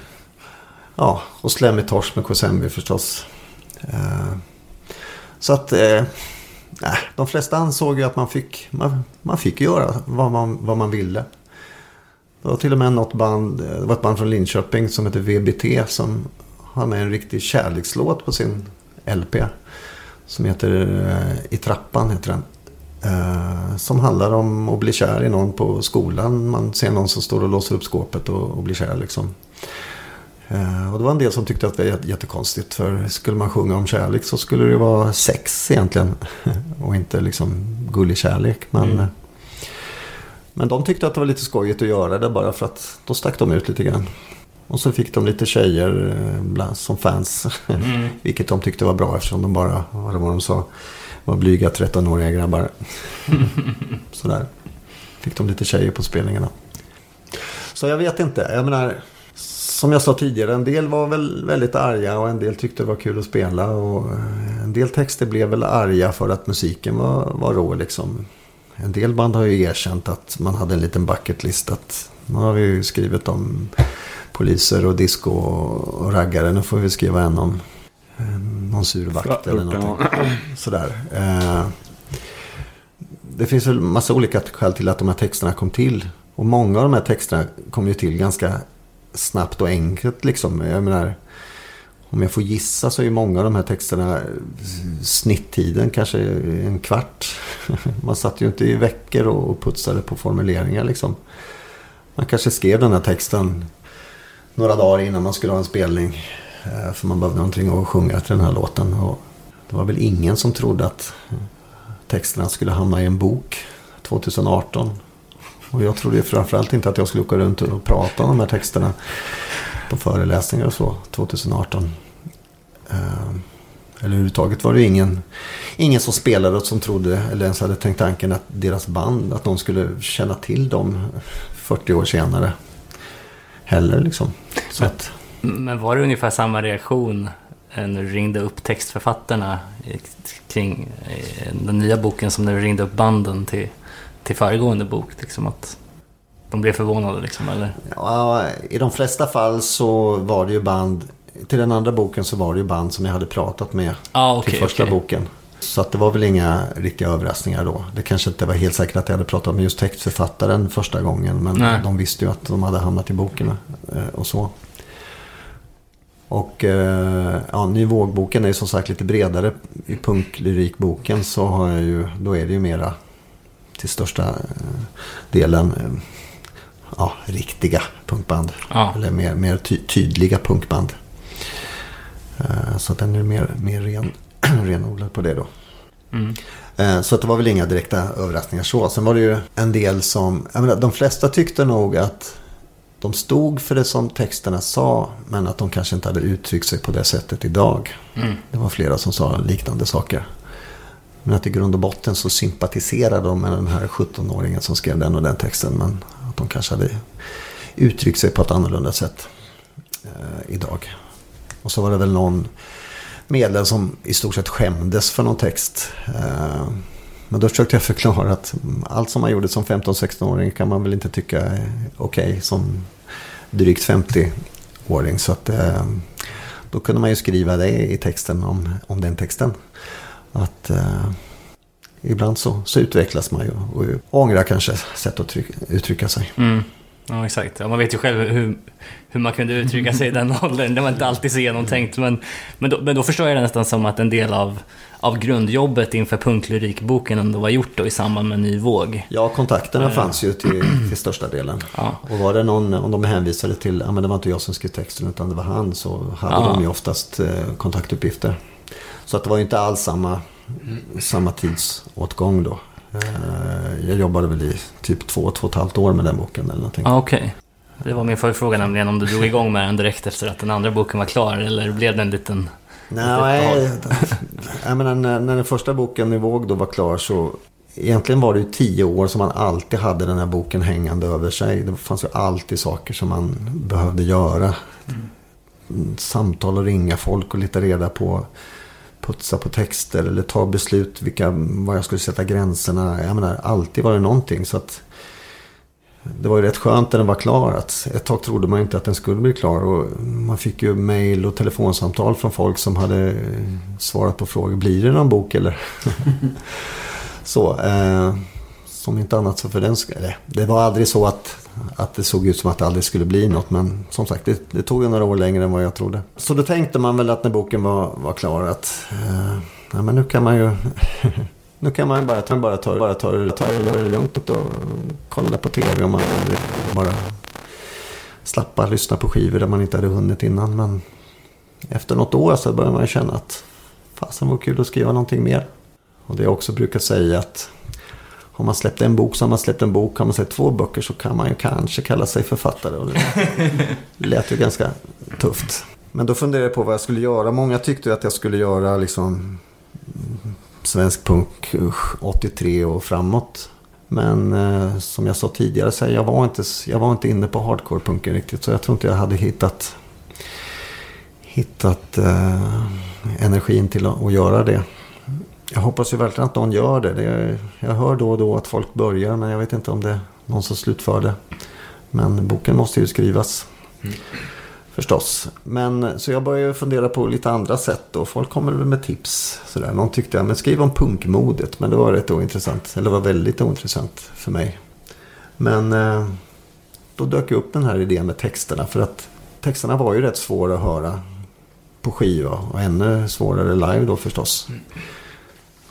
ja, och slemmig torsk med kosembi förstås. Eh, så att eh, de flesta ansåg ju att man fick, man, man fick göra vad man, vad man ville. Det var till och med något band, eh, det var ett band från Linköping som heter VBT som har med en riktig kärlekslåt på sin LP. Som heter eh, I trappan heter den. Eh, som handlar om att bli kär i någon på skolan. Man ser någon som står och låser upp skåpet och, och blir kär liksom. Eh, och det var en del som tyckte att det var jättekonstigt. För skulle man sjunga om kärlek så skulle det vara sex egentligen. (laughs) Och inte liksom gullig kärlek. Men, mm. men de tyckte att det var lite skojigt att göra det bara för att då stack de ut lite grann. Och så fick de lite tjejer eh, som fans. Mm. (laughs) Vilket de tyckte var bra eftersom de bara, vad det var de sa, var blyga 13-åriga grabbar. (laughs) Sådär. Fick de lite tjejer på spelningarna. Så jag vet inte. Jag menar, som jag sa tidigare, en del var väl väldigt arga och en del tyckte det var kul att spela. Och eh, en del texter blev väl arga för att musiken var, var rå liksom. En del band har ju erkänt att man hade en liten bucketlist. Att nu har vi ju skrivit om poliser och disco och raggare. Nu får vi skriva en om eh, någon sur vakt eller någonting. Sådär. Eh, det finns väl massa olika skäl till att de här texterna kom till. Och många av de här texterna kom ju till ganska snabbt och enkelt liksom. Jag menar, om jag får gissa så är många av de här texterna snitttiden kanske en kvart. (laughs) Man satt ju inte i veckor och putsade på formuleringar liksom. Man kanske skrev den här texten några dagar innan man skulle ha en spelning. Eh, för man behövde någonting att sjunga till den här låten. Och det var väl ingen som trodde att eh, texterna skulle hamna i en bok 2018. Och jag trodde framförallt inte att jag skulle åka runt och prata om de här texterna på föreläsningar och så 2018. Eh, eller överhuvudtaget var det ingen, ingen som spelade och som trodde eller ens hade tänkt tanken att deras band, att de skulle känna till dem 40 år senare. heller liksom. Men- Men var det ungefär samma reaktion eh, när du ringde upp textförfattarna kring eh, den nya boken som när du ringde upp banden till, till föregående bok? Liksom att de blev förvånade liksom, eller? ja, I de flesta fall så var det ju band, till den andra boken så var det ju band som jag hade pratat med Ja, till okej. första okej. boken. Så att det var väl inga riktiga överraskningar då. Det kanske inte var helt säkert att jag hade pratat med just textförfattaren första gången. Men Nej. de visste ju att de hade hamnat i boken eh, och så. Och eh, ja, Ny vågboken är ju som sagt lite bredare. I punklyrikboken så har jag ju, då är det ju mera till största eh, delen ja, riktiga punkband. Ja. Eller mer, mer ty tydliga punkband. Så den är mer, mer ren, (clears throat) renodlad på det då. Mm. Så att det var väl inga direkta överraskningar så. Sen var det ju en del som, jag menar, de flesta tyckte nog att de stod för det som texterna sa. Men att de kanske inte hade uttryckt sig på det sättet idag. Mm. Det var flera som sa liknande saker. Men att i grund och botten så sympatiserade de med den här 17-åringen som skrev den och den texten. Men att de kanske hade uttryckt sig på ett annorlunda sätt eh, idag. Och så var det väl någon medlem som i stort sett skämdes för någon text. Eh, men då försökte jag förklara att allt som man gjorde som 15-16-åring kan man väl inte tycka är okej som drygt 50-åring. Så att eh, då kunde man ju skriva det i texten om, om den texten. Att eh, ibland så, så utvecklas man ju och ångrar kanske sätt att tryck, uttrycka sig. Mm. Ja, exakt. Ja, man vet ju själv hur, hur man kunde uttrycka sig i den (laughs) åldern. Det var inte alltid så genomtänkt. Men, men, då, men då förstår jag det nästan som att en del av, av grundjobbet inför punklyrikboken ändå var gjort då i samband med Ny Våg. Ja, kontakterna fanns ju till, till största delen. Ja. Och var det någon, om de hänvisade till, ja men det var inte jag som skrev texten utan det var han, så hade Ja. de ju oftast eh, kontaktuppgifter. Så att det var ju inte alls samma, samma tidsåtgång då. Eh, jag jobbade väl i typ två, två och ett halvt år med den boken eller någonting. Ja, okej. Det var min förfråga nämligen om du drog igång med den direkt efter att den andra boken var klar eller blev det en liten... Nej, jag menar, när, när den första boken i Våg då var klar så Egentligen var det ju tio år som man alltid hade den här boken hängande över sig. Det fanns ju alltid saker som man behövde göra. Samtal och ringa folk och leta reda på. Putsa på texter eller ta beslut vilka, var jag skulle sätta gränserna. Jag menar, alltid var det någonting. Så att det var ju rätt skönt när den var klar. Att ett tag trodde man inte att den skulle bli klar. Och man fick ju mail och telefonsamtal från folk som hade svarat på frågor. Blir det någon bok eller? (laughs) så. Eh, som inte annat så för den skull. Det var aldrig så att, att det såg ut som att det aldrig skulle bli något. Men som sagt, det, det tog ju några år längre än vad jag trodde. Så då tänkte man väl att när boken var, var klar att eh, ja, men nu kan man ju (laughs) Nu kan man bara ta, bara ta, bara ta, ta, ta det lugnt och kolla på tv om man bara slappa lyssna på skivor där man inte hade hunnit innan. Men efter något år så började man känna att fasen var kul att skriva någonting mer. Och det jag också brukar säga att har man släppt en bok så har man släppt en bok. Har man släppt två böcker så kan man ju kanske kalla sig författare. Och det (laughs) lät ju ganska tufft. Men då funderade jag på vad jag skulle göra. Många tyckte att jag skulle göra liksom svensk punk usch, 83 och framåt. Men eh, som jag sa tidigare så jag var inte, jag var inte inne på hardcore-punken riktigt. Så jag tror inte jag hade hittat, hittat eh, energin till att, att göra det. Jag hoppas ju verkligen att någon gör det. det. Jag hör då och då att folk börjar men jag vet inte om det är någon som slutför det. Men boken måste ju skrivas. Förstås. Men så jag började fundera på lite andra sätt och folk kommer väl med tips. Sådär. Någon tyckte, men skriv om punkmodet. Men det var rätt ointressant. Eller var väldigt ointressant för mig. Men eh, då dök upp den här idén med texterna. För att texterna var ju rätt svåra att höra på skiva. Och ännu svårare live då förstås.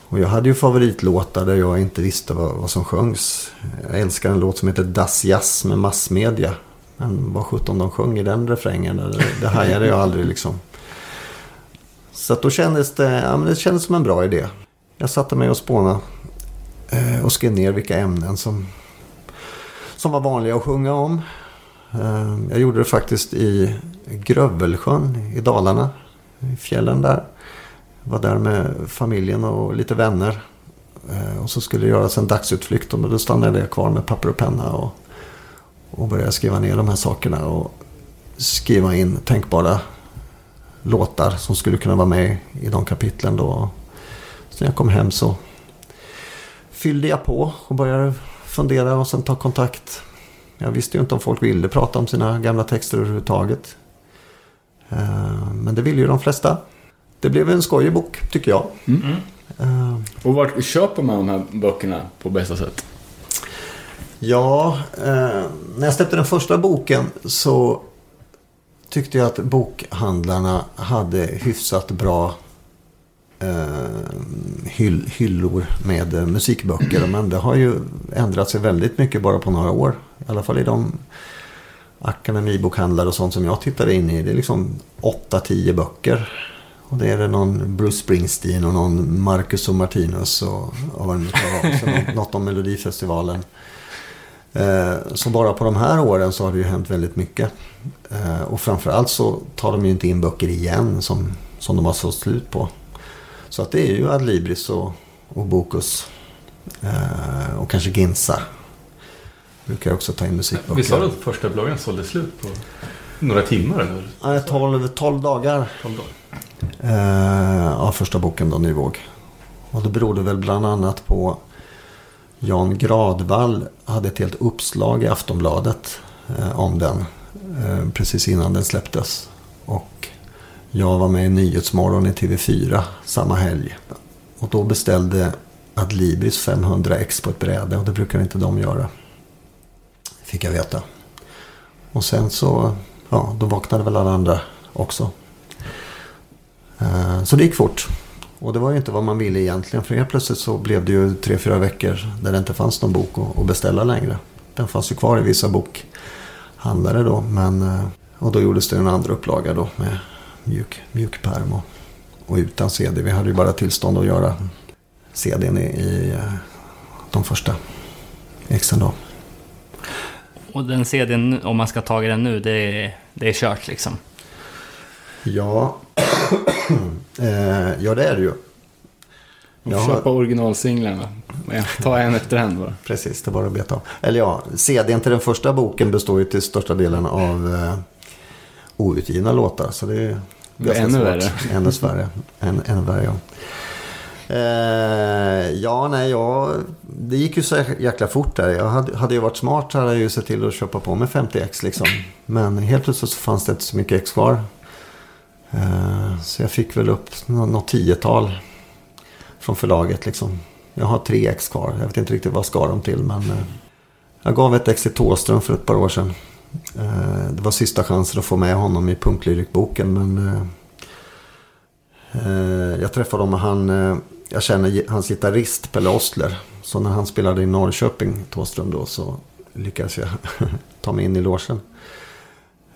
Och jag hade ju favoritlåtar där jag inte visste vad, vad som sjöngs. Jag älskar en låt som heter Das Jazz med massmedia. Men vad sjutton de sjöng i den refrängen. Det, det hajade jag aldrig liksom. Så att då kändes det, ja, men det kändes som en bra idé. Jag satte mig och spånade. Eh, och skrev ner vilka ämnen som, som var vanliga att sjunga om. Eh, jag gjorde det faktiskt i Grövelsjön i Dalarna. I fjällen där. Var där med familjen och lite vänner. Eh, och så skulle det göras en dagsutflykt. Och då stannade jag kvar med papper och penna. Och, och började skriva ner de här sakerna. Och skriva in tänkbara låtar som skulle kunna vara med i de kapitlen då. Så när jag kom hem så fyllde jag på och började fundera och sen ta kontakt. Jag visste ju inte om folk ville prata om sina gamla texter överhuvudtaget. Eh, men det ville ju de flesta. Det blev en skojig bok, tycker jag. Mm. Uh, och vart köper man de här böckerna på bästa sätt? Ja, eh, när jag släppte den första boken så tyckte jag att bokhandlarna hade hyfsat bra eh, hyll, hyllor med eh, musikböcker. Men det har ju ändrat sig väldigt mycket bara på några år. I alla fall i de akademibokhandlare och sånt som jag tittade in i. Det är liksom 8-10 böcker. Och det är det någon Bruce Springsteen och någon Marcus och Martinus och, och vad det nu kan vara. Så något, (laughs) något om Melodifestivalen. Eh, så bara på de här åren så har det ju hänt väldigt mycket. Eh, och framförallt så tar de ju inte in böcker igen som, som de har sålt slut på. Så att det är ju Adlibris och, och Bokus. Eh, och kanske Ginsa. Brukar också ta in musikböcker. Var det att första bloggen sålde slut på några timmar? Eller? Nej, 12, 12 dagar. 12 dagar. Eh, ja, första boken då, Nyvåg. Och det berodde väl bland annat på Jan Gradvall hade ett helt uppslag i Aftonbladet eh, om den. Eh, precis innan den släpptes. Och jag var med i Nyhetsmorgon i TV4 samma helg. Och då beställde Adlibris 500 ex på ett bräde och det brukar inte de göra. Fick jag veta. Och sen så, ja, då vaknade väl alla andra också. Eh, så det gick fort. Och det var ju inte vad man ville egentligen. För helt plötsligt så blev det ju tre, fyra veckor där det inte fanns någon bok att beställa längre. Den fanns ju kvar i vissa bokhandlare då. Men, eh, och då gjordes det en andra upplaga då med mjuk, mjuk pärm och, och utan CD. Vi hade ju bara tillstånd att göra CDn i, i eh, de första exen då. Och den CDn, om man ska ta den nu, det är, det är kört liksom? Ja, (clears throat) eh, ja det är det ju. Jag Köpa originalsinglarna. Ta en efter en bara. Precis, det är bara att beta av. Eller ja, CDn till den första boken består ju till största delen av eh, outgivna låtar. Så det är det är ännu värre. (laughs) Ännu värre. Än, ännu värre, ja. Eh, ja, nej, ja, det gick ju så jäkla fort där. Jag hade, hade jag varit smart hade jag ju sett till att köpa på mig 50 x liksom. Men helt plötsligt så fanns det inte så mycket x kvar. Eh, så jag fick väl upp något tiotal från förlaget liksom. Jag har tre ex kvar. Jag vet inte riktigt vad ska de till men eh, jag gav ett ex till Tåström för ett par år sedan. Eh, det var sista chansen att få med honom i punklyrikboken men eh, eh, jag träffade honom och han, eh, jag känner hans gitarrist Pelle Ostler. Så när han spelade i Norrköping, Tåström då, så lyckades jag (laughs) ta mig in i låsen.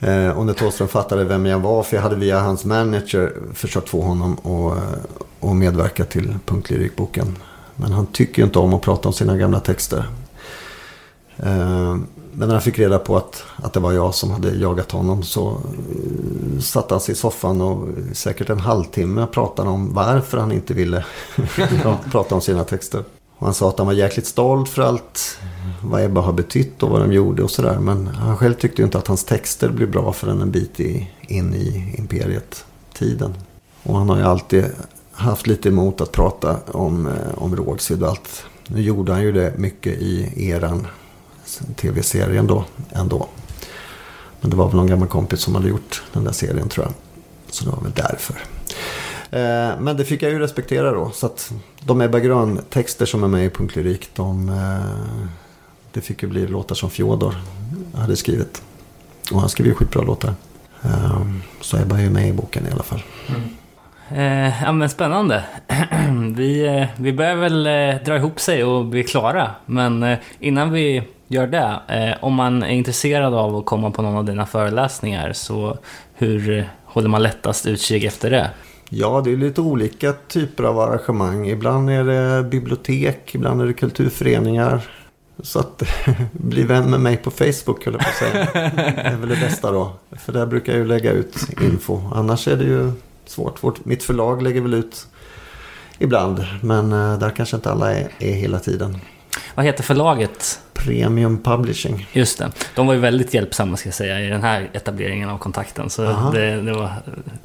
Eh, och när Thåström fattade vem jag var, för jag hade via hans manager försökt få honom att och medverka till punktlyrikboken. Men han tycker ju inte om att prata om sina gamla texter. Eh, men när han fick reda på att, att det var jag som hade jagat honom så eh, satte han sig i soffan och säkert en halvtimme pratade om varför han inte ville (laughs) prata om sina texter. Och han sa att han var jäkligt stolt för allt vad Ebba har betytt och vad de gjorde och sådär. Men han själv tyckte ju inte att hans texter blev bra förrän en bit i, in i imperiet-tiden. Och han har ju alltid haft lite emot att prata om, eh, om Rågsved och allt. Nu gjorde han ju det mycket i eran tv-serien då ändå. Men det var väl någon gammal kompis som hade gjort den där serien tror jag. Så det var väl därför. Eh, men det fick jag ju respektera då. Så att de Ebba Grön-texter som är med i Punklyrik, de, eh, det fick ju bli låtar som Fjodor hade skrivit. Och han skrev ju skitbra låtar. Eh, så Ebba är ju med i boken i alla fall. Mm. Eh, ja men spännande. (clears throat) vi, eh, vi börjar väl eh, dra ihop sig och bli klara. Men eh, innan vi gör det, om man är intresserad av att komma på någon av dina föreläsningar, så hur håller man lättast utkik efter det? Ja, det är lite olika typer av arrangemang. Ibland är det bibliotek, ibland är det kulturföreningar. Så att (laughs) bli vän med mig på Facebook höll jag på att säga. (laughs) Det är väl det bästa då. För där brukar jag ju lägga ut info. Annars är det ju svårt. Vårt, mitt förlag lägger väl ut ibland. Men eh, där kanske inte alla är, är hela tiden. Vad heter förlaget? Premium Publishing. Just det. De var ju väldigt hjälpsamma ska jag säga i den här etableringen av kontakten. Så det, det var,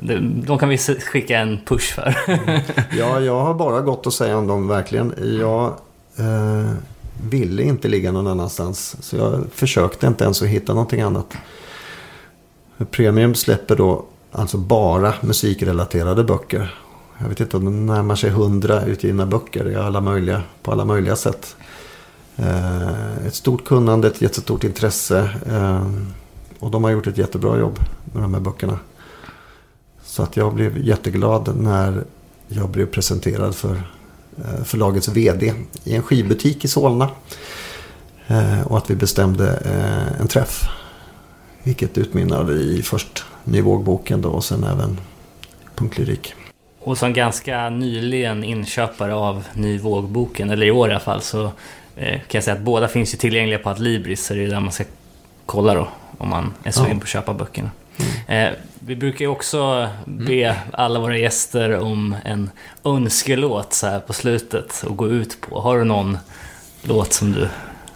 det, de kan vi skicka en push för. (laughs) ja, jag har bara gott att säga om dem verkligen. Jag eh, ville inte ligga någon annanstans. Så jag försökte inte ens att hitta någonting annat. Premium släpper då alltså bara musikrelaterade böcker. Jag vet inte om de närmar sig hundra utgivna böcker i alla möjliga, på alla möjliga sätt. Eh, ett stort kunnande, ett jättestort intresse. Eh, och de har gjort ett jättebra jobb med de här böckerna. Så att jag blev jätteglad när jag blev presenterad för eh, förlagets VD i en skivbutik i Solna. Eh, och att vi bestämde eh, en träff. Vilket utmynnade i först Nyvågboken då och sen även Punktlyrik. Och som ganska nyligen inköpare av Nyvågboken, eller i år i alla fall, så kan jag säga att båda finns ju tillgängliga på Adlibris, så det är där man ska kolla då, om man är sugen på att köpa böckerna. Mm. Eh, vi brukar ju också be alla våra gäster om en önskelåt så här på slutet att gå ut på. Har du någon låt som du...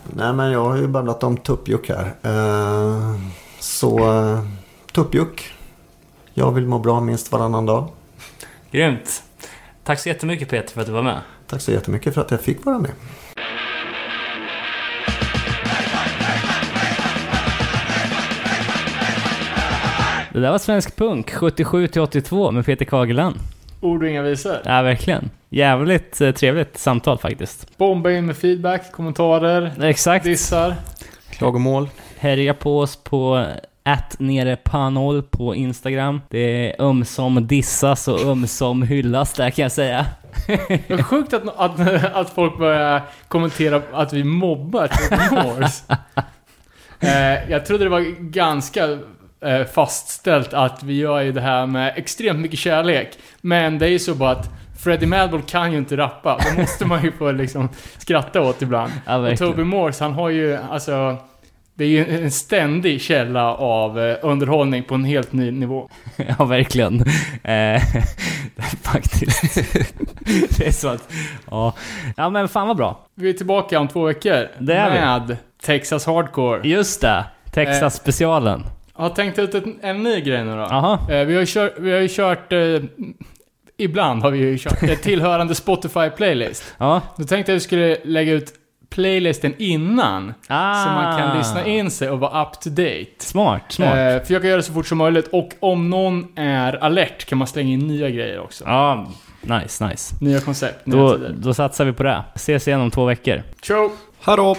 Nej, men jag har ju babblat om Tuppjuck här. Eh, så Tuppjuck. Jag vill må bra minst varannan dag. Grymt. Tack så jättemycket Peter för att du var med. Tack så jättemycket för att jag fick vara med. Det där var Svensk Punk, 77 82 med Peter Kageland. Ord och inga visor. Ja, verkligen. Jävligt eh, trevligt samtal faktiskt. Bomba in med feedback, kommentarer, Exakt. dissar. Klagomål. Härja på oss på att nere på noll på Instagram. Det är ömsom dissas och ömsom hyllas där kan jag säga. Det är sjukt att, att, att folk börjar kommentera att vi mobbar Toby Morse. (laughs) eh, jag trodde det var ganska eh, fastställt att vi gör ju det här med extremt mycket kärlek. Men det är ju så bara att Freddie Madball kan ju inte rappa. Det måste man ju få liksom skratta åt ibland. Ja, och Toby Morse, han har ju alltså... Det är ju en ständig källa av eh, underhållning på en helt ny nivå. (laughs) Ja, verkligen. Eh, (laughs) faktiskt. (laughs) det är så att... Ja. ja, men fan vad bra. Vi är tillbaka om två veckor. Det är med vi. Texas Hardcore. Just det. Texas-specialen. Jag har tänkt ut en, en ny grej nu då. Aha. Eh, vi har ju kört, vi har ju kört eh, ibland har vi ju kört ett tillhörande Spotify-playlist. Ja. Då tänkte jag att vi skulle lägga ut playlisten innan. Ah. Så man kan lyssna in sig och vara up to date. Smart, smart. Eh, försöka göra det så fort som möjligt. Och om någon är alert kan man slänga in nya grejer också. Ja, nice, nice. Nya koncept, nya då, då satsar vi på det. Ses igen om två veckor. Ciao! Hallå!